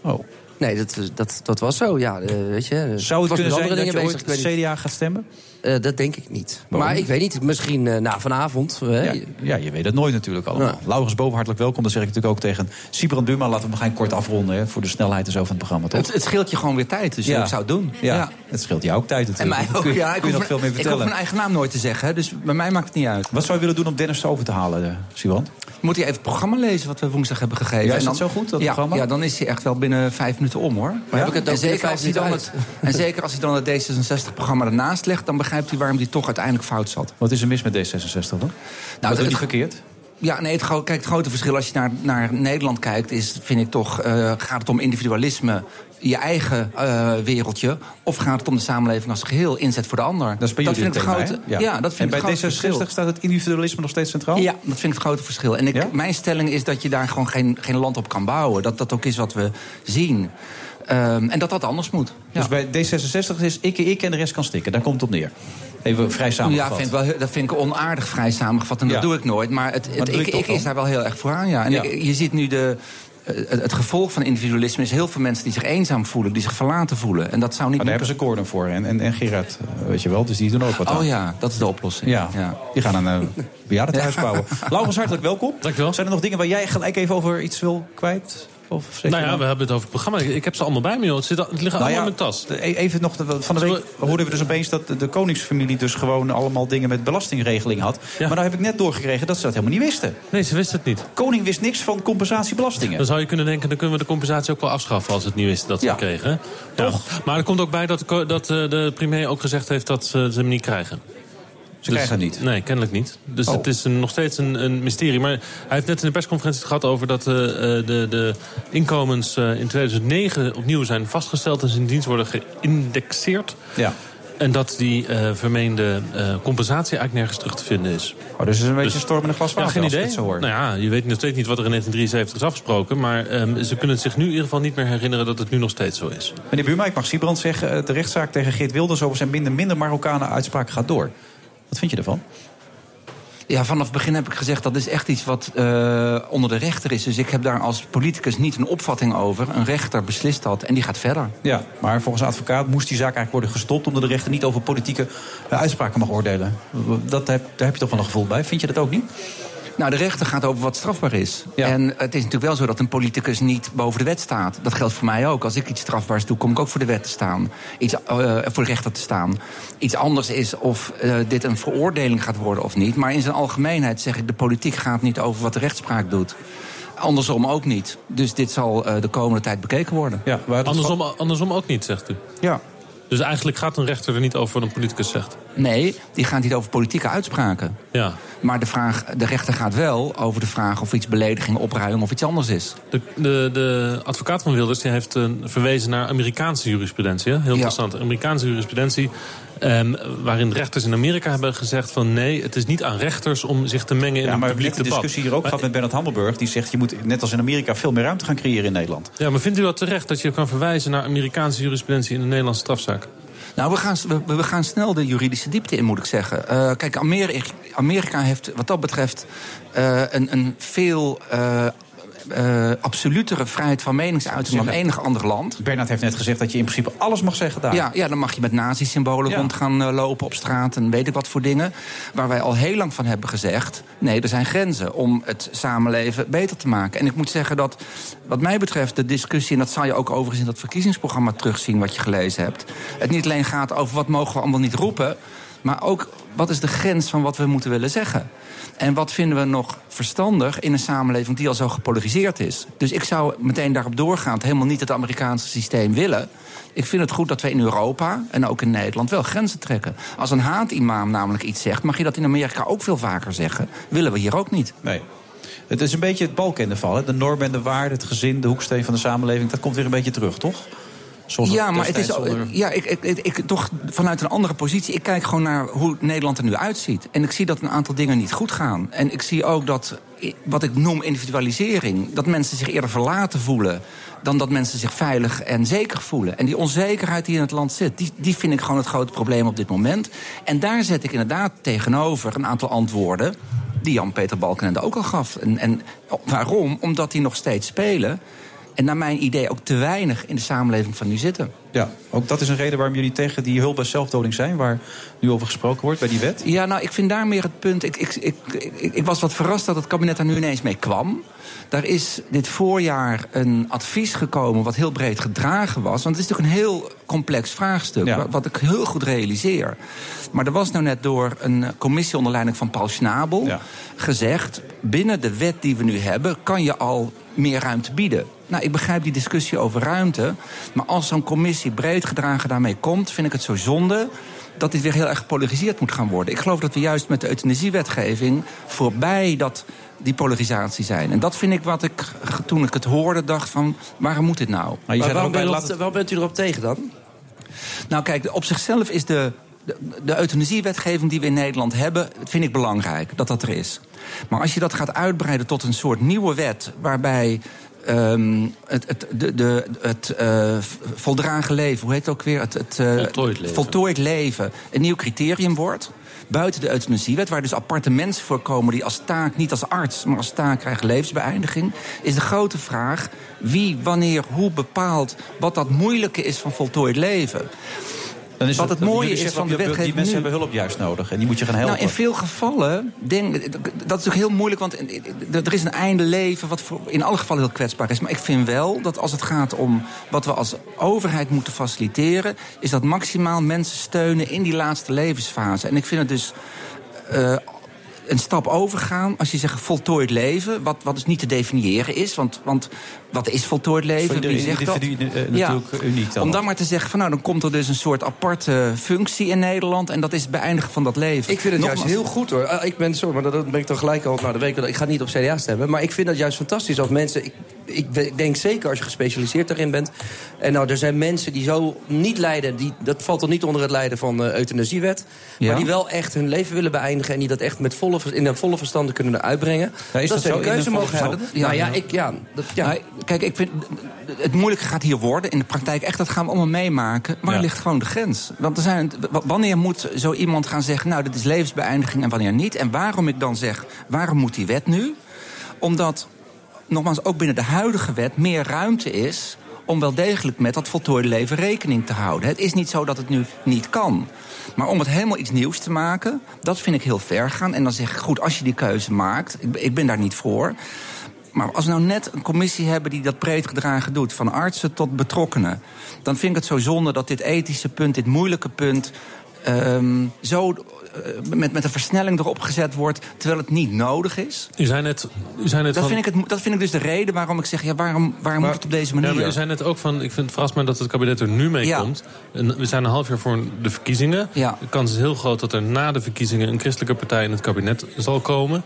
Oh. Nee, dat, dat, dat was zo, ja. eh, weet je, Zou het kunnen zijn dat je ooit bezig. CDA gaat stemmen? Eh, dat denk ik niet. Waarom? Maar ik weet niet, misschien eh, na vanavond. eh, Ja, ja, je weet het nooit natuurlijk allemaal. Ja. Laurens Boven, hartelijk welkom. Dat zeg ik natuurlijk ook tegen Sibrand Buma. Laten we hem gaan kort afronden hè, voor de snelheid en zo van het programma, toch? Het, het scheelt je gewoon weer tijd, dus Ja. ik zou het doen. Ja, het scheelt jou ook tijd En natuurlijk. mij ook, Kun je, ja. Ik kun je nog veel meer ik hoef vertellen. mijn eigen naam nooit te zeggen, hè, dus bij mij maakt het niet uit. Wat zou je willen doen om Dennis over te halen, Sibrand? Moet hij even het programma lezen wat we woensdag hebben gegeven? Ja, is dat zo goed, dat ja, programma? Ja, dan is hij echt wel binnen vijf minuten om, hoor. Maar heb ik het en, zeker als hij dan het, en zeker als hij dan het D66-programma ernaast legt... dan begrijpt hij waarom hij toch uiteindelijk fout zat. Wat is er mis met D66 dan? Nou, hij verkeerd? Ja, nee, het, kijk, het grote verschil als je naar, naar Nederland kijkt... is, vind ik toch, eh, gaat het om individualisme, je eigen eh, wereldje... of gaat het om de samenleving als geheel, inzet voor de ander? Dat is bij jullie vind ik het grote, hè? ja. dat vind en ik bij het grote D66 verschil. staat het individualisme nog steeds centraal? Ja, dat vind ik het grote verschil. En ik, Ja? mijn stelling is dat je daar gewoon geen, geen land op kan bouwen. Dat dat ook is wat we zien. Ehm, en dat dat anders moet. Ja. Dus bij D66 is ik, ik en de rest kan stikken. Daar komt het op neer. Even vrij samengevat. Ja, vind ik wel, dat vind ik onaardig vrij samengevat. En dat Ja. doe ik nooit. Maar het, het ik, is daar wel heel erg voor aan, ja. En Ja. ik- je ziet nu de... eh, Het, het gevolg van individualisme is heel veel mensen die zich eenzaam voelen, die zich verlaten voelen. En dat zou niet. Maar daar hebben ze Gordon voor. En, en, en Gerard, eh, weet je wel. Dus die doen ook wat aan. Oh ja, dat is de oplossing. Ja, die gaan een uh, bejaardentehuis bouwen. Laurens, hartelijk welkom. Dankjewel. Zijn er nog dingen waar jij gelijk even over iets wil kwijt? Of Nou ja, we hebben het over het programma. Ik heb ze allemaal bij me, joh. Het, zit, het liggen Nou allemaal ja, in mijn tas. e- Even nog, van de week hoorden we dus opeens dat de- koningsfamilie dus gewoon allemaal dingen met belastingregeling had. Maar nou heb ik net doorgekregen dat ze dat helemaal niet wisten. Nee, ze wisten het niet. Koning wist niks van compensatiebelastingen. Dan zou je kunnen denken, dan kunnen we de compensatie ook wel afschaffen als het niet wist dat ze Ja. kregen. Ja. Maar er komt ook bij dat dat eh, de premier ook gezegd heeft dat ze hem niet krijgen. Ze krijgen hem niet? Nee, kennelijk niet. Dus Oh. het is een, nog steeds een, een mysterie. Maar hij heeft net in de persconferentie het gehad over dat eh, eh, de, de inkomens eh, in 2009 opnieuw zijn vastgesteld en sindsdien worden geïndexeerd. Ja. En dat die vermeende compensatie eigenlijk nergens terug te vinden is. Oh, dus het is een beetje een storm in een glas Ja, water geen als ik idee. zo hoor. Nou ja, je weet nog steeds niet wat er in 1973 is afgesproken. Maar ehm, ze kunnen het zich nu in ieder geval niet meer herinneren dat het nu nog steeds zo is. Meneer ik mag Siebrand zeggen... de rechtszaak tegen Geert Wilders over zijn minder, minder Marokkanen uitspraak gaat door. Wat vind je ervan? Ja, vanaf het begin heb ik gezegd dat is echt iets wat eh, onder de rechter is. Dus ik heb daar als politicus niet een opvatting over. Een rechter beslist dat en die gaat verder. Ja, maar volgens een advocaat moest die zaak eigenlijk worden gestopt... omdat de rechter niet over politieke eh, uitspraken mag oordelen. Dat heb, daar heb je toch wel een gevoel bij. Vind je dat ook niet? Nou, de rechter gaat over wat strafbaar is. En het is natuurlijk wel zo dat een politicus niet boven de wet staat. Dat geldt voor mij ook. Als ik iets strafbaars doe, kom ik ook voor de wet te staan. Iets, eh, voor de rechter te staan. Iets anders is of eh, dit een veroordeling gaat worden of niet. Maar in zijn algemeenheid zeg ik, de politiek gaat niet over wat de rechtspraak doet. Andersom ook niet. Dus dit zal eh, de komende tijd bekeken worden. Ja, Andersom, andersom ook niet, zegt u. Ja. Dus eigenlijk gaat een rechter er niet over wat een politicus zegt. Nee, die gaat niet over politieke uitspraken. Ja. Maar de, vraag, de rechter gaat wel over de vraag of iets belediging, opruiming of iets anders is. De, de, de advocaat van Wilders die heeft eh, verwezen naar Amerikaanse jurisprudentie. hè? Heel interessant. Amerikaanse jurisprudentie. Ehm, waarin rechters in Amerika hebben gezegd van nee, het is niet aan rechters om zich te mengen in Ja, een maar publiek de debat. discussie hier ook gehad met Bernard Hammelburg. Die zegt, je moet net als in Amerika veel meer ruimte gaan creëren in Nederland. Ja, maar vindt u dat terecht dat je kan verwijzen naar Amerikaanse jurisprudentie in een Nederlandse strafzaak? Nou, we gaan, we, we gaan snel de juridische diepte in, moet ik zeggen. Eh, kijk, Amerika, Amerika heeft wat dat betreft eh, een, een veel eh, eh, absolutere vrijheid van meningsuiting dan enig ander land. Bernard heeft net gezegd dat je in principe alles mag zeggen daar. Ja, ja, dan mag je met nazi-symbolen Ja. rond gaan eh, lopen op straat en weet ik wat voor dingen. Waar wij al heel lang van hebben gezegd... nee, er zijn grenzen om het samenleven beter te maken. En ik moet zeggen dat, wat mij betreft, de discussie... en dat zal je ook overigens in dat verkiezingsprogramma terugzien... wat je gelezen hebt. Het niet alleen gaat over wat mogen we allemaal niet roepen... maar ook wat is de grens van wat we moeten willen zeggen. En wat vinden we nog verstandig in een samenleving die al zo gepolariseerd is. Dus ik zou meteen daarop doorgaan, helemaal niet het Amerikaanse systeem willen. Ik vind het goed dat we in Europa en ook in Nederland wel grenzen trekken. Als een haatimaam namelijk iets zegt, mag je dat in Amerika ook veel vaker zeggen. Willen we hier ook niet. Nee. Het is een beetje het balkendeval. hè? De normen en de waarden, het gezin, de hoeksteen van de samenleving. Dat komt weer een beetje terug, toch? Ja, maar het is ja, ik, ik, ik, toch vanuit een andere positie. Ik kijk gewoon naar hoe Nederland er nu uitziet. En ik zie dat een aantal dingen niet goed gaan. En ik zie ook dat, wat ik noem individualisering... dat mensen zich eerder verlaten voelen... dan dat mensen zich veilig en zeker voelen. En die onzekerheid die in het land zit... die, die vind ik gewoon het grote probleem op dit moment. En daar zet ik inderdaad tegenover een aantal antwoorden... die Jan-Peter Balkenende ook al gaf. En, en waarom? Omdat die nog steeds spelen... En naar mijn idee ook te weinig in de samenleving van nu zitten. Ja, ook dat is een reden waarom jullie tegen die hulp bij zelfdoding zijn... waar nu over gesproken wordt bij die wet. Ja, nou, ik vind daar meer het punt. Ik, ik, ik, ik, ik was wat verrast dat het kabinet daar nu ineens mee kwam. Daar is dit voorjaar een advies gekomen wat heel breed gedragen was. Want het is natuurlijk een heel complex vraagstuk, Ja. wat ik heel goed realiseer. Maar er was nou net door een commissie onder leiding van Paul Schnabel gezegd... binnen de wet die we nu hebben kan je al meer ruimte bieden. Nou, ik begrijp die discussie over ruimte. Maar als zo'n commissie breed gedragen daarmee komt... vind ik het zo zonde dat dit weer heel erg gepolariseerd moet gaan worden. Ik geloof dat we juist met de euthanasiewetgeving... voorbij dat, die polarisatie zijn. En dat vind ik wat ik, toen ik het hoorde, dacht van... waarom moet dit nou? Maar je waarom bent u erop tegen dan? Nou kijk, op zichzelf is de, de, de euthanasiewetgeving die we in Nederland hebben... vind ik belangrijk dat dat er is. Maar als je dat gaat uitbreiden tot een soort nieuwe wet... waarbij ehm, het, het, de, de, het eh, voldragen leven, hoe heet het ook weer? Het, het, eh, Voltooid leven. voltooid leven een nieuw criterium wordt. Buiten de euthanasiewet, waar dus aparte mensen voor komen die als taak, niet als arts, maar als taak krijgen levensbeëindiging. Is de grote vraag wie, wanneer, hoe bepaalt wat dat moeilijke is van voltooid leven. Dan is Wat het mooie is van de wetgeving Die mensen nu. hebben hulp juist nodig en die moet je gaan helpen. Nou, in veel gevallen, denk, dat is natuurlijk heel moeilijk, want er is een einde leven wat voor- in alle gevallen heel kwetsbaar is. Maar ik vind wel dat als het gaat om wat we als overheid moeten faciliteren, is dat maximaal mensen steunen in die laatste levensfase. En ik vind het dus. eh, een stap overgaan als je zegt voltooid leven, wat, wat dus niet te definiëren is. Want, want wat is voltooid leven? Voor Wie zegt dat? eh, natuurlijk uniek dan Om dan maar te zeggen van nou, dan komt er dus een soort aparte functie in Nederland en dat is het beëindigen van dat leven. Ik vind het juist heel goed hoor. Ah, Ik ben, sorry, maar dat ben ik dan gelijk al naar de week. Ik ga niet op CDA stemmen. Maar ik vind dat juist fantastisch als mensen. Ik, ik denk zeker als je gespecialiseerd daarin bent. En nou, er zijn mensen die zo niet lijden. Die, dat valt dan niet onder het lijden van de euthanasiewet. Ja. Maar die wel echt hun leven willen beëindigen. En die dat echt met volle, in een volle verstand kunnen uitbrengen. Ja, is dat de keuze een volle mogen hebben. nou ja, Ja. ik, ja, dat, ja. Nou, kijk, ik vind het moeilijke gaat hier worden. In de praktijk echt, dat gaan we allemaal meemaken. Waar Ja. ligt gewoon de grens? Want er zijn, wanneer moet zo iemand gaan zeggen... nou, dit is levensbeëindiging en wanneer niet? En waarom ik dan zeg, waarom moet die wet nu? Omdat, nogmaals, ook binnen de huidige wet... meer ruimte is om wel degelijk met dat voltooide leven rekening te houden. Het is niet zo dat het nu niet kan. Maar om het helemaal iets nieuws te maken, dat vind ik heel ver gaan. En dan zeg ik, goed, als je die keuze maakt... ik, ik ben daar niet voor... Maar als we nou net een commissie hebben die dat breed gedragen doet... van artsen tot betrokkenen... dan vind ik het zo zonde dat dit ethische punt, dit moeilijke punt... ehm, zo eh, met, met een versnelling erop gezet wordt... terwijl het niet nodig is. U zei net, u zei net Dat van... vind, ik het, dat vind ik dus de reden waarom ik zeg... Ja, waarom, waarom moet het op deze manier? Ja, maar u zei net ook van, ik vind het verrast me dat het kabinet er nu mee Ja. komt. We zijn een half jaar voor de verkiezingen. Ja. De kans is heel groot dat er na de verkiezingen... een christelijke partij in het kabinet zal komen.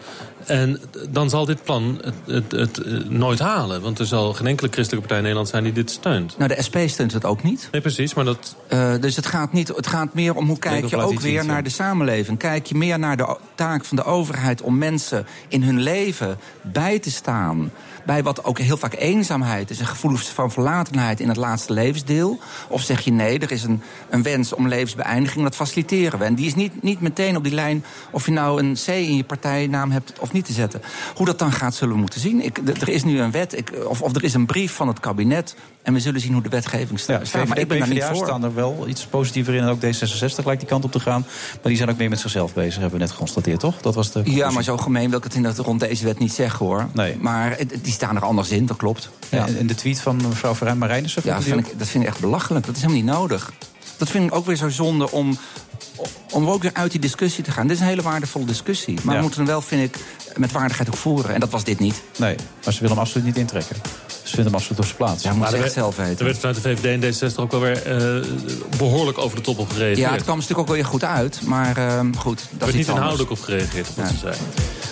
En dan zal dit plan het, het, het eh, nooit halen. Want er zal geen enkele christelijke partij in Nederland zijn die dit steunt. Nou, de SP steunt het ook niet. Nee, precies, maar dat... Eh, dus het gaat, niet, het gaat meer om hoe kijk je ook weer naar de samenleving. Kijk je meer naar de taak van de overheid om mensen in hun leven bij te staan. Bij wat ook heel vaak eenzaamheid is, een gevoel van verlatenheid in het laatste levensdeel. Of zeg je nee, er is een, een wens om levensbeëindiging, dat faciliteren we. En die is niet, niet meteen op die lijn of je nou een C in je partijnaam hebt of niet te zetten. Hoe dat dan gaat, zullen we moeten zien. Ik, er is nu een wet, ik, of, of er is een brief van het kabinet. En we zullen zien hoe de wetgeving Ja, staat. Maar ik ben daar niet voor. staan er wel iets positiever in. En ook D66 lijkt die kant op te gaan. Maar die zijn ook meer met zichzelf bezig, hebben we net geconstateerd, toch? Dat was de Ja, maar zo gemeen wil ik het in dat rond deze wet niet zeggen hoor. Nee. Maar die staan er anders in, dat klopt. Ja, en de tweet van mevrouw Verijn Marijnissen... Ja, vind ik, dat vind ik echt belachelijk. Dat is helemaal niet nodig. Dat vind ik ook weer zo zonde om, om ook weer uit die discussie te gaan. Dit is een hele waardevolle discussie. Maar Ja. we moeten hem wel, vind ik, met waardigheid ook voeren. En dat was dit niet. Nee, maar ze willen hem absoluut niet intrekken. Ze vinden hem absoluut op zijn plaats. Ja, moet Maar ze er echt zelf weten. Er werd vanuit de VVD en D66 ook wel weer eh, behoorlijk over de top op gereageerd. Ja, het kwam natuurlijk ook wel weer goed uit. Maar ehm, goed, dat er is niet inhoudelijk op gereageerd, op wat ze zei.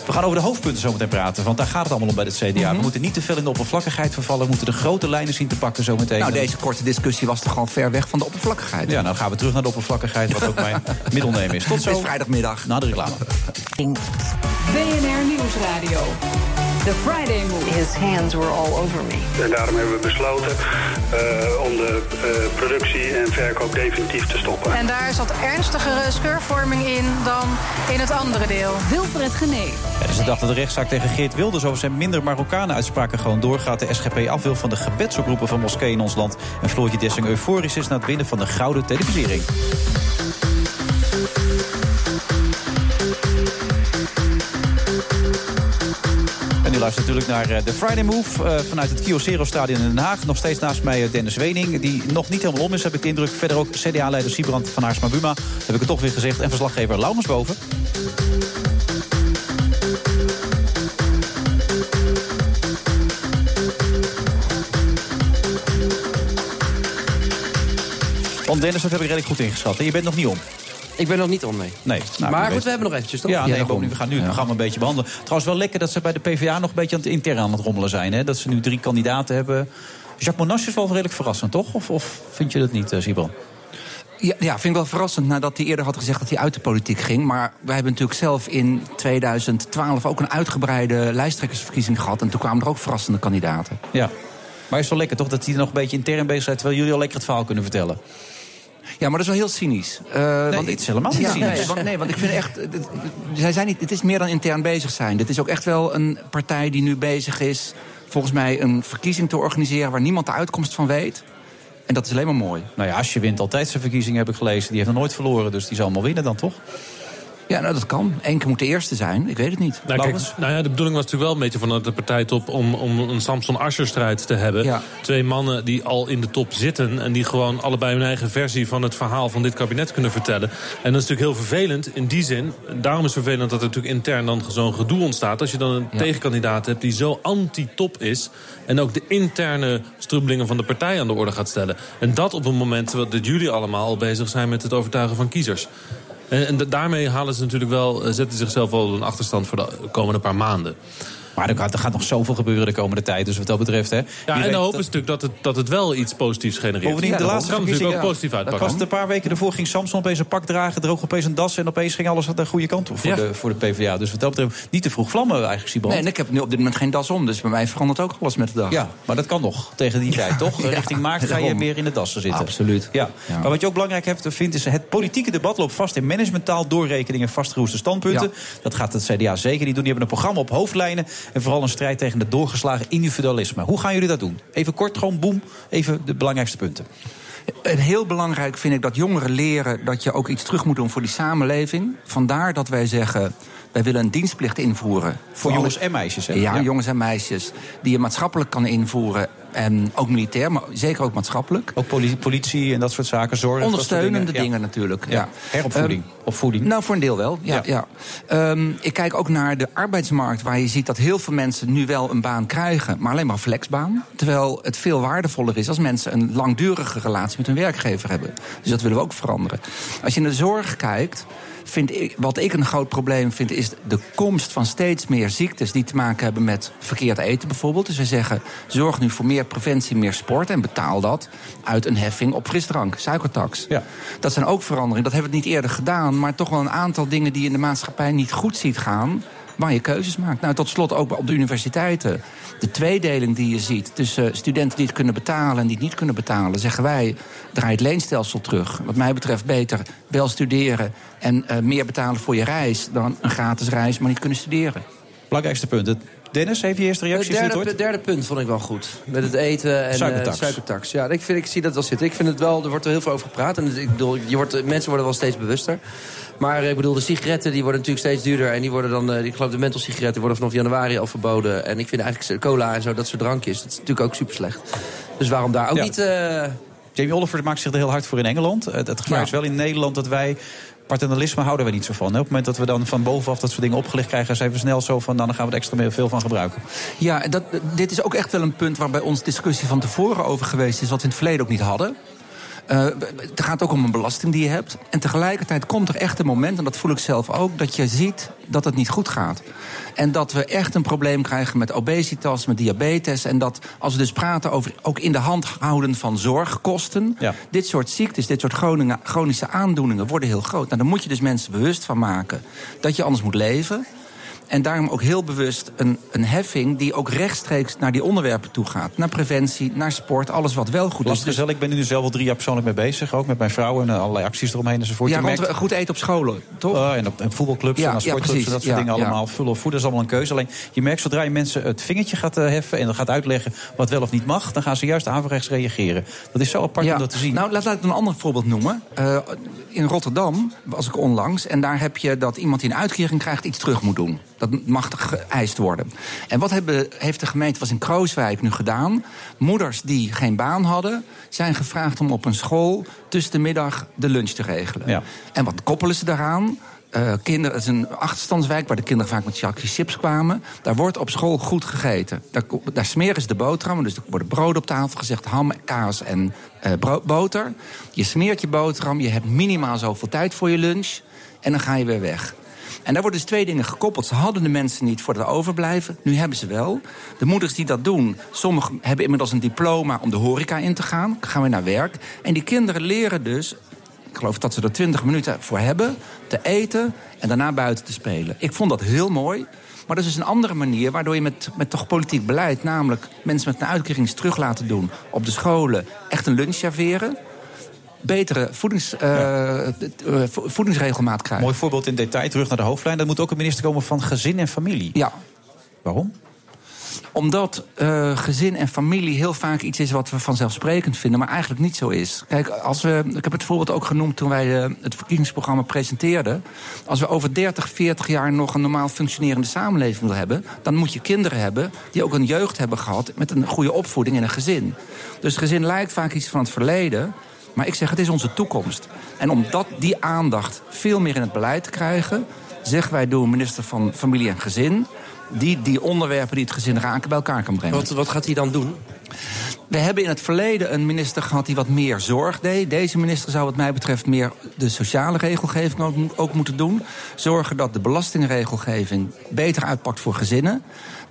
We gaan over de hoofdpunten zometeen praten, want daar gaat het allemaal om bij het CDA. Mhm. We moeten niet te veel in de oppervlakkigheid vervallen. We moeten de grote lijnen zien te pakken zometeen. Nou, deze korte discussie was toch al ver weg van de oppervlakkigheid. Ja, nou gaan we terug naar de oppervlakkigheid, wat ook mijn middelneem is. Tot Het zo. is vrijdagmiddag. Na de reclame. BNR Nieuwsradio. The Friday Move. His hands were all over me. En daarom hebben we besloten eh, om de eh, productie en verkoop definitief te stoppen. En daar zat ernstigere scheurvorming in dan in het andere deel. Wilfred Genee. Het is de dag dat de rechtszaak tegen Geert Wilders over zijn minder Marokkanen uitspraken gewoon doorgaat. De SGP af wil van de gebedsoproepen van moskeeën in ons land. En Floortje Dessing euforisch is na het winnen van de gouden televisiering. Luistert natuurlijk naar eh, de Friday Move eh, vanuit het Kyocero Stadion in Den Haag. Nog steeds naast mij eh, Dennis Wening, die nog niet helemaal om is, heb ik de indruk. Verder ook CDA-leider Siebrand van Haarsma Buma, heb ik het toch weer gezegd. En verslaggever Laurens Boven. Want Dennis, dat heb ik redelijk goed ingeschat. En je bent nog niet om. Ik ben nog niet om mee. Nee. Nou, maar goed, weet. we hebben nog eventjes, toch? Ja, nee, we gaan nu het programma een beetje behandelen. Trouwens wel lekker dat ze bij de PvdA nog een beetje aan het intern aan het rommelen zijn. Hè? Dat ze nu drie kandidaten hebben. Jacques Monas is wel redelijk verrassend, toch? Of, of vind je dat niet, uh, Sibran? Ja, ja, vind ik wel verrassend nadat hij eerder had gezegd dat hij uit de politiek ging. Maar wij hebben natuurlijk zelf in 2012 ook een uitgebreide lijsttrekkersverkiezing gehad. En toen kwamen er ook verrassende kandidaten. Ja. Maar het is wel lekker toch dat hij nog een beetje intern bezig is... terwijl jullie al lekker het verhaal kunnen vertellen. Ja, maar dat is wel heel cynisch. Uh, nee, het is helemaal niet ja, cynisch. Nee want, nee, want ik vind echt... het- Zij zijn niet, het is meer dan intern bezig zijn. Dit is ook echt wel een partij die nu bezig is... volgens mij een verkiezing te organiseren... waar niemand de uitkomst van weet. En dat is alleen maar mooi. Nou ja, als je wint altijd zijn verkiezing, heb ik gelezen. Die heeft nog nooit verloren, dus die zal allemaal winnen dan, toch? Ja, nou dat kan. Eén keer moet de eerste zijn. Ik weet het niet. Nou, kijk, nou ja, de bedoeling was natuurlijk wel een beetje vanuit de partijtop... om, om een Samson-Ascher-strijd te hebben. Ja. Twee mannen die al in de top zitten... en die gewoon allebei hun eigen versie van het verhaal van dit kabinet kunnen vertellen. En dat is natuurlijk heel vervelend in die zin. Daarom is het vervelend dat er natuurlijk intern dan zo'n gedoe ontstaat. Als je dan een Ja. tegenkandidaat hebt die zo anti-top is... en ook de interne strubbelingen van de partij aan de orde gaat stellen. En dat op een moment dat jullie allemaal al bezig zijn... met het overtuigen van kiezers. En, en da- daarmee halen ze natuurlijk wel, eh, zetten zichzelf wel een achterstand voor de komende paar maanden. Maar er gaat, er gaat nog zoveel gebeuren de komende tijd. Dus wat dat betreft, hè. Ja, en Iedereen- de hoop is natuurlijk dat het, dat het wel iets positiefs genereert. Bovendien, de laatste dat kan natuurlijk ook positief Dat uitpakken. was een paar weken ervoor ging Samson opeens een pak dragen, droog opeens een das en opeens ging alles de goede kant op voor, Ja. de, voor de PvdA. Dus wat dat betreft niet te vroeg vlammen eigenlijk, Siband. Nee, en ik heb nu op dit moment geen das om. Dus bij mij verandert ook alles met de dag. Ja, maar dat kan nog tegen die tijd, toch? Ja, Richting maart ga je meer in de dassen zitten. Absoluut. Ja. Ja. Maar wat je ook belangrijk hebt, vindt, is het politieke debat loopt vast in managementtaal, doorrekeningen en vastgeroeste standpunten. Dat gaat het CDA zeker niet doen. Die hebben een programma op hoofdlijnen en vooral een strijd tegen het doorgeslagen individualisme. Hoe gaan jullie dat doen? Even kort, gewoon boem, even de belangrijkste punten. En heel belangrijk vind ik dat jongeren leren dat je ook iets terug moet doen voor die samenleving. Vandaar dat wij zeggen, wij willen een dienstplicht invoeren. Voor jongens en meisjes, hè? Ja, Ja. jongens en meisjes. Die je maatschappelijk kan invoeren. En ook militair, maar zeker ook maatschappelijk. Ook poli- politie en dat soort zaken, zorg. Ondersteunende dingen, Ja. natuurlijk. Ja. Ja. Heropvoeding. Ehm, of voeding. Nou, voor een deel wel. Ja, Ja. Ehm, ik kijk ook naar de arbeidsmarkt, waar je ziet dat heel veel mensen nu wel een baan krijgen, maar alleen maar een flexbaan. Terwijl het veel waardevoller is als mensen een langdurige relatie met hun werkgever hebben. Dus dat willen we ook veranderen. Als je naar de zorg kijkt. Vind ik, wat ik een groot probleem vind, is de komst van steeds meer ziektes die te maken hebben met verkeerd eten bijvoorbeeld. Dus we zeggen, zorg nu voor meer preventie, meer sport en betaal dat uit een heffing op frisdrank, suikertax. Ja. Dat zijn ook veranderingen. Dat hebben we het niet eerder gedaan, maar toch wel een aantal dingen die je in de maatschappij niet goed ziet gaan. Waar je keuzes maakt. Nou, tot slot ook op de universiteiten. De tweedeling die je ziet tussen studenten die het kunnen betalen en die het niet kunnen betalen, zeggen wij: draai het leenstelsel terug. Wat mij betreft beter wel studeren en eh, meer betalen voor je reis dan een gratis reis, maar niet kunnen studeren. Belangrijkste punten. Dennis, heeft je eerste reactie? Het derde, het derde punt vond ik wel goed. Met het eten en Suikertax. eh, suikertax. Ja, ik, vind, ik zie dat wel zitten. Ik vind het wel, er wordt er heel veel over gepraat. En ik bedoel, je wordt, mensen worden wel steeds bewuster. Maar ik bedoel, de sigaretten die worden natuurlijk steeds duurder. En die worden dan, eh, ik geloof de menthol sigaretten worden vanaf januari al verboden. En ik vind eigenlijk cola en zo, dat soort drankjes, dat is natuurlijk ook super slecht. Dus waarom daar ook Ja. niet... eh, Jamie Oliver maakt zich er heel hard voor in Engeland. Het, het gevaar Ja. is wel in Nederland dat wij... Paternalisme houden we niet zo van. Hè? Op het moment dat we dan van bovenaf dat soort dingen opgelegd krijgen... zijn we snel zo van, nou, dan gaan we er extra veel van gebruiken. Ja, dat, dit is ook echt wel een punt waar bij ons discussie van tevoren over geweest is, wat we in het verleden ook niet hadden. Eh, het gaat ook om een belasting die je hebt. En tegelijkertijd komt er echt een moment, en dat voel ik zelf ook, dat je ziet dat het niet goed gaat. En dat we echt een probleem krijgen met obesitas, met diabetes. En dat als we dus praten over ook in de hand houden van zorgkosten. Dit soort ziektes, dit soort chronische- chronische aandoeningen worden heel groot. Nou, dan moet je dus mensen bewust van maken dat je anders moet leven. En daarom ook heel bewust een, een heffing die ook rechtstreeks naar die onderwerpen toe gaat. Naar preventie, naar sport, alles wat wel goed is. Lastig is wel, ik ben er nu zelf al drie jaar persoonlijk mee bezig. Ook met mijn vrouw en eh, allerlei acties eromheen enzovoort. Ja, merkt- goed eten op scholen, toch? Oh, en op en voetbalclubs Ja, en sportclubs en dat soort Ja, dingen allemaal. Vullen of voeden is allemaal een keuze. Alleen je merkt zodra je mensen het vingertje gaat eh, heffen... en dan gaat uitleggen wat wel of niet mag... dan gaan ze juist averechts reageren. Dat is zo apart om dat te zien. Nou, laat, laat ik een ander voorbeeld noemen. Eh, in Rotterdam was ik onlangs. En daar heb je dat iemand die een uitkering krijgt iets terug moet doen. Dat mag geëist worden. En wat hebben, heeft de gemeente, was in Krooswijk nu gedaan? Moeders die geen baan hadden, zijn gevraagd om op een school tussen de middag de lunch te regelen. Ja. En wat koppelen ze daaraan? Eh, kinderen, het is een achterstandswijk waar de kinderen vaak met zakjes chips kwamen. Daar wordt op school goed gegeten. Daar, daar smeren ze de boterhammen. Dus er worden brood op tafel gezegd, ham, kaas en eh, boter. Je smeert je boterham, je hebt minimaal zoveel tijd voor je lunch. En dan ga je weer weg. En daar worden dus twee dingen gekoppeld. Ze hadden de mensen niet voor het overblijven. Nu hebben ze wel. De moeders die dat doen, sommigen hebben inmiddels een diploma om de horeca in te gaan. Gaan weer naar werk. En die kinderen leren dus Ik geloof dat ze er 20 minuten voor hebben te eten en daarna buiten te spelen. Ik vond dat heel mooi. Maar dat is dus een andere manier waardoor je met, met toch politiek beleid... namelijk mensen met een uitkering terug laten doen op de scholen... echt een lunch serveren, betere voedings, eh, eh, vo- voedingsregelmaat krijgen. Mooi voorbeeld in detail, terug naar de hoofdlijn. Dat moet ook een minister komen van gezin en familie. Ja. Waarom? Omdat eh, gezin en familie heel vaak iets is wat we vanzelfsprekend vinden, maar eigenlijk niet zo is. Kijk, als we, ik heb het voorbeeld ook genoemd toen wij het verkiezingsprogramma presenteerden. Als we over 30, 40 jaar nog een normaal functionerende samenleving willen hebben, dan moet je kinderen hebben die ook een jeugd hebben gehad met een goede opvoeding in een gezin. Dus gezin lijkt vaak iets van het verleden. Maar ik zeg, het is onze toekomst. En om dat, die aandacht veel meer in het beleid te krijgen... zeggen wij door minister van Familie en Gezin... die die onderwerpen die het gezin raken bij elkaar kan brengen. Wat, wat gaat hij dan doen? We hebben in het verleden een minister gehad die wat meer zorg deed. Deze minister zou wat mij betreft meer de sociale regelgeving ook, ook moeten doen. Zorgen dat de belastingregelgeving beter uitpakt voor gezinnen.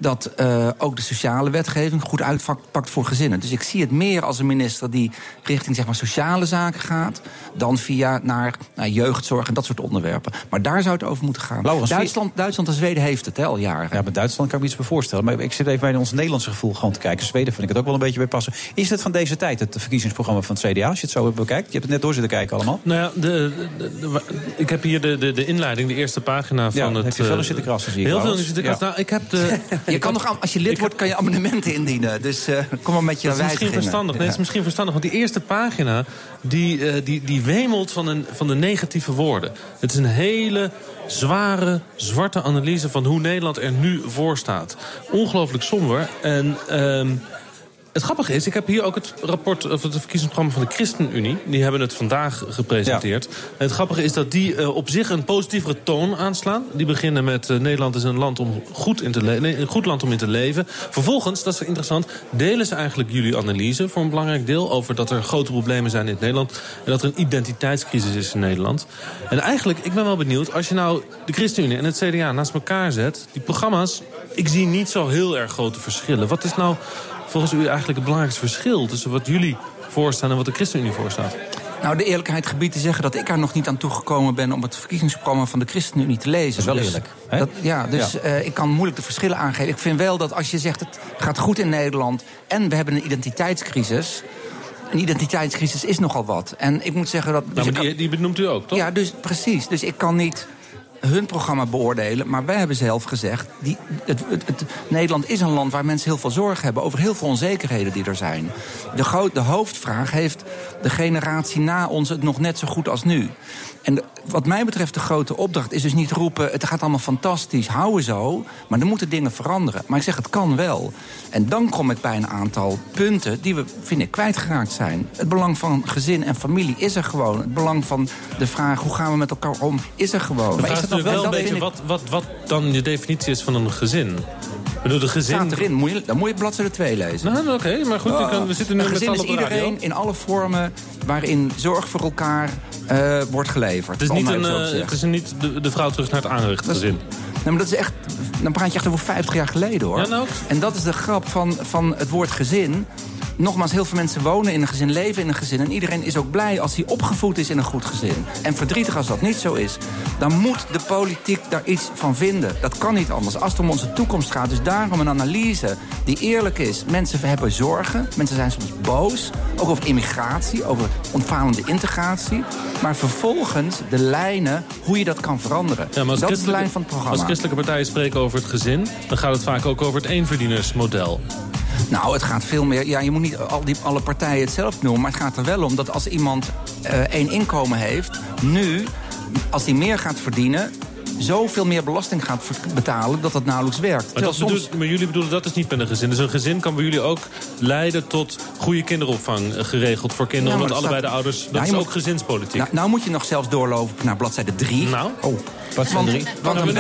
Dat eh, ook de sociale wetgeving goed uitpakt voor gezinnen. Dus ik zie het meer als een minister die richting zeg maar, sociale zaken gaat... dan via naar, naar jeugdzorg en dat soort onderwerpen. Maar daar zou het over moeten gaan. Laurens, Duitsland, Duitsland en Zweden heeft het hè, al jaren. Ja, met Duitsland kan ik me iets bij voorstellen. Maar ik zit even bij ons Nederlandse gevoel gewoon te kijken. Zweden vind ik het ook wel een beetje bij passen. Is het van deze tijd, het verkiezingsprogramma van het CDA, als je het zo bekijkt? Je hebt het net door zitten kijken allemaal. Nou ja, de, de- de- ik heb hier de, de, de inleiding, de eerste pagina van Ja, het... heb je veel in eh, zitten krassen, zie ik, Heel veel zitten krassen. Ja. Nou, ik heb de... Je kan nog, als je lid wordt, kan je amendementen indienen. Dus eh, kom maar met je Dat is misschien verstandig. Nee, het is misschien verstandig, want die eerste pagina die, eh, die, die wemelt van, een, van de negatieve woorden. Het is een hele zware, zwarte analyse van hoe Nederland er nu voor staat. Ongelooflijk somber. En ehm, het grappige is, ik heb hier ook het rapport of het verkiezingsprogramma van de ChristenUnie. Die hebben het vandaag gepresenteerd. En het grappige is dat die eh, op zich een positievere toon aanslaan. Die beginnen met eh, Nederland is een land om goed in te nee, een goed land om in te leven. Vervolgens, dat is interessant, delen ze eigenlijk jullie analyse voor een belangrijk deel over dat er grote problemen zijn in het Nederland en dat er een identiteitscrisis is in Nederland. En eigenlijk, ik ben wel benieuwd, als je nou de ChristenUnie en het CDA naast elkaar zet, die programma's, ik zie niet zo heel erg grote verschillen. Wat is nou volgens u eigenlijk het belangrijkste verschil tussen wat jullie voorstaan en wat de ChristenUnie voorstaat? Nou, de eerlijkheid gebied te zeggen dat ik er nog niet aan toegekomen ben om het verkiezingsprogramma van de ChristenUnie te lezen. Dat is wel Dus eerlijk, hè? Dat, ja, dus Ja. eh, ik kan moeilijk de verschillen aangeven. Ik vind wel dat als je zegt het gaat goed in Nederland en we hebben een identiteitscrisis. Een identiteitscrisis is nogal wat. En ik moet zeggen dat. dus Nou, maar die, die benoemt u ook, toch? Ja, dus precies. Dus ik kan niet hun programma beoordelen. Maar wij hebben zelf gezegd... Die, het, het, Nederland is een land waar mensen heel veel zorg hebben... over heel veel onzekerheden die er zijn. De, gro- de hoofdvraag heeft de generatie na ons het nog net zo goed als nu. En de- wat mij betreft de grote opdracht is dus niet roepen... het gaat allemaal fantastisch, houden zo. Maar er moeten dingen veranderen. Maar ik zeg, het kan wel. En dan kom ik bij een aantal punten die we, vind ik, kwijtgeraakt zijn. Het belang van gezin en familie is er gewoon. Het belang van de vraag, hoe gaan we met elkaar om, is er gewoon. Maar is het nog wel een beetje ik- wat, wat, wat dan je definitie is van een gezin? Bedoel, de gezin... staat erin, moet je, dan moet je bladzijde 2 lezen. Nou, oké, maar goed, kan- we zitten nu een met gezin is iedereen in alle vormen waarin zorg voor elkaar eh, wordt geleverd. Het is niet, een, eh, het is niet de, de vrouw terug naar het aanrecht gezin. Nee, maar dat is echt, dan praat je echt over 50 jaar geleden hoor. Ja, nou. En dat is de grap van, van het woord gezin. Nogmaals, heel veel mensen wonen in een gezin, leven in een gezin. En iedereen is ook blij als hij opgevoed is in een goed gezin. En verdrietig als dat niet zo is. Dan moet de politiek daar iets van vinden. Dat kan niet anders. Als het om onze toekomst gaat. Dus daarom een analyse die eerlijk is. Mensen hebben zorgen. Mensen zijn soms boos. Ook over immigratie, over ontfalende integratie. Maar vervolgens de lijnen hoe je dat kan veranderen. Ja, maar als dat is de lijn van het programma. Als christelijke partijen spreken over het gezin... dan gaat het vaak ook over het eenverdienersmodel. Nou, het gaat veel meer. Ja, je moet niet al die, alle partijen hetzelfde noemen. Maar het gaat er wel om dat als iemand eh, één inkomen heeft, nu, als hij meer gaat verdienen. Zoveel meer belasting gaat betalen dat dat nauwelijks werkt. Maar, dat bedoelt- maar jullie bedoelen dat is niet met een gezin. Dus een gezin kan bij jullie ook leiden tot goede kinderopvang eh, geregeld voor kinderen. Ja, omdat dat allebei staat- de ouders... Dat Ja, is ook moet- gezinspolitiek. Nou, nou moet je nog zelfs doorlopen naar bladzijde 3. Nou? Oh, Bladzijde drie. Want, Nou, we een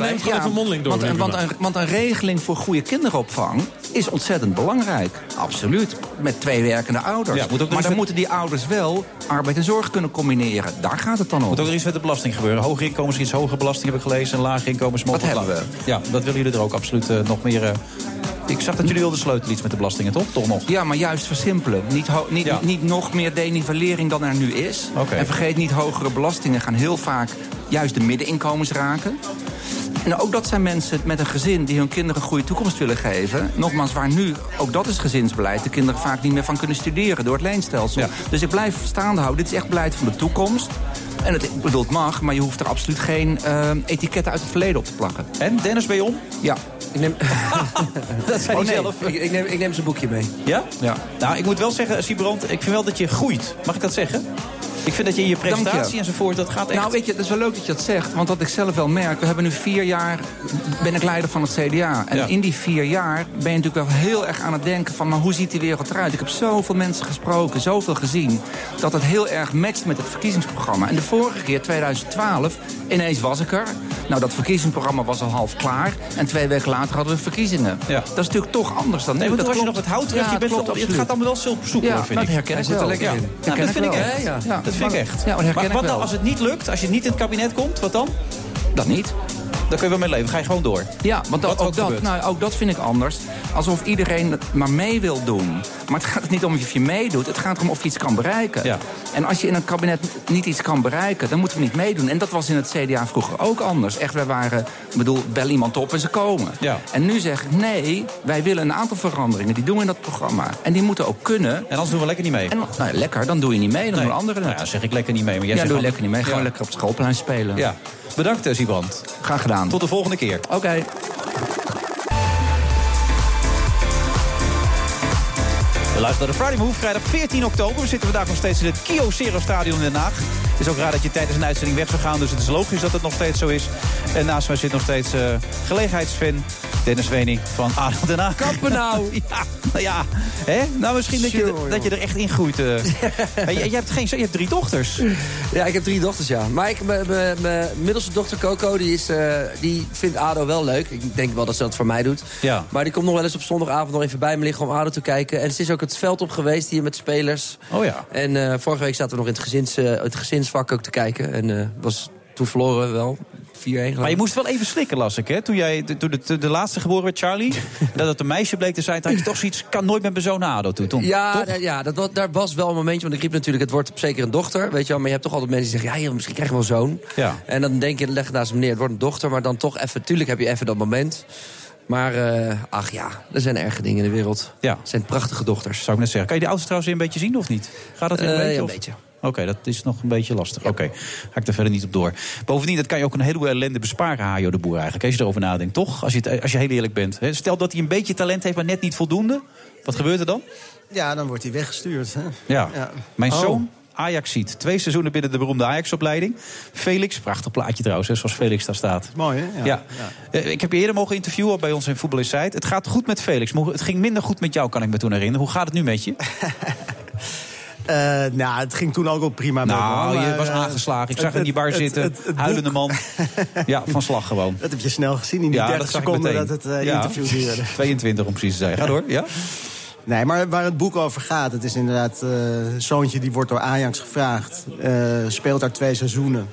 nemen gewoon- even mondeling door, Want, want, een, want een regeling voor goede kinderopvang is ontzettend belangrijk. Absoluut. Met twee werkende ouders. Ja, moet ook nog maar dan met- moeten die ouders wel arbeid en zorg kunnen combineren. Daar gaat het dan om. Moet ook er iets met de belasting gebeuren. Hoge inkomens, iets hogere belasting heb ik gelezen. En lage inkomens mogen Wat hebben lager. Ja, dat willen jullie er ook absoluut eh, nog meer... eh, Ik zag dat jullie wilden sleutelen iets met de belastingen, toch? Toch nog? Ja, maar juist versimpelen. Niet, niet, Ja. niet nog meer denivellering dan er nu is. Oké. En vergeet niet, hogere belastingen gaan heel vaak juist de middeninkomens raken. En ook dat zijn mensen met een gezin die hun kinderen een goede toekomst willen geven. Nogmaals, waar nu, ook dat is gezinsbeleid, de kinderen vaak niet meer van kunnen studeren door het leenstelsel. Dus ik blijf staande houden, dit is echt beleid van de toekomst. En het, ik bedoel, het mag, maar je hoeft er absoluut geen eh, etiketten uit het verleden op te plakken. En, Dennis, ben je om? Ja. Ik neem... dat zei Oh, nee. zelf. Ik, ik neem, ik neem zijn boekje mee. Ja? Ja. Nou, ik moet wel zeggen, Siebrand, ik vind wel dat je groeit. Mag ik dat zeggen? Ik vind dat je in je presentatie enzovoort, dat gaat echt... Nou, weet je, het is wel leuk dat je dat zegt. Want wat ik zelf wel merk, we hebben nu vier jaar... ben ik leider van het CDA. En Ja. in die vier jaar ben je natuurlijk wel heel erg aan het denken van... maar hoe ziet die wereld eruit? Ik heb zoveel mensen gesproken, zoveel gezien... dat het heel erg matcht met het verkiezingsprogramma. En de vorige keer, 2012, ineens was ik er. Nou, dat verkiezingsprogramma was al half klaar. En twee weken later hadden we verkiezingen. Ja. Dat is natuurlijk toch anders dan nu. Nee, want was je nog het hout terug. Ja, je bent klopt, het gaat allemaal wel zo soepel, Ja, vind dat ik. herken ik er wel. lekker Ja. in. Dat vind ik echt. Ja, vind ik echt. Ja, maar wat nou als het niet lukt? Als je niet in het kabinet komt, wat dan? Dat niet. Dan kun je wel mee leven. Ga je gewoon door. Ja, want dat, ook, ook dat, nou, ook dat vind ik anders. Alsof iedereen het maar mee wil doen. Maar het gaat er niet om of je meedoet. Het gaat erom of je iets kan bereiken. Ja. En als je in een kabinet niet iets kan bereiken... dan moeten we niet meedoen. En dat was in het CDA vroeger ook anders. Echt, wij waren, ik bedoel, bel iemand op en ze komen. Ja. En nu zeg ik, nee, wij willen een aantal veranderingen. Die doen we in dat programma. En die moeten ook kunnen. En anders doen we lekker niet mee. En, nou, lekker, dan doe je niet mee. Dan Nee. doen anderen het. Nou ja, zeg ik lekker niet mee. Maar jij ja, zegt doe lekker niet mee. Gewoon Ja. lekker op het schoolplein spelen. Ja. Bedankt, eh, Siebrand. Graag gedaan. Tot de volgende keer. Oké. We luisteren naar de Friday Move, vrijdag 14 oktober. We zitten vandaag nog steeds in het Kyocera Stadion in Den Haag. Het is ook raar dat je tijdens een uitzending weg zou gaan, dus het is logisch dat het nog steeds zo is. En naast mij zit nog steeds gelegenheidsfan Dennis Wening van ADO Den Haag. Kappen nou! ja, nou ja, hè? Nou misschien dat je, dat je er echt in groeit. eh. Je, je hebt geen, je hebt drie dochters. Ja, ik heb drie dochters, ja. Maar ik, mijn- middelste dochter Coco, die, is, eh, die vindt ADO wel leuk. Ik denk wel dat ze dat voor mij doet. Ja. Maar die komt nog wel eens op zondagavond nog even bij me liggen om ADO te kijken. En ze is ook het veld op geweest hier met spelers. Oh ja. En eh, vorige week zaten we nog in het, gezins, het gezinsvak ook te kijken. En was toen verloren we wel. 4-1 geloof Maar je moest wel even slikken, las ik, hè? Toen, jij, toen de, de, de laatste geboren werd, Charlie. dat het een meisje bleek te zijn. Had je toch zoiets, kan nooit met mijn zoon naar ADO toe. Toen, Ja, ja dat, wa- daar was wel een momentje. Want ik riep natuurlijk, het wordt zeker een dochter. Weet je wel, maar je hebt toch altijd mensen die zeggen... ja, joh, misschien krijg je wel een zoon. Ja. En dan denk je, leg naast meneer, het wordt een dochter. Maar dan toch even, tuurlijk heb je even dat moment. Maar eh, ach ja, er zijn erge dingen in de wereld. Ja. Het zijn prachtige dochters. Zou ik net zeggen. Kan je die auto's trouwens weer een beetje zien of niet? Gaat dat weer een Eh, beetje? ja, een of- beetje. Oké, dat is nog een beetje lastig. Oké, ga ik er verder niet op door. Bovendien, dat kan je ook een heleboel ellende besparen, Hajo de Boer eigenlijk. Als je erover nadenkt, toch? Als je, als je heel eerlijk bent. Stel dat hij een beetje talent heeft, maar net niet voldoende. Wat gebeurt er dan? Ja, dan wordt hij weggestuurd. Hè? Ja, Ja. mijn Oh. zoon Ajax ziet. Twee seizoenen binnen de beroemde Ajax-opleiding. Felix, prachtig plaatje trouwens, hè, zoals Felix daar staat. Mooi, hè? Ja. Eh, Ik heb je eerder mogen interviewen bij ons in Voetbal Insight. Het gaat goed met Felix. maar Het ging minder goed met jou, kan ik me toen herinneren. Hoe gaat het nu met je? Eh, nou, het ging toen ook wel prima met Nou, me, je was eh, aangeslagen. Ik het- zag in die bar het- zitten, het- het huilende boek- man. Ja, van slag gewoon. Dat heb je snel gezien in die Ja, 30 dat zag ik seconden meteen. dat het eh, Ja. interview duurde. 22 om precies te zijn. Ga door, ja? Nee, maar waar het boek over gaat, het is inderdaad... eh zoontje die wordt door Ajax gevraagd. eh, speelt daar twee seizoenen.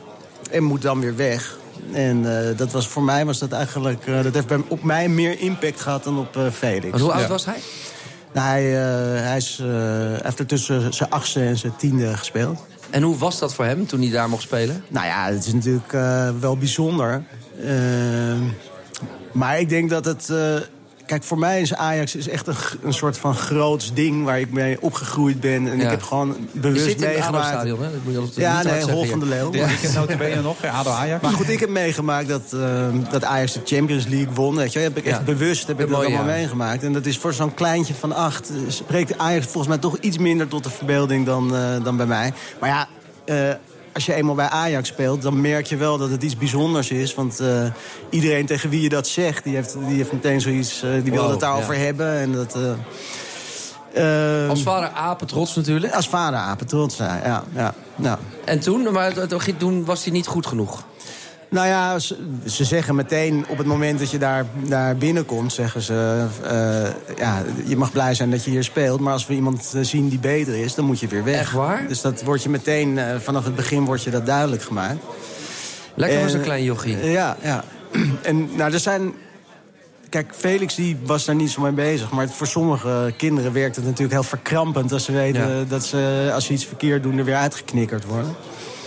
En moet dan weer weg. En eh, dat was, voor mij was dat eigenlijk... eh, dat heeft bij, op mij meer impact gehad dan op eh, Felix. Hoe oud Ja. was hij? Nou, hij, eh, hij, is, hij heeft er tussen zijn achtste en zijn tiende gespeeld. En hoe was dat voor hem toen hij daar mocht spelen? Nou ja, het is natuurlijk eh, wel bijzonder. Maar ik denk dat het... kijk, voor mij is Ajax is echt een, een soort van groots ding... waar ik mee opgegroeid ben. En Ja. ik heb gewoon Je bewust zit in het meegemaakt... ADO-stadion, hè? Dat moet je altijd Ja, niet nee, Hol van de. Leeuw. Ja. Ik heb notabene nog, ja, ADO Ajax. Maar goed, ik heb meegemaakt dat, eh, dat Ajax de Champions League won. Weet je, heb ik echt Ja. bewust heb ik dat allemaal jaar. meegemaakt. En dat is voor zo'n kleintje van acht... eh, spreekt Ajax volgens mij toch iets minder tot de verbeelding dan, eh, dan bij mij. Maar ja... eh, als je eenmaal bij Ajax speelt, dan merk je wel dat het iets bijzonders is. Want eh, iedereen tegen wie je dat zegt, die heeft, die heeft meteen zoiets... eh, die wil het daarover ja. hebben. En dat, eh, eh, Als vader apen trots natuurlijk. als vader apen trots, ja. ja, ja. En toen? Maar toen was hij niet goed genoeg. Nou ja, ze, ze zeggen meteen op het moment dat je daar, daar binnenkomt... zeggen ze, eh, ja, je mag blij zijn dat je hier speelt... maar als we iemand eh, zien die beter is, dan moet je weer weg. Echt waar? Dus dat wordt je meteen, eh, vanaf het begin wordt je dat duidelijk gemaakt. Lekker En, voor zo'n klein jochie. ja, ja. En nou, er zijn... kijk, Felix die was daar niet zo mee bezig. Maar voor sommige kinderen werkt het natuurlijk heel verkrampend... als ze weten Ja. dat ze, als ze iets verkeerd doen, er weer uitgeknikkerd worden.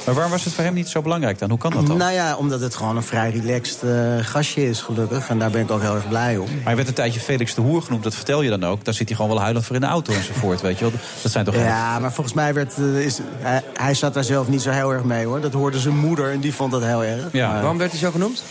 Maar waarom was het voor hem niet zo belangrijk dan? Hoe kan dat dan? Nou ja, omdat het gewoon een vrij relaxed eh, gastje is, gelukkig. En daar ben ik ook heel erg blij om. Maar hij werd een tijdje Felix de Hoer genoemd, dat vertel je dan ook. Daar zit hij gewoon wel huilend voor in de auto enzovoort, weet je wel. Dat zijn toch Ja, maar volgens mij werd, eh, is, hij, hij zat daar zelf niet zo heel erg mee, hoor. Dat hoorde zijn moeder en die vond dat heel erg. Ja. Maar- Waarom werd hij zo genoemd?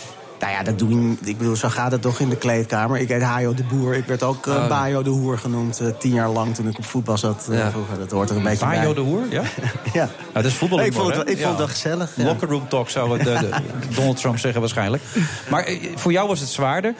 Nou ja, dat doe je, ik bedoel, zo gaat het toch in de kleedkamer. Ik heet Hajo de Boer. Ik werd ook Oh. Bajo de Hoer genoemd. eh, tien jaar lang toen ik op voetbal zat. eh, Ja. vroeger. Dat hoort er een beetje bij. Bajo de Hoer, ja? ja. Nou, dat is voetbal. Ik vond het wel- ik vond het wel gezellig, ja. Locker room talk zou het, de- Donald Trump zeggen waarschijnlijk. Maar voor jou was het zwaarder.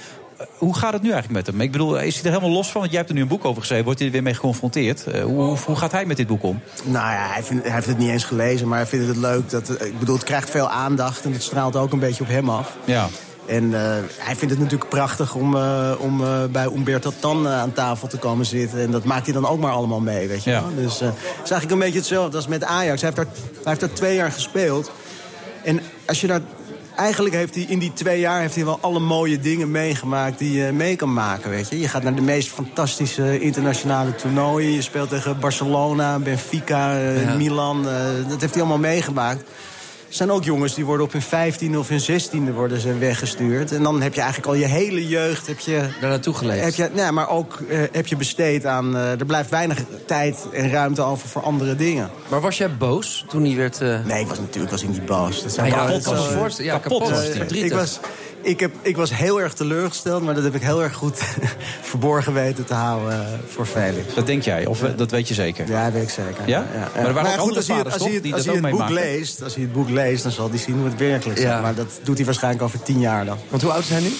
Hoe gaat het nu eigenlijk met hem? Ik bedoel, is hij er helemaal los van? Want jij hebt er nu een boek over geschreven. Wordt hij er weer mee geconfronteerd? Hoe, hoe, gaat hij met dit boek om? Nou ja, hij, vindt, hij heeft het niet eens gelezen, maar hij vindt het leuk. Dat, ik bedoel, het krijgt veel aandacht en het straalt ook een beetje op hem af. Ja. En eh, hij vindt het natuurlijk prachtig om, eh, om eh, bij Umberto Tan aan tafel te komen zitten. En dat maakt hij dan ook maar allemaal mee, weet je Ja. wel. Dus het is eigenlijk een beetje hetzelfde als met Ajax. Hij heeft, daar, hij heeft daar twee jaar gespeeld. En als je daar... Eigenlijk heeft hij in die twee jaar heeft hij wel alle mooie dingen meegemaakt die je mee kan maken, weet je. Je gaat naar de meest fantastische internationale toernooien. Je speelt tegen Barcelona, Benfica, Ja. Milan. dat heeft hij allemaal meegemaakt. Er zijn ook jongens die worden op hun 15e of hun 16e worden ze weggestuurd. En dan heb je eigenlijk al je hele jeugd... Heb je, Daar naartoe geleefd. heb je, nee, maar ook eh, heb je besteed aan... eh, er blijft weinig tijd en ruimte over voor andere dingen. Maar was jij boos toen hij werd... eh, Nee, ik was natuurlijk was ik niet boos. Dat Ja, ja, kapot. Ja, kapot was. Ik was, ik, heb, ik was heel erg teleurgesteld, maar dat heb ik heel erg goed verborgen weten te houden eh, voor Felix. Dat denk jij, of eh, dat weet je zeker? Ja, dat weet ik zeker. Ja? Maar er waren ook andere als hij, als hij, als het boek leest, als hij het boek leest, dan zal hij zien hoe het werkelijk is. Ja. Maar dat doet hij waarschijnlijk over tien jaar dan. Want hoe oud is hij nu?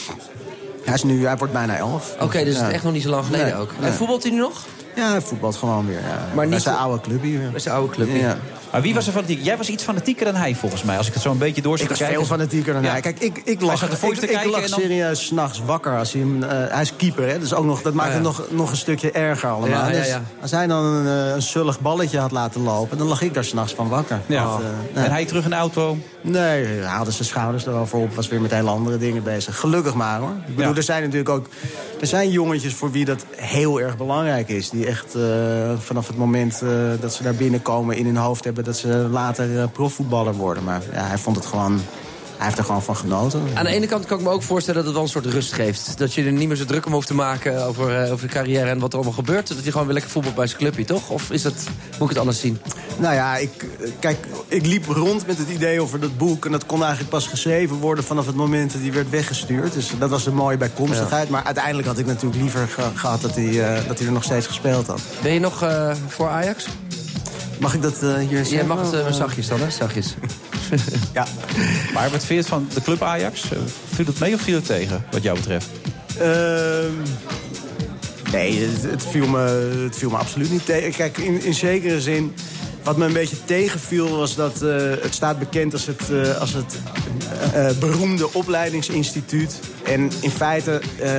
Hij, is nu, hij wordt bijna elf. Oké, dus het is echt nog niet zo lang geleden Nee, ook. nee. En voetbalt hij nu nog? Ja, hij voetbalt gewoon weer. Ja. Maar Bij niet- zijn oude club hier. Bij zijn oude club. hier. Ja. Maar wie was er fanatiek? Jij was iets fanatieker dan hij, volgens mij. Als ik het zo een beetje door Ik was kijken. veel fanatieker dan Ja. hij. Kijk, ik, ik Hij lag, zat de ik, te ik kijken lag dan- serieus s'nachts wakker. Als hij, hem, eh, hij is keeper, hè? Dus ook nog, dat maakt ja. het nog, nog een stukje erger allemaal. Ja, Dus als hij dan een, eh, een zullig balletje had laten lopen... dan lag ik daar s'nachts van wakker. Ja. Want, eh. En hij terug in de auto. Nee, hij haalde zijn schouders erover op. Was weer met hele andere dingen bezig. Gelukkig maar hoor. Ik bedoel, er zijn natuurlijk ook... Er zijn jongetjes voor wie dat heel erg belangrijk is. Die echt vanaf het moment dat ze daar binnenkomen in hun hoofd hebben... dat ze later eh, profvoetballer worden. Maar ja, hij vond het gewoon... Hij heeft er gewoon van genoten. Aan de ene kant kan ik me ook voorstellen dat het wel een soort rust geeft. Dat je er niet meer zo druk om hoeft te maken over, eh, over de carrière en wat er allemaal gebeurt. Dat je gewoon weer lekker voetbalt bij zijn clubje, toch? Of is dat, moet ik het anders zien? Nou ja, ik, eh, kijk, ik liep rond met het idee over dat boek. En dat kon eigenlijk pas geschreven worden vanaf het moment dat hij werd weggestuurd. Dus dat was een mooie bijkomstigheid. Maar uiteindelijk had ik natuurlijk liever ge- gehad dat hij, eh, dat hij er nog steeds gespeeld had. Ben je nog eh, voor Ajax? Mag ik dat eh, hier zeggen? Jij mag het eh, zachtjes dan, hè? Zachtjes. Ja. Maar wat vind je het van de club Ajax? Eh, Viel het mee of viel het tegen, wat jou betreft? Ehm, nee, het, het, viel me, het viel me absoluut niet tegen. Kijk, in, in zekere zin... Wat me een beetje tegenviel was dat eh, het staat bekend als het, eh, als het beroemde opleidingsinstituut. En in feite eh,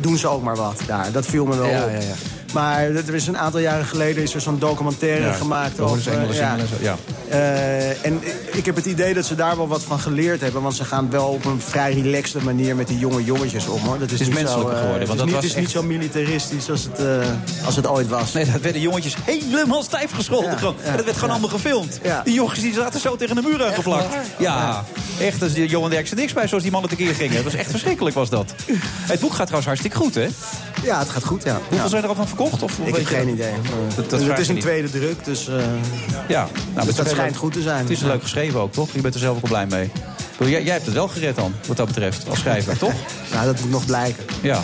doen ze ook maar wat daar. Dat viel me wel Ja, op. ja, ja. Maar er is een aantal jaren geleden is er zo'n documentaire Ja, gemaakt over... Engelen ja. zingen en zo, ja. Eh, en ik- heb het idee dat ze daar wel wat van geleerd hebben. Want ze gaan wel op een vrij relaxte manier met die jonge jongetjes om. Hoor. Dat is, Het is menselijker zo, eh, geworden, want het is, dat niet, was het is niet zo militaristisch als het, eh, als het ooit was. Nee, dat werden jongetjes helemaal stijf gescholden. Ja, gewoon. ja, en dat werd gewoon ja. allemaal gefilmd. Ja. Die jongens die zaten zo tegen de muur aangeplakt. Ja, echt. Als die Johan Derksen niks bij zoals die mannen tekeer gingen. Dat was echt verschrikkelijk was dat. Het boek gaat trouwens hartstikke goed, hè? Ja, het gaat goed, ja. Hoeveel Ja. zijn er al van verkocht? Of, of Ik heb geen dat? idee. Dat, dat het is een tweede druk, dus, eh, Ja, nou, dus dat schijnt leuk. goed te zijn. Het is leuk geschreven ook, toch? Je bent er zelf ook wel blij mee. Ik Jij, jij hebt het wel gered dan, wat dat betreft, als schrijver, toch? Nou, dat moet nog blijken. Ja.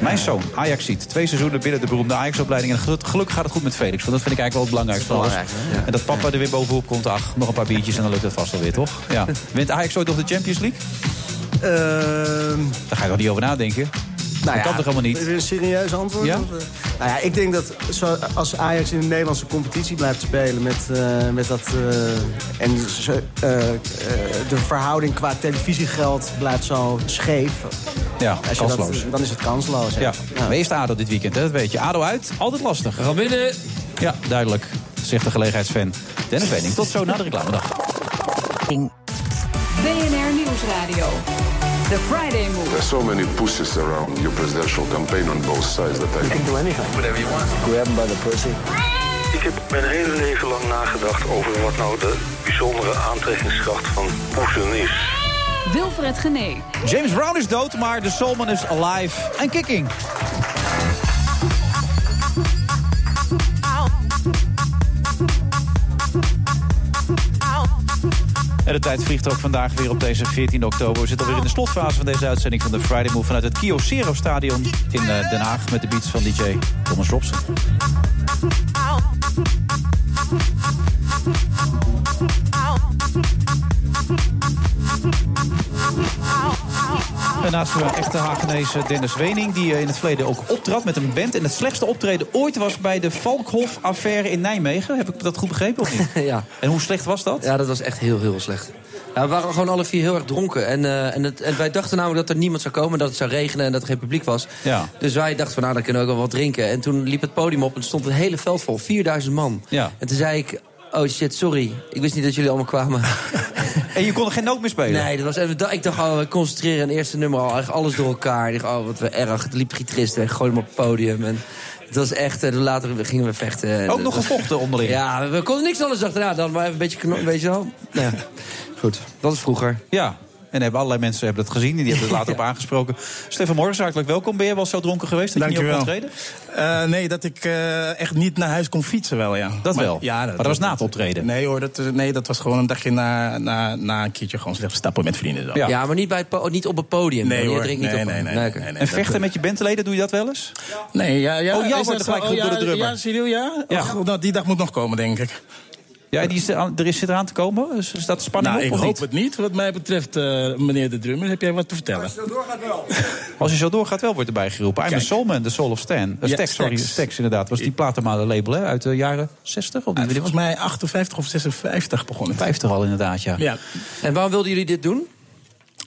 Mijn zoon, Ajax ziet. Twee seizoenen binnen de beroemde Ajax-opleiding. En gelu- gelukkig gaat het goed met Felix. Want dat vind ik eigenlijk wel het belangrijkste van alles. Belangrijk, hè? Ja. En dat papa er weer bovenop komt. Ach, nog een paar biertjes en dan lukt het vast alweer, toch? Ja. Wint Ajax ooit nog de Champions League? Ehm, Daar ga je toch niet over nadenken? Nou dat kan toch helemaal niet? Is een serieus antwoord? Ja? Of, eh? nou ja, ik denk dat zo, als Ajax in de Nederlandse competitie blijft spelen... met, eh, met dat... eh, en de verhouding qua televisiegeld blijft zo scheef... Ja, Als je dat, kansloos. dan is het kansloos. hè. Ja, maar eerst ADO dit weekend, hè? dat weet je. ADO uit, altijd lastig. Gaan binnen. Ja, duidelijk, zegt de gelegenheidsfan. Dennis Wening, tot zo na de reclame. Dag. BNR Nieuwsradio. The Friday Move. There's so many pushes around your presidential campaign on both sides that I can do anything. Whatever you want. Grab him by the pussy. Ik heb mijn hele leven lang nagedacht over wat nou de bijzondere aantrekkingskracht van poesen is. Wilfred Genee. James Brown is dood, maar de Soulman is alive en kicking. En de tijd vliegt ook vandaag weer op deze 14 oktober. We zitten alweer in de slotfase van deze uitzending van de Friday Move... vanuit het Kyocera Stadion in eh, Den Haag... met de beats van DJ Thomas Robson. En naast de echte Hagenese Dennis Wening... die eh, in het verleden ook optrad met een band... en het slechtste optreden ooit was bij de Valkhof-affaire in Nijmegen. Heb ik dat goed begrepen of niet? ja. En hoe slecht was dat? Ja, dat was echt heel, heel slecht. Ja, we waren gewoon alle vier heel erg dronken. En, eh, en, het, en wij dachten namelijk dat er niemand zou komen, dat het zou regenen en dat er geen publiek was. Ja. Dus wij dachten van nou, dan kunnen we ook wel wat drinken. En toen liep het podium op en stond een hele veld vol, 4000 man. Ja. En toen zei ik, oh shit, sorry. Ik wist niet dat jullie allemaal kwamen. En je kon er geen noot meer spelen? Nee, dat was, en ik dacht, oh, we concentreren een eerste nummer al. Echt alles door elkaar. Ik dacht, oh, wat we erg. Het liep gitarist weg, gooide hem op het podium. En het was echt, eh, later gingen we vechten. En Ook nog gevochten onderling? Ja, we, konden niks anders achterna dan maar even een beetje knop, weet je wel. Nou, ja. Goed, dat is vroeger. Ja. En hebben allerlei mensen hebben dat gezien en die hebben het later op aangesproken. Stefan Morgens, hartelijk welkom. Ben je wel zo dronken geweest dat je niet op kon treden? Eh, nee, dat ik eh, echt niet naar huis kon fietsen wel, ja. Dat wel? Ja, Maar dat was na het optreden? Nee hoor, dat, eh, nee, dat was gewoon een dagje na, na, na een keertje gewoon slecht stappen met vrienden. Dan. Ja, maar niet, bij het po- niet op het podium. Nee Je hoor, drinkt niet nee, op nee, nee, nee, nee. En vechten met je bandleden, doe je dat wel eens? Nee, ja, ja. Oh, jou wordt dat gelijk geroepen door de drummer. Ja, serieus, ja? Ja. Och, nou, die dag moet nog komen, denk ik. Ja, die is er, aan- er is zit eraan te komen. Dus staat de spanning Nou, op ik of hoop niet? het niet. Wat mij betreft, eh, meneer de drummer, heb jij wat te vertellen? Als je zo doorgaat, wel wordt erbij geroepen. I'm a Kijk. Soulman, The Soul of Stan. Uh, Ja, Stax, sorry. Stax. Inderdaad. Was die platenmalen label hè, uit de jaren 60? Of Ah, niet? volgens mij 58 of 56 begonnen. 50 al inderdaad, ja. Ja. En waarom wilden jullie dit doen?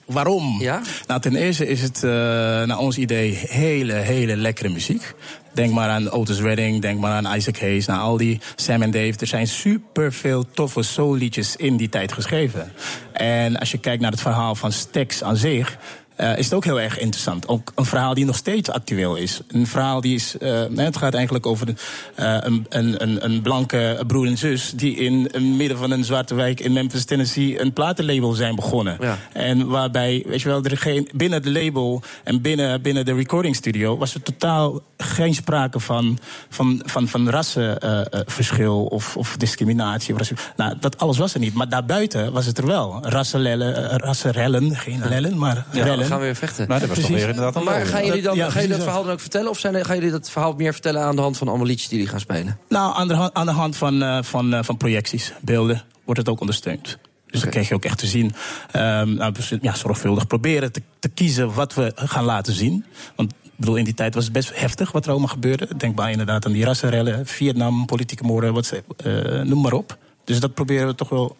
Waarom? Ja? Nou, ten eerste is het eh, naar ons idee hele, hele lekkere muziek. Denk maar aan Otis Redding, denk maar aan Isaac Hayes, naar al die Sam en Dave. Er zijn super veel toffe soulliedjes in die tijd geschreven. En als je kijkt naar het verhaal van Stax aan zich. Eh, is het ook heel erg interessant. Ook een verhaal die nog steeds actueel is. Een verhaal die is. eh, het gaat eigenlijk over een, eh, een, een, een, blanke broer en zus. die in het midden van een zwarte wijk in Memphis, Tennessee. een platenlabel zijn begonnen. Ja. En waarbij, weet je wel, er geen, binnen het label en binnen, binnen de recording studio was er totaal geen sprake van, van, van, van rassenverschil of, of discriminatie. of Nou, dat alles was er niet. Maar daarbuiten was het er wel. Rassenlellen, eh, rassenrellen, geen lellen, maar Ja, rellen. Gaan we weer vechten. Nou, dat was toch weer inderdaad een Maar gaan jullie, dan, Ja, gaan jullie dat verhaal dan ook vertellen? Of zijn, gaan jullie dat verhaal meer vertellen aan de hand van allemaal liedjes die jullie gaan spelen? Nou, aan de, hand- aan de hand van, eh, van, eh, van projecties, beelden, wordt het ook ondersteund. Dus dan krijg je ook echt te zien, ehm, nou, ja, zorgvuldig proberen te, te kiezen wat we gaan laten zien. Want ik bedoel, in die tijd was het best heftig wat er allemaal gebeurde. Denk maar inderdaad aan die rassenrellen, Vietnam, politieke moorden, wat ze, eh, noem maar op. Dus dat proberen we toch wel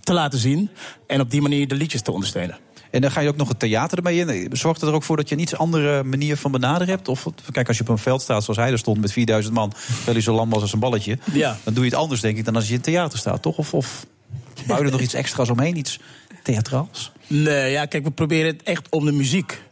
te laten zien. En op die manier de liedjes te ondersteunen. En dan ga je ook nog het theater ermee in. Zorgt er ook voor dat je een iets andere manier van benaderen hebt? Of, kijk, als je op een veld staat zoals hij er stond met 4000 man... terwijl hij zo lang was als een balletje... Ja. dan doe je het anders, denk ik, dan als je in het theater staat, toch? Of, of bouw je er nog iets extra's omheen, iets theatraals? Nee, ja, kijk, we proberen het echt om de muziek.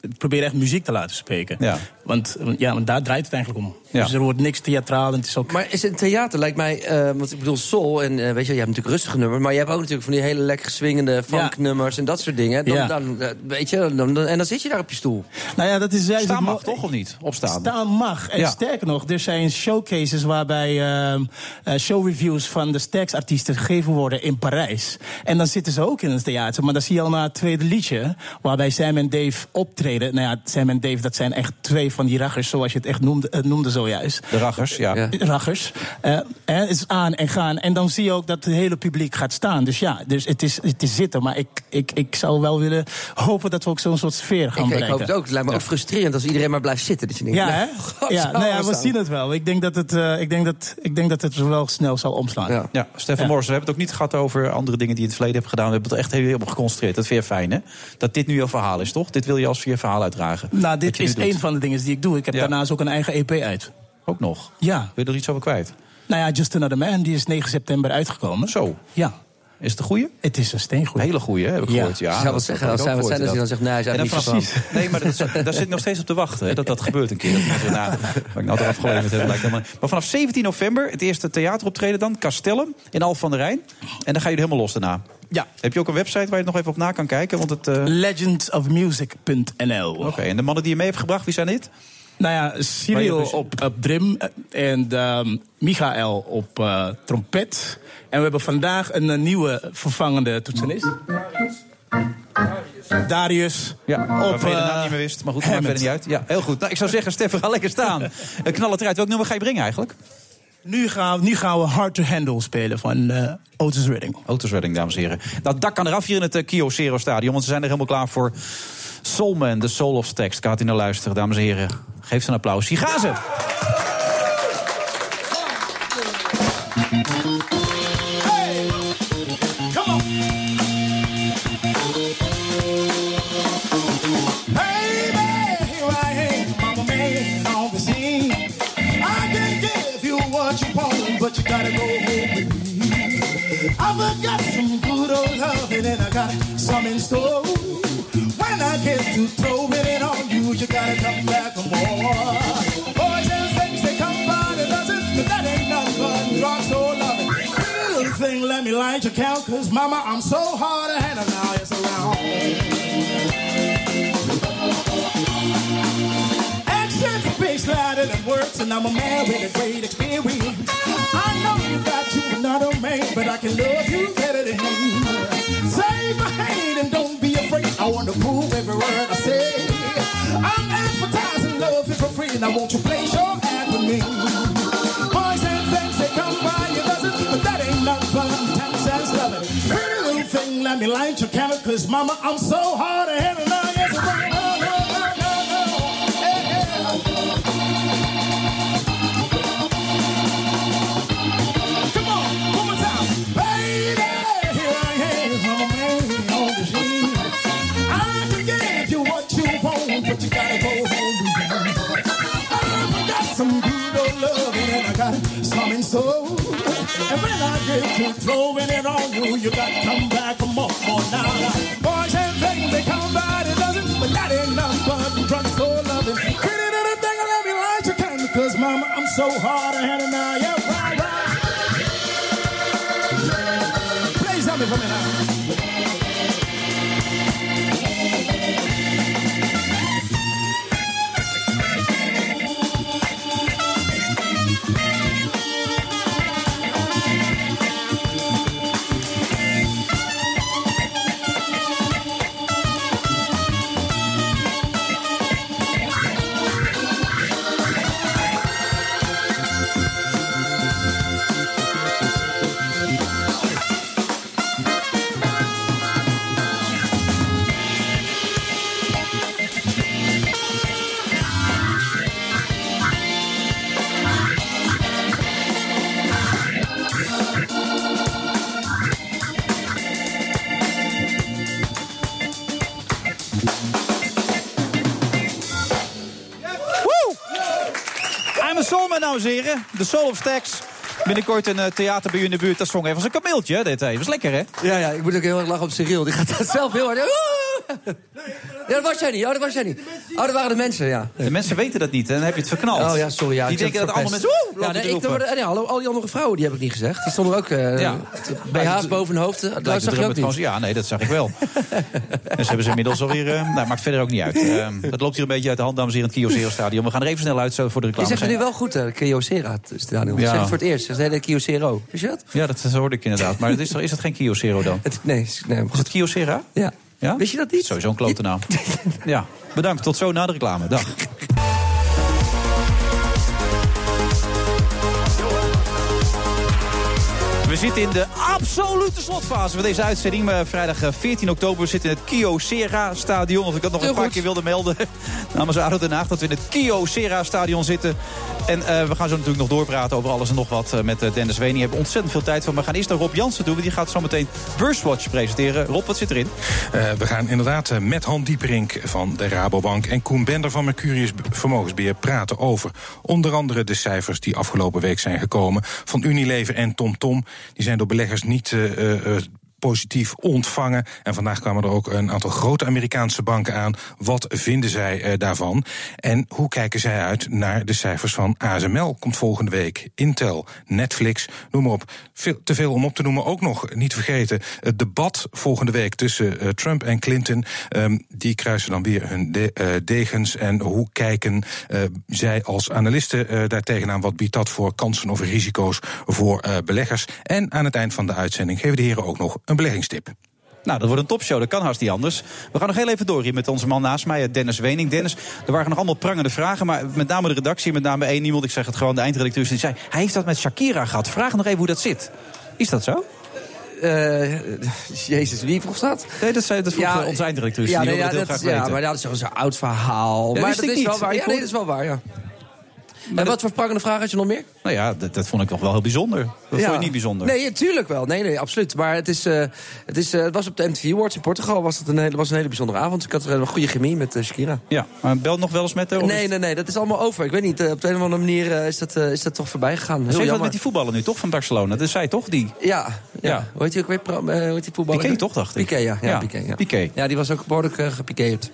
We proberen echt muziek te laten spreken. Ja. Want, ja, want daar draait het eigenlijk om. Ja. Dus er wordt niks theatraal en het is ook... Maar is het theater, lijkt mij, eh, want ik bedoel soul en eh, weet je, je hebt natuurlijk rustige nummers, maar je hebt ook natuurlijk van die hele lekker swingende funknummers en dat soort dingen. Dan, Ja. dan, eh, weet je, dan, dan- en dan zit je daar op je stoel. Nou ja, dat is juist Staan mag toch, of niet? Opstaan. Staan mag. En Ja. sterker nog, er zijn showcases waarbij ehm, eh, showreviews van de Stax-artiesten gegeven worden in Parijs. En dan zitten ze ook in het theater. Maar dan zie je al na het tweede liedje, waarbij Sam en Dave optreden. Nou ja, Sam en Dave, dat zijn echt twee van die raggers, zoals je het echt noemde, eh, noemde zojuist. De raggers, ja. Raggers. Eh, eh, het is aan en gaan. En dan zie je ook dat het hele publiek gaat staan. Dus ja, dus het, is, het is zitten. Maar ik, ik, ik zou wel willen hopen dat we ook zo'n soort sfeer gaan Ik, ik bereiken. hoop het ook. Het lijkt me ook frustrerend als iedereen maar blijft zitten. Dat je denkt, Ja, nee, hè? God, Ja, nou ja, we zien het wel. Ik denk dat het, eh, ik denk dat, ik denk dat het wel snel zal omslaan. Ja. Ja, Stefan Ja. Morris, we hebben het ook niet gehad over andere dingen die je in het verleden hebt gedaan. We hebben het echt heel op geconcentreerd. Dat vind je fijn, hè? Dat dit nu jouw verhaal is, toch? Dit wil je als je verhaal uitdragen. Nou, dit is een van de dingen die ik doe. Ik heb Ja. daarnaast ook een eigen EP uit. Ook nog. Ja. Wil je er iets over kwijt? Nou ja, Just Another Man, die is 9 september uitgekomen. Zo. Ja. Is het een goeie? Het is een steengoed. Hele goeie, hè, heb ik Ja. gehoord. Ja, zou wat zeggen, wat zijn, hij dan zegt, nee, hij is En dan eigenlijk niet precies. Nee, maar dat, daar zit ik nog steeds op te wachten. Hè, dat dat gebeurt een keer. Dat mensen, nou, ik nou eraf lijkt helemaal. Maar vanaf 17 november, het eerste theateroptreden dan, Castellum in Alphen van der Rijn. En dan ga je er helemaal los daarna. Ja. Heb je ook een website waar je nog even op na kan kijken? Want het, eh, Legendsofmusic.nl. Oké, en de mannen die je mee hebt gebracht, wie zijn dit? Nou ja, Cyril je- op, op drum eh, en ehm, Michael op eh, trompet. En we hebben vandaag een nieuwe vervangende toetsenist. Darius. Ja, op waarvan je de naam niet meer wist. Maar goed, dat maakt verder niet uit. Ja, heel goed. Nou, ik zou zeggen, Stefan, ga lekker staan. Knal het eruit. Welk nummer ga je brengen eigenlijk? Nu gaan, nu gaan we Hard to Handle spelen van eh, Otis Redding. Otis Redding, dames en heren. Nou, dak kan eraf hier in het uh, Stadion. Want ze zijn er helemaal klaar voor Soulman, de Soul of Text. Gaat u naar luisteren, dames en heren. Geef ze een applaus. Hier gaan ze. Got some good old loving and I got some in store. When I get to throwing it on you, you gotta come back for more. Boys and things, they come by the dozen, but that ain't nothing but rock so loving. Little thing, let me light your count, cause mama, I'm so hard to handle now, it's around. Louder and I'm a man with a great experience. I know you got you another man, but I can love you better than him. Save my hand and don't be afraid. I want to prove every word I say. I'm advertising love for free, and I want you to place your ad with me. Boys and things, they come by your dozen, but that ain't nothing but sense loving. Pretty little thing, let me light your candle, cause mama, I'm so hard to handle now. Yes, it's get to throwing it on you, you got to come back for more, more now. Boys and things, they come by De Soul of Stax. Binnenkort een eh, theater bij u in de buurt. Dat zong even als een kameeltje, dit. Was lekker, hè? Ja, ja, ik moet ook heel erg lachen op Cyril. Die gaat dat zelf heel hard. Ja, dat was jij niet. Oh, dat was jij niet. Oh, dat waren de mensen, ja. De mensen weten dat niet, en dan heb je het verknald. Oh ja, sorry. Ja, Die ik denken dat het allemaal mensen... Woe! Ja, nee, ik, nee, hallo, al die andere vrouwen die heb ik niet gezegd. Die stonden ook. eh Ja. BH's boven hun hoofd. Dat zag je ook niet. Ja, nee, dat zag ik wel. dus hebben ze inmiddels alweer... eh nou, maakt verder ook niet uit. Eh, dat loopt hier een beetje uit de hand, dames en heren, in het Kyocero Stadion. We gaan er even snel uit zo voor de Je reclame. zegt het nu wel goed, hè, Kyocera, Daniel. Je Ja. het voor het eerst. Het is de hele Kyocero. Je dat? Ja, dat dat hoorde ik inderdaad. Maar is, is het geen Kyocero dan? nee, nee. Is het Kyocera? Ja. Ja. Wist je dat niet? Sowieso een klote naam. ja, bedankt. Tot zo na de reclame. Dag. We zitten in de absolute slotfase van deze uitzending. Eh, Vrijdag eh, 14 oktober we zitten in het Kyocera Stadion. Of ik dat nog Heel een paar goed. keer wilde melden namens ADO Den Haag... dat we in het Kyocera Stadion zitten. En eh, we gaan zo natuurlijk nog doorpraten over alles en nog wat eh, met eh, Dennis Ween. Die hebben ontzettend veel tijd van. We gaan eerst naar Rob Jansen toe. want Die gaat zo meteen Burstwatch presenteren. Rob, wat zit erin? Eh, we gaan inderdaad eh, met Han Dieperink van de Rabobank... en Koen Bender van Mercurius Vermogensbeheer praten over... onder andere de cijfers die afgelopen week zijn gekomen... van Unilever en TomTom. Die zijn door beleggers niet... positief ontvangen. En vandaag kwamen er ook een aantal grote Amerikaanse banken aan. Wat vinden zij eh, daarvan? En hoe kijken zij uit naar de cijfers van ASML? Komt volgende week. Intel, Netflix, noem maar op. Veel, te veel om op te noemen. Ook nog, niet vergeten, het debat volgende week tussen eh, Trump en Clinton. Ehm, die kruisen dan weer hun eh, degens. En hoe kijken zij als analisten daar tegenaan? Wat biedt dat voor kansen of risico's voor beleggers? En aan het eind van de uitzending geven de heren ook nog een beleggingstip. Nou, dat wordt een topshow, dat kan haast niet anders. We gaan nog heel even door hier met onze man naast mij, Dennis Wening. Dennis, er waren nog allemaal prangende vragen, maar met name de redactie, met name één iemand, ik zeg het gewoon, de eindredacteur, die zei, hij heeft dat met Shakira gehad. Vraag nog even hoe dat zit. Is dat zo? Eh, Jezus, wie vroeg dat? Nee, dat zei dat vroeg Ja, onze eindredacteur. Ja, die nee, wilde ja, het heel dat, graag ja, maar dat is zo'n oud verhaal. Ja, maar dat is wel niet. waar. Ja, nee, dat is wel waar, ja. En wat voor prangende vraag had je nog meer? Nou ja, dat, dat vond ik toch wel heel bijzonder. Dat vond je niet bijzonder? Nee, natuurlijk wel. Nee, nee, absoluut. Maar het, is, eh, het, is, eh, het was op de MTV Awards in Portugal. Was het een hele, was een hele bijzondere avond. Ik had er een goede chemie met eh, Shakira. Ja, maar bel nog wel eens met haar? Nee, het- nee, nee, dat is allemaal over. Ik weet niet, eh, op de een of andere manier eh, is, dat, eh, is dat toch voorbij gegaan. Heel wat jammer. met die voetballen nu, toch, van Barcelona? Dat is zij toch, die? Ja, ja. Ja. Hoe heet die ook weer? Eh, hoe heet die voetballer? Piqué, toch, dacht ik? Piqué, ja. ja, Ja, Piqué, ja. Piqué. Ja, die was ook behoorlijk uh, gepikeerd.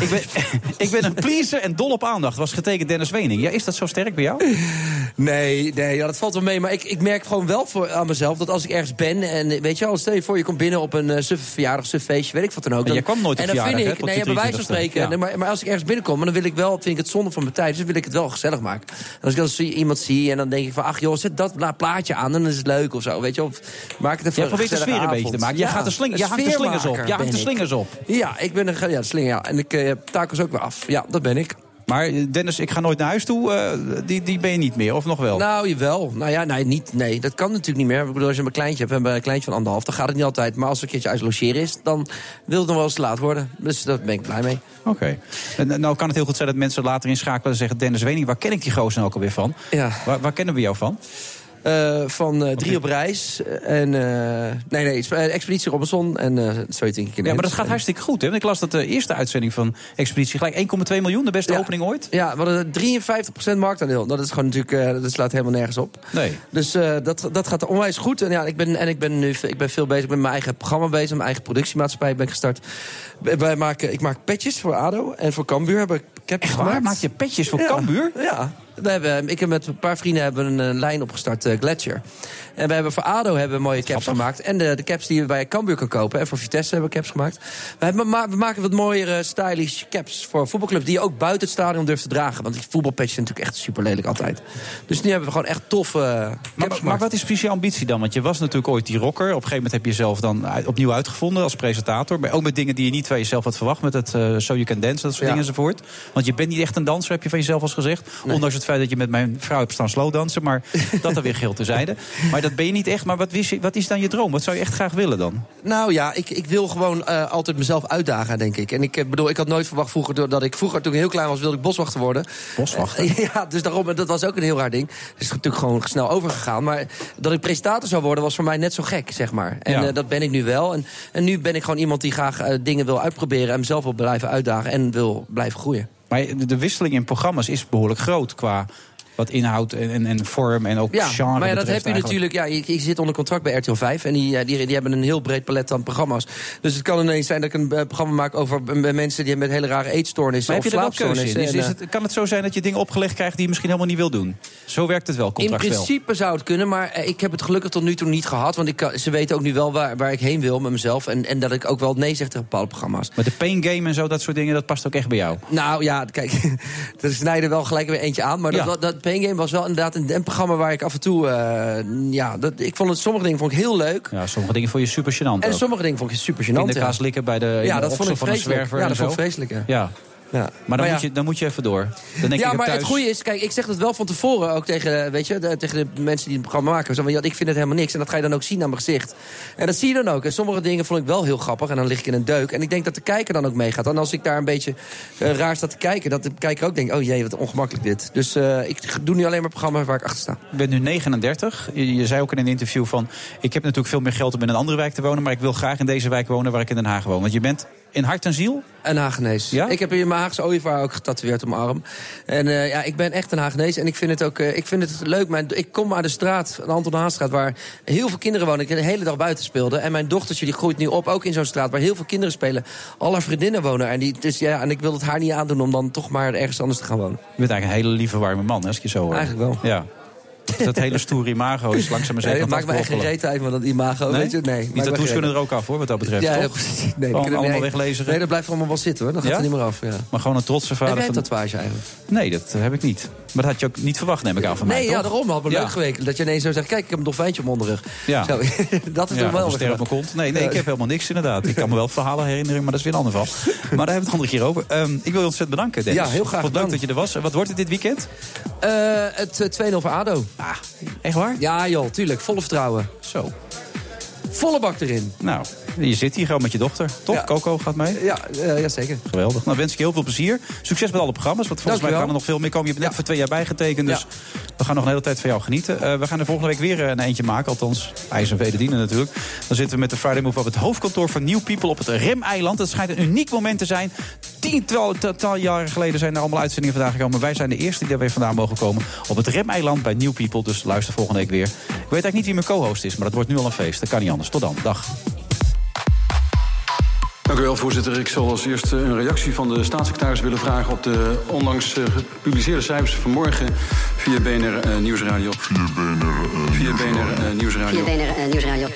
Ik ben, ik ben een pleaser en dol op aandacht. Was getekend Dennis Wening. Ja, is dat zo sterk bij jou? Nee, nee ja, dat valt wel mee. Maar ik, ik merk gewoon wel voor, aan mezelf dat als ik ergens ben... en eh, weet je wel, stel je voor, je komt binnen op een uh, verjaardag, suf feestje, weet ik wat dan ook. En jij kwam nooit op En dan vind ik, hè, nee, je bij wijze van 23e. spreken... Ja. nee, maar, maar als ik ergens binnenkom, dan wil ik wel, vind ik het zonde van mijn tijd... dus wil ik het wel gezellig maken. En als ik dan zie, iemand zie en dan denk ik van... ach joh, zet dat plaatje aan, dan is het leuk of zo, weet je. Of Maak het even Jij probeert de sfeer een beetje te maken. Jij gaat de sling- jij hangt de slingers op. Jij hangt de slingers op. Ja, ik ben een, ja, de slinger, ja. En ik uh, takels ook weer af. Ja, dat ben ik. Maar eh, Dennis, ik ga nooit naar huis toe. eh, die, die ben je niet meer, of nog wel? Nou, jawel. Nou ja, nee, niet, nee, dat kan natuurlijk niet meer. Ik bedoel, als je een kleintje hebt, we hebben een kleintje van anderhalf, dan gaat het niet altijd. Maar als er een keertje uit logeren is, dan wil het nog wel eens te laat worden. Dus daar ben ik blij mee. Oké. Nou kan het heel goed zijn dat mensen later inschakelen en zeggen... Dennis Wening, waar ken ik die gozer nou ook alweer van? Ja. Waar, waar kennen we jou van? Uh, van uh, Drie op Reis. En, uh, nee, nee, Expeditie Robinson. En uh, heet ik Ja, maar dat gaat hartstikke goed. Hè? Want ik las dat de eerste uitzending van Expeditie gelijk 1,2 miljoen, de beste ja. opening ooit. Ja, we hadden 53% marktaandeel. Dat is gewoon natuurlijk, dat slaat helemaal nergens op. Nee. Dus dat, dat gaat onwijs goed. En ja, ik ben, en ik ben nu ik ben veel bezig met mijn eigen programma bezig. Mijn eigen productiemaatschappij ben ik gestart. Wij maken, ik maak petjes voor ADO en voor Cambuur. Heb ik Echt waar? Maak je petjes voor ja. Cambuur? Ja. We hebben, ik heb met een paar vrienden hebben een, een lijn opgestart, uh, Gletscher. En we hebben voor ADO hebben mooie caps gemaakt. En de, de caps die je bij Cambuur kan kopen. En voor Vitesse hebben we caps gemaakt. We, hebben, ma we maken wat mooiere, stylish caps voor voetbalclubs... die je ook buiten het stadion durft te dragen. Want die voetbalpatches zijn natuurlijk echt super lelijk altijd. Dus nu hebben we gewoon echt toffe uh, caps maar, gemaakt. maar wat is precies je ambitie dan? Want je was natuurlijk ooit die rocker. Op een gegeven moment heb je jezelf dan uit, opnieuw uitgevonden als presentator. Maar ook met dingen die je niet van jezelf had verwacht. Met het uh, So You Can Dance, dat soort Ja. dingen enzovoort. Want je bent niet echt een danser, heb je van jezelf al gezegd. Ondanks het feit dat je met mijn vrouw hebt staan slowdansen. Maar dat dan weer geheel terzijde. Maar dat ben je niet echt. Maar wat, wist je, wat is dan je droom? Wat zou je echt graag willen dan? Nou ja, ik, ik wil gewoon uh, altijd mezelf uitdagen, denk ik. En ik uh, bedoel, ik had nooit verwacht vroeger dat ik vroeger toen ik heel klein was, wilde ik boswachter worden. Boswachter? Uh, ja, dus daarom, dat was ook een heel raar ding. Dat is natuurlijk gewoon snel overgegaan. Maar dat ik presentator zou worden, was voor mij net zo gek, zeg maar. En Ja. uh, dat ben ik nu wel. En, en nu ben ik gewoon iemand die graag dingen wil uitproberen en mezelf wil blijven uitdagen en wil blijven groeien. Maar de, wisseling in programma's is behoorlijk groot qua wat inhoud en, en, en vorm en ook Ja, genre. maar ja, dat heb je natuurlijk. Ja, je, je zit onder contract bij RTL 5 en die, eh, die, die hebben een heel breed palet aan programma's. Dus het kan ineens zijn dat ik een eh, programma maak over mensen die met hele rare eetstoornissen Maar heb of er in? slaapstoornissen. Is, En, is eh, het, kan het zo zijn dat je dingen opgelegd krijgt die je misschien helemaal niet wil doen? Zo werkt het wel, in contractueel. principe zou het kunnen, maar ik heb het gelukkig tot nu toe niet gehad. Want ik, ze weten ook nu wel waar, waar ik heen wil met mezelf. En, en dat ik ook wel nee zeg tegen bepaalde programma's. Maar de pain game en zo, dat soort dingen, dat past ook echt bij jou. Nou ja, kijk, er snijden wel gelijk weer eentje aan. Maar dat, Ja. dat, dat Pain Game was wel inderdaad een, een programma waar ik af en toe... eh, ja, dat, ik vond het, sommige dingen vond ik heel leuk. Ja, sommige dingen vond je super gênant En ook. sommige dingen vond ik super gênant. Pindakaas ja. likken bij de, in Ja, de dat vond ik van een vreselijk. zwerver Ja, dat vond ik vreselijk, ja. Ja. Maar dan, Maar moet je, dan moet je even door. Dan denk ja, je maar thuis, het goede is, kijk, ik zeg het wel van tevoren ook tegen, weet je, de, tegen de mensen die het programma maken. Zo van, ja, ik vind het helemaal niks. En dat ga je dan ook zien aan mijn gezicht. En dat zie je dan ook. En sommige dingen vond ik wel heel grappig. En dan lig ik in een deuk. En ik denk dat de kijker dan ook meegaat. En als ik daar een beetje eh, raar sta te kijken, dat de kijker ook denkt, oh jee, wat ongemakkelijk dit. Dus eh, ik doe nu alleen maar programma's waar ik achter sta. Je bent nu 39. Je, je zei ook in een interview van... ik heb natuurlijk veel meer geld om in een andere wijk te wonen... maar ik wil graag in deze wijk wonen waar ik in Den Haag woon. Want je bent in hart en ziel? Een Hagenees. Ja? Ik heb hier mijn Haagse ooievaar ook getatoeëerd op mijn arm. En eh, ja, ik ben echt een Hagenees. En ik vind het ook eh, ik vind het leuk. Mijn, ik kom uit de straat, de Anton Haanstraat, waar heel veel kinderen wonen. Ik de hele dag buiten speelde. En mijn dochtertje die groeit nu op, ook in zo'n straat waar heel veel kinderen spelen. Al haar vriendinnen wonen. En, die, dus, ja, en ik wil het haar niet aandoen om dan toch maar ergens anders te gaan wonen. Je bent eigenlijk een hele lieve, warme man, hè, als ik je zo hoor. Eigenlijk wel. Ja. Dat hele stoere imago is langzaam maar Ja, zeker het maakt me echt geen reet uit, maar dat imago, Nee? weet je? Nee. Die tattoos kunnen er ook af, hoor, wat dat betreft, Ja, toch? ja. Nee, die Gewoon kunnen- allemaal nee. weglezen. Nee, dat blijft allemaal wel zitten, hoor. Dat gaat Ja? er niet meer af, ja. Maar gewoon een trotse vader Heb jij een tatoeage eigenlijk? Nee, dat heb ik niet. Maar dat had je ook niet verwacht, neem ik aan van mij, Nee, ja, daarom had me Ja. leuk geweken. Dat je ineens zo zegt, kijk, ik heb een dolfijntje mijn onderrug. Ja. Zo, dat is ja, toch wel ster op mijn kont. Nee, nee, Ja. ik heb helemaal niks inderdaad. Ik kan me wel verhalen herinneren, maar dat is weer een ander verhaal. Maar daar hebben we het andere keer over. Ehm, ik wil je ontzettend bedanken, Dennis. Ja, heel graag Vond het leuk dat je er was. Wat wordt het dit weekend? Eh, het eh, 2-0 voor ADO. Ah, echt waar? Ja joh, tuurlijk. Volle vertrouwen. Zo. Volle bak erin. Nou, je zit hier gewoon met je dochter, toch? Ja. Coco gaat mee? Ja, eh, ja zeker. Geweldig. Nou, wens ik je heel veel plezier. Succes met alle programma's, want volgens mij gaan er nog veel meer komen. Je hebt net voor twee jaar bijgetekend, dus we gaan nog een hele tijd van jou genieten. Eh, we gaan er volgende week weer eh, een eentje maken, althans ijs en natuurlijk. Dan zitten we met de Friday Move op het hoofdkantoor van New People op het Remeiland. Het schijnt een uniek moment te zijn. Tiental jaren geleden zijn er allemaal uitzendingen vandaan gekomen. Wij zijn de eerste die daar weer vandaan mogen komen op het Remeiland bij New People. Dus luister volgende week weer. Ik weet eigenlijk niet wie mijn co-host is, maar dat wordt nu al een feest. Dat kan niet anders. Tot dan. Dag. Dank u wel, voorzitter. Ik zal als eerste een reactie van de staatssecretaris willen vragen... op de onlangs eh, gepubliceerde cijfers vanmorgen via BNR eh, Nieuwsradio. Via BNR, via BNR eh, Nieuwsradio. Nieuwsradio.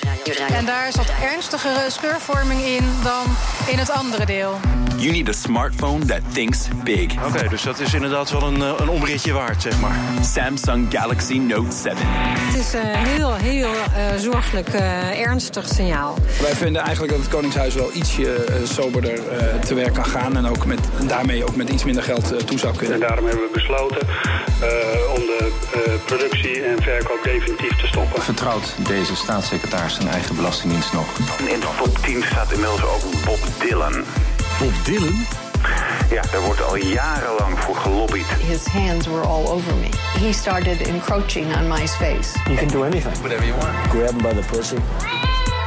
En daar zat ernstigere scheurvorming in dan in het andere deel. You need a smartphone that thinks big. Oké, dus dat is inderdaad wel een, een omritje waard, zeg maar. Samsung Galaxy Note 7. Het is een heel, heel eh, zorgelijk eh, ernstig signaal. Wij vinden eigenlijk dat het Koningshuis wel ietsje eh, soberder eh, te werk kan gaan. En ook met, daarmee ook met iets minder geld eh, toe zou kunnen. En daarom hebben we besloten eh, om de eh, productie en verkoop definitief te stoppen. Vertrouwt deze staatssecretaris zijn eigen belastingdienst nog? In de top 10 staat inmiddels ook Bob Dylan. Bob Dylan? Ja, daar wordt al jarenlang voor gelobbyd. His hands were all over me. He started encroaching on my space. You can do anything. Whatever you want. Grab him by the pussy.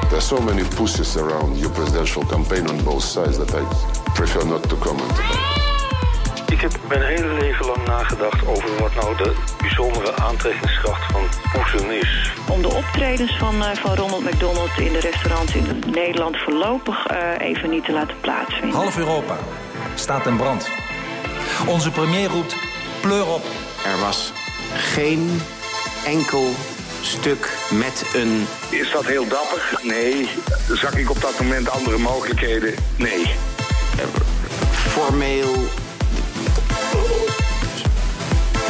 There's so many pussies around your presidential campaign on both sides that I prefer not to comment about. Ik heb mijn hele leven lang nagedacht over wat nou de bijzondere aantrekkingskracht van poezen is. Om de optredens van, eh, van Ronald McDonald in de restaurants in Nederland voorlopig eh, even niet te laten plaatsvinden. Half Europa staat in brand. Onze premier roept pleur op. Er was geen enkel stuk met een... Is dat heel dapper? Nee. Zag ik op dat moment andere mogelijkheden? Nee. formeel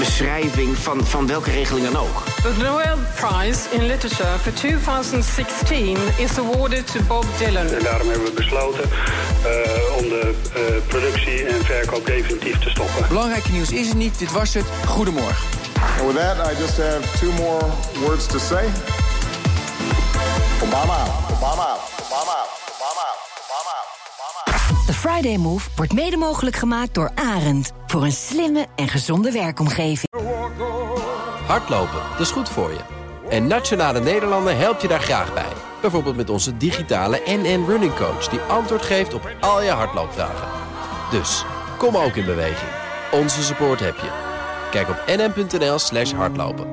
beschrijving van, van welke regeling dan ook. The Nobel Prize in Literature for 2016 is awarded to Bob Dylan. En daarom hebben we besloten eh, om de eh, productie en verkoop definitief te stoppen. Belangrijke nieuws is er niet. Dit was het. Goedemorgen. And with that, I just have two more words to say. Obama, Obama, Obama, Obama, Obama. De Friday Move wordt mede mogelijk gemaakt door Arend. Voor een slimme en gezonde werkomgeving. Hardlopen, dat is goed voor je. En Nationale Nederlanden helpt je daar graag bij. Bijvoorbeeld met onze digitale NN Running Coach... die antwoord geeft op al je hardloopvragen. Dus, kom ook in beweging. Onze support heb je. Kijk op nn.nl slash hardlopen.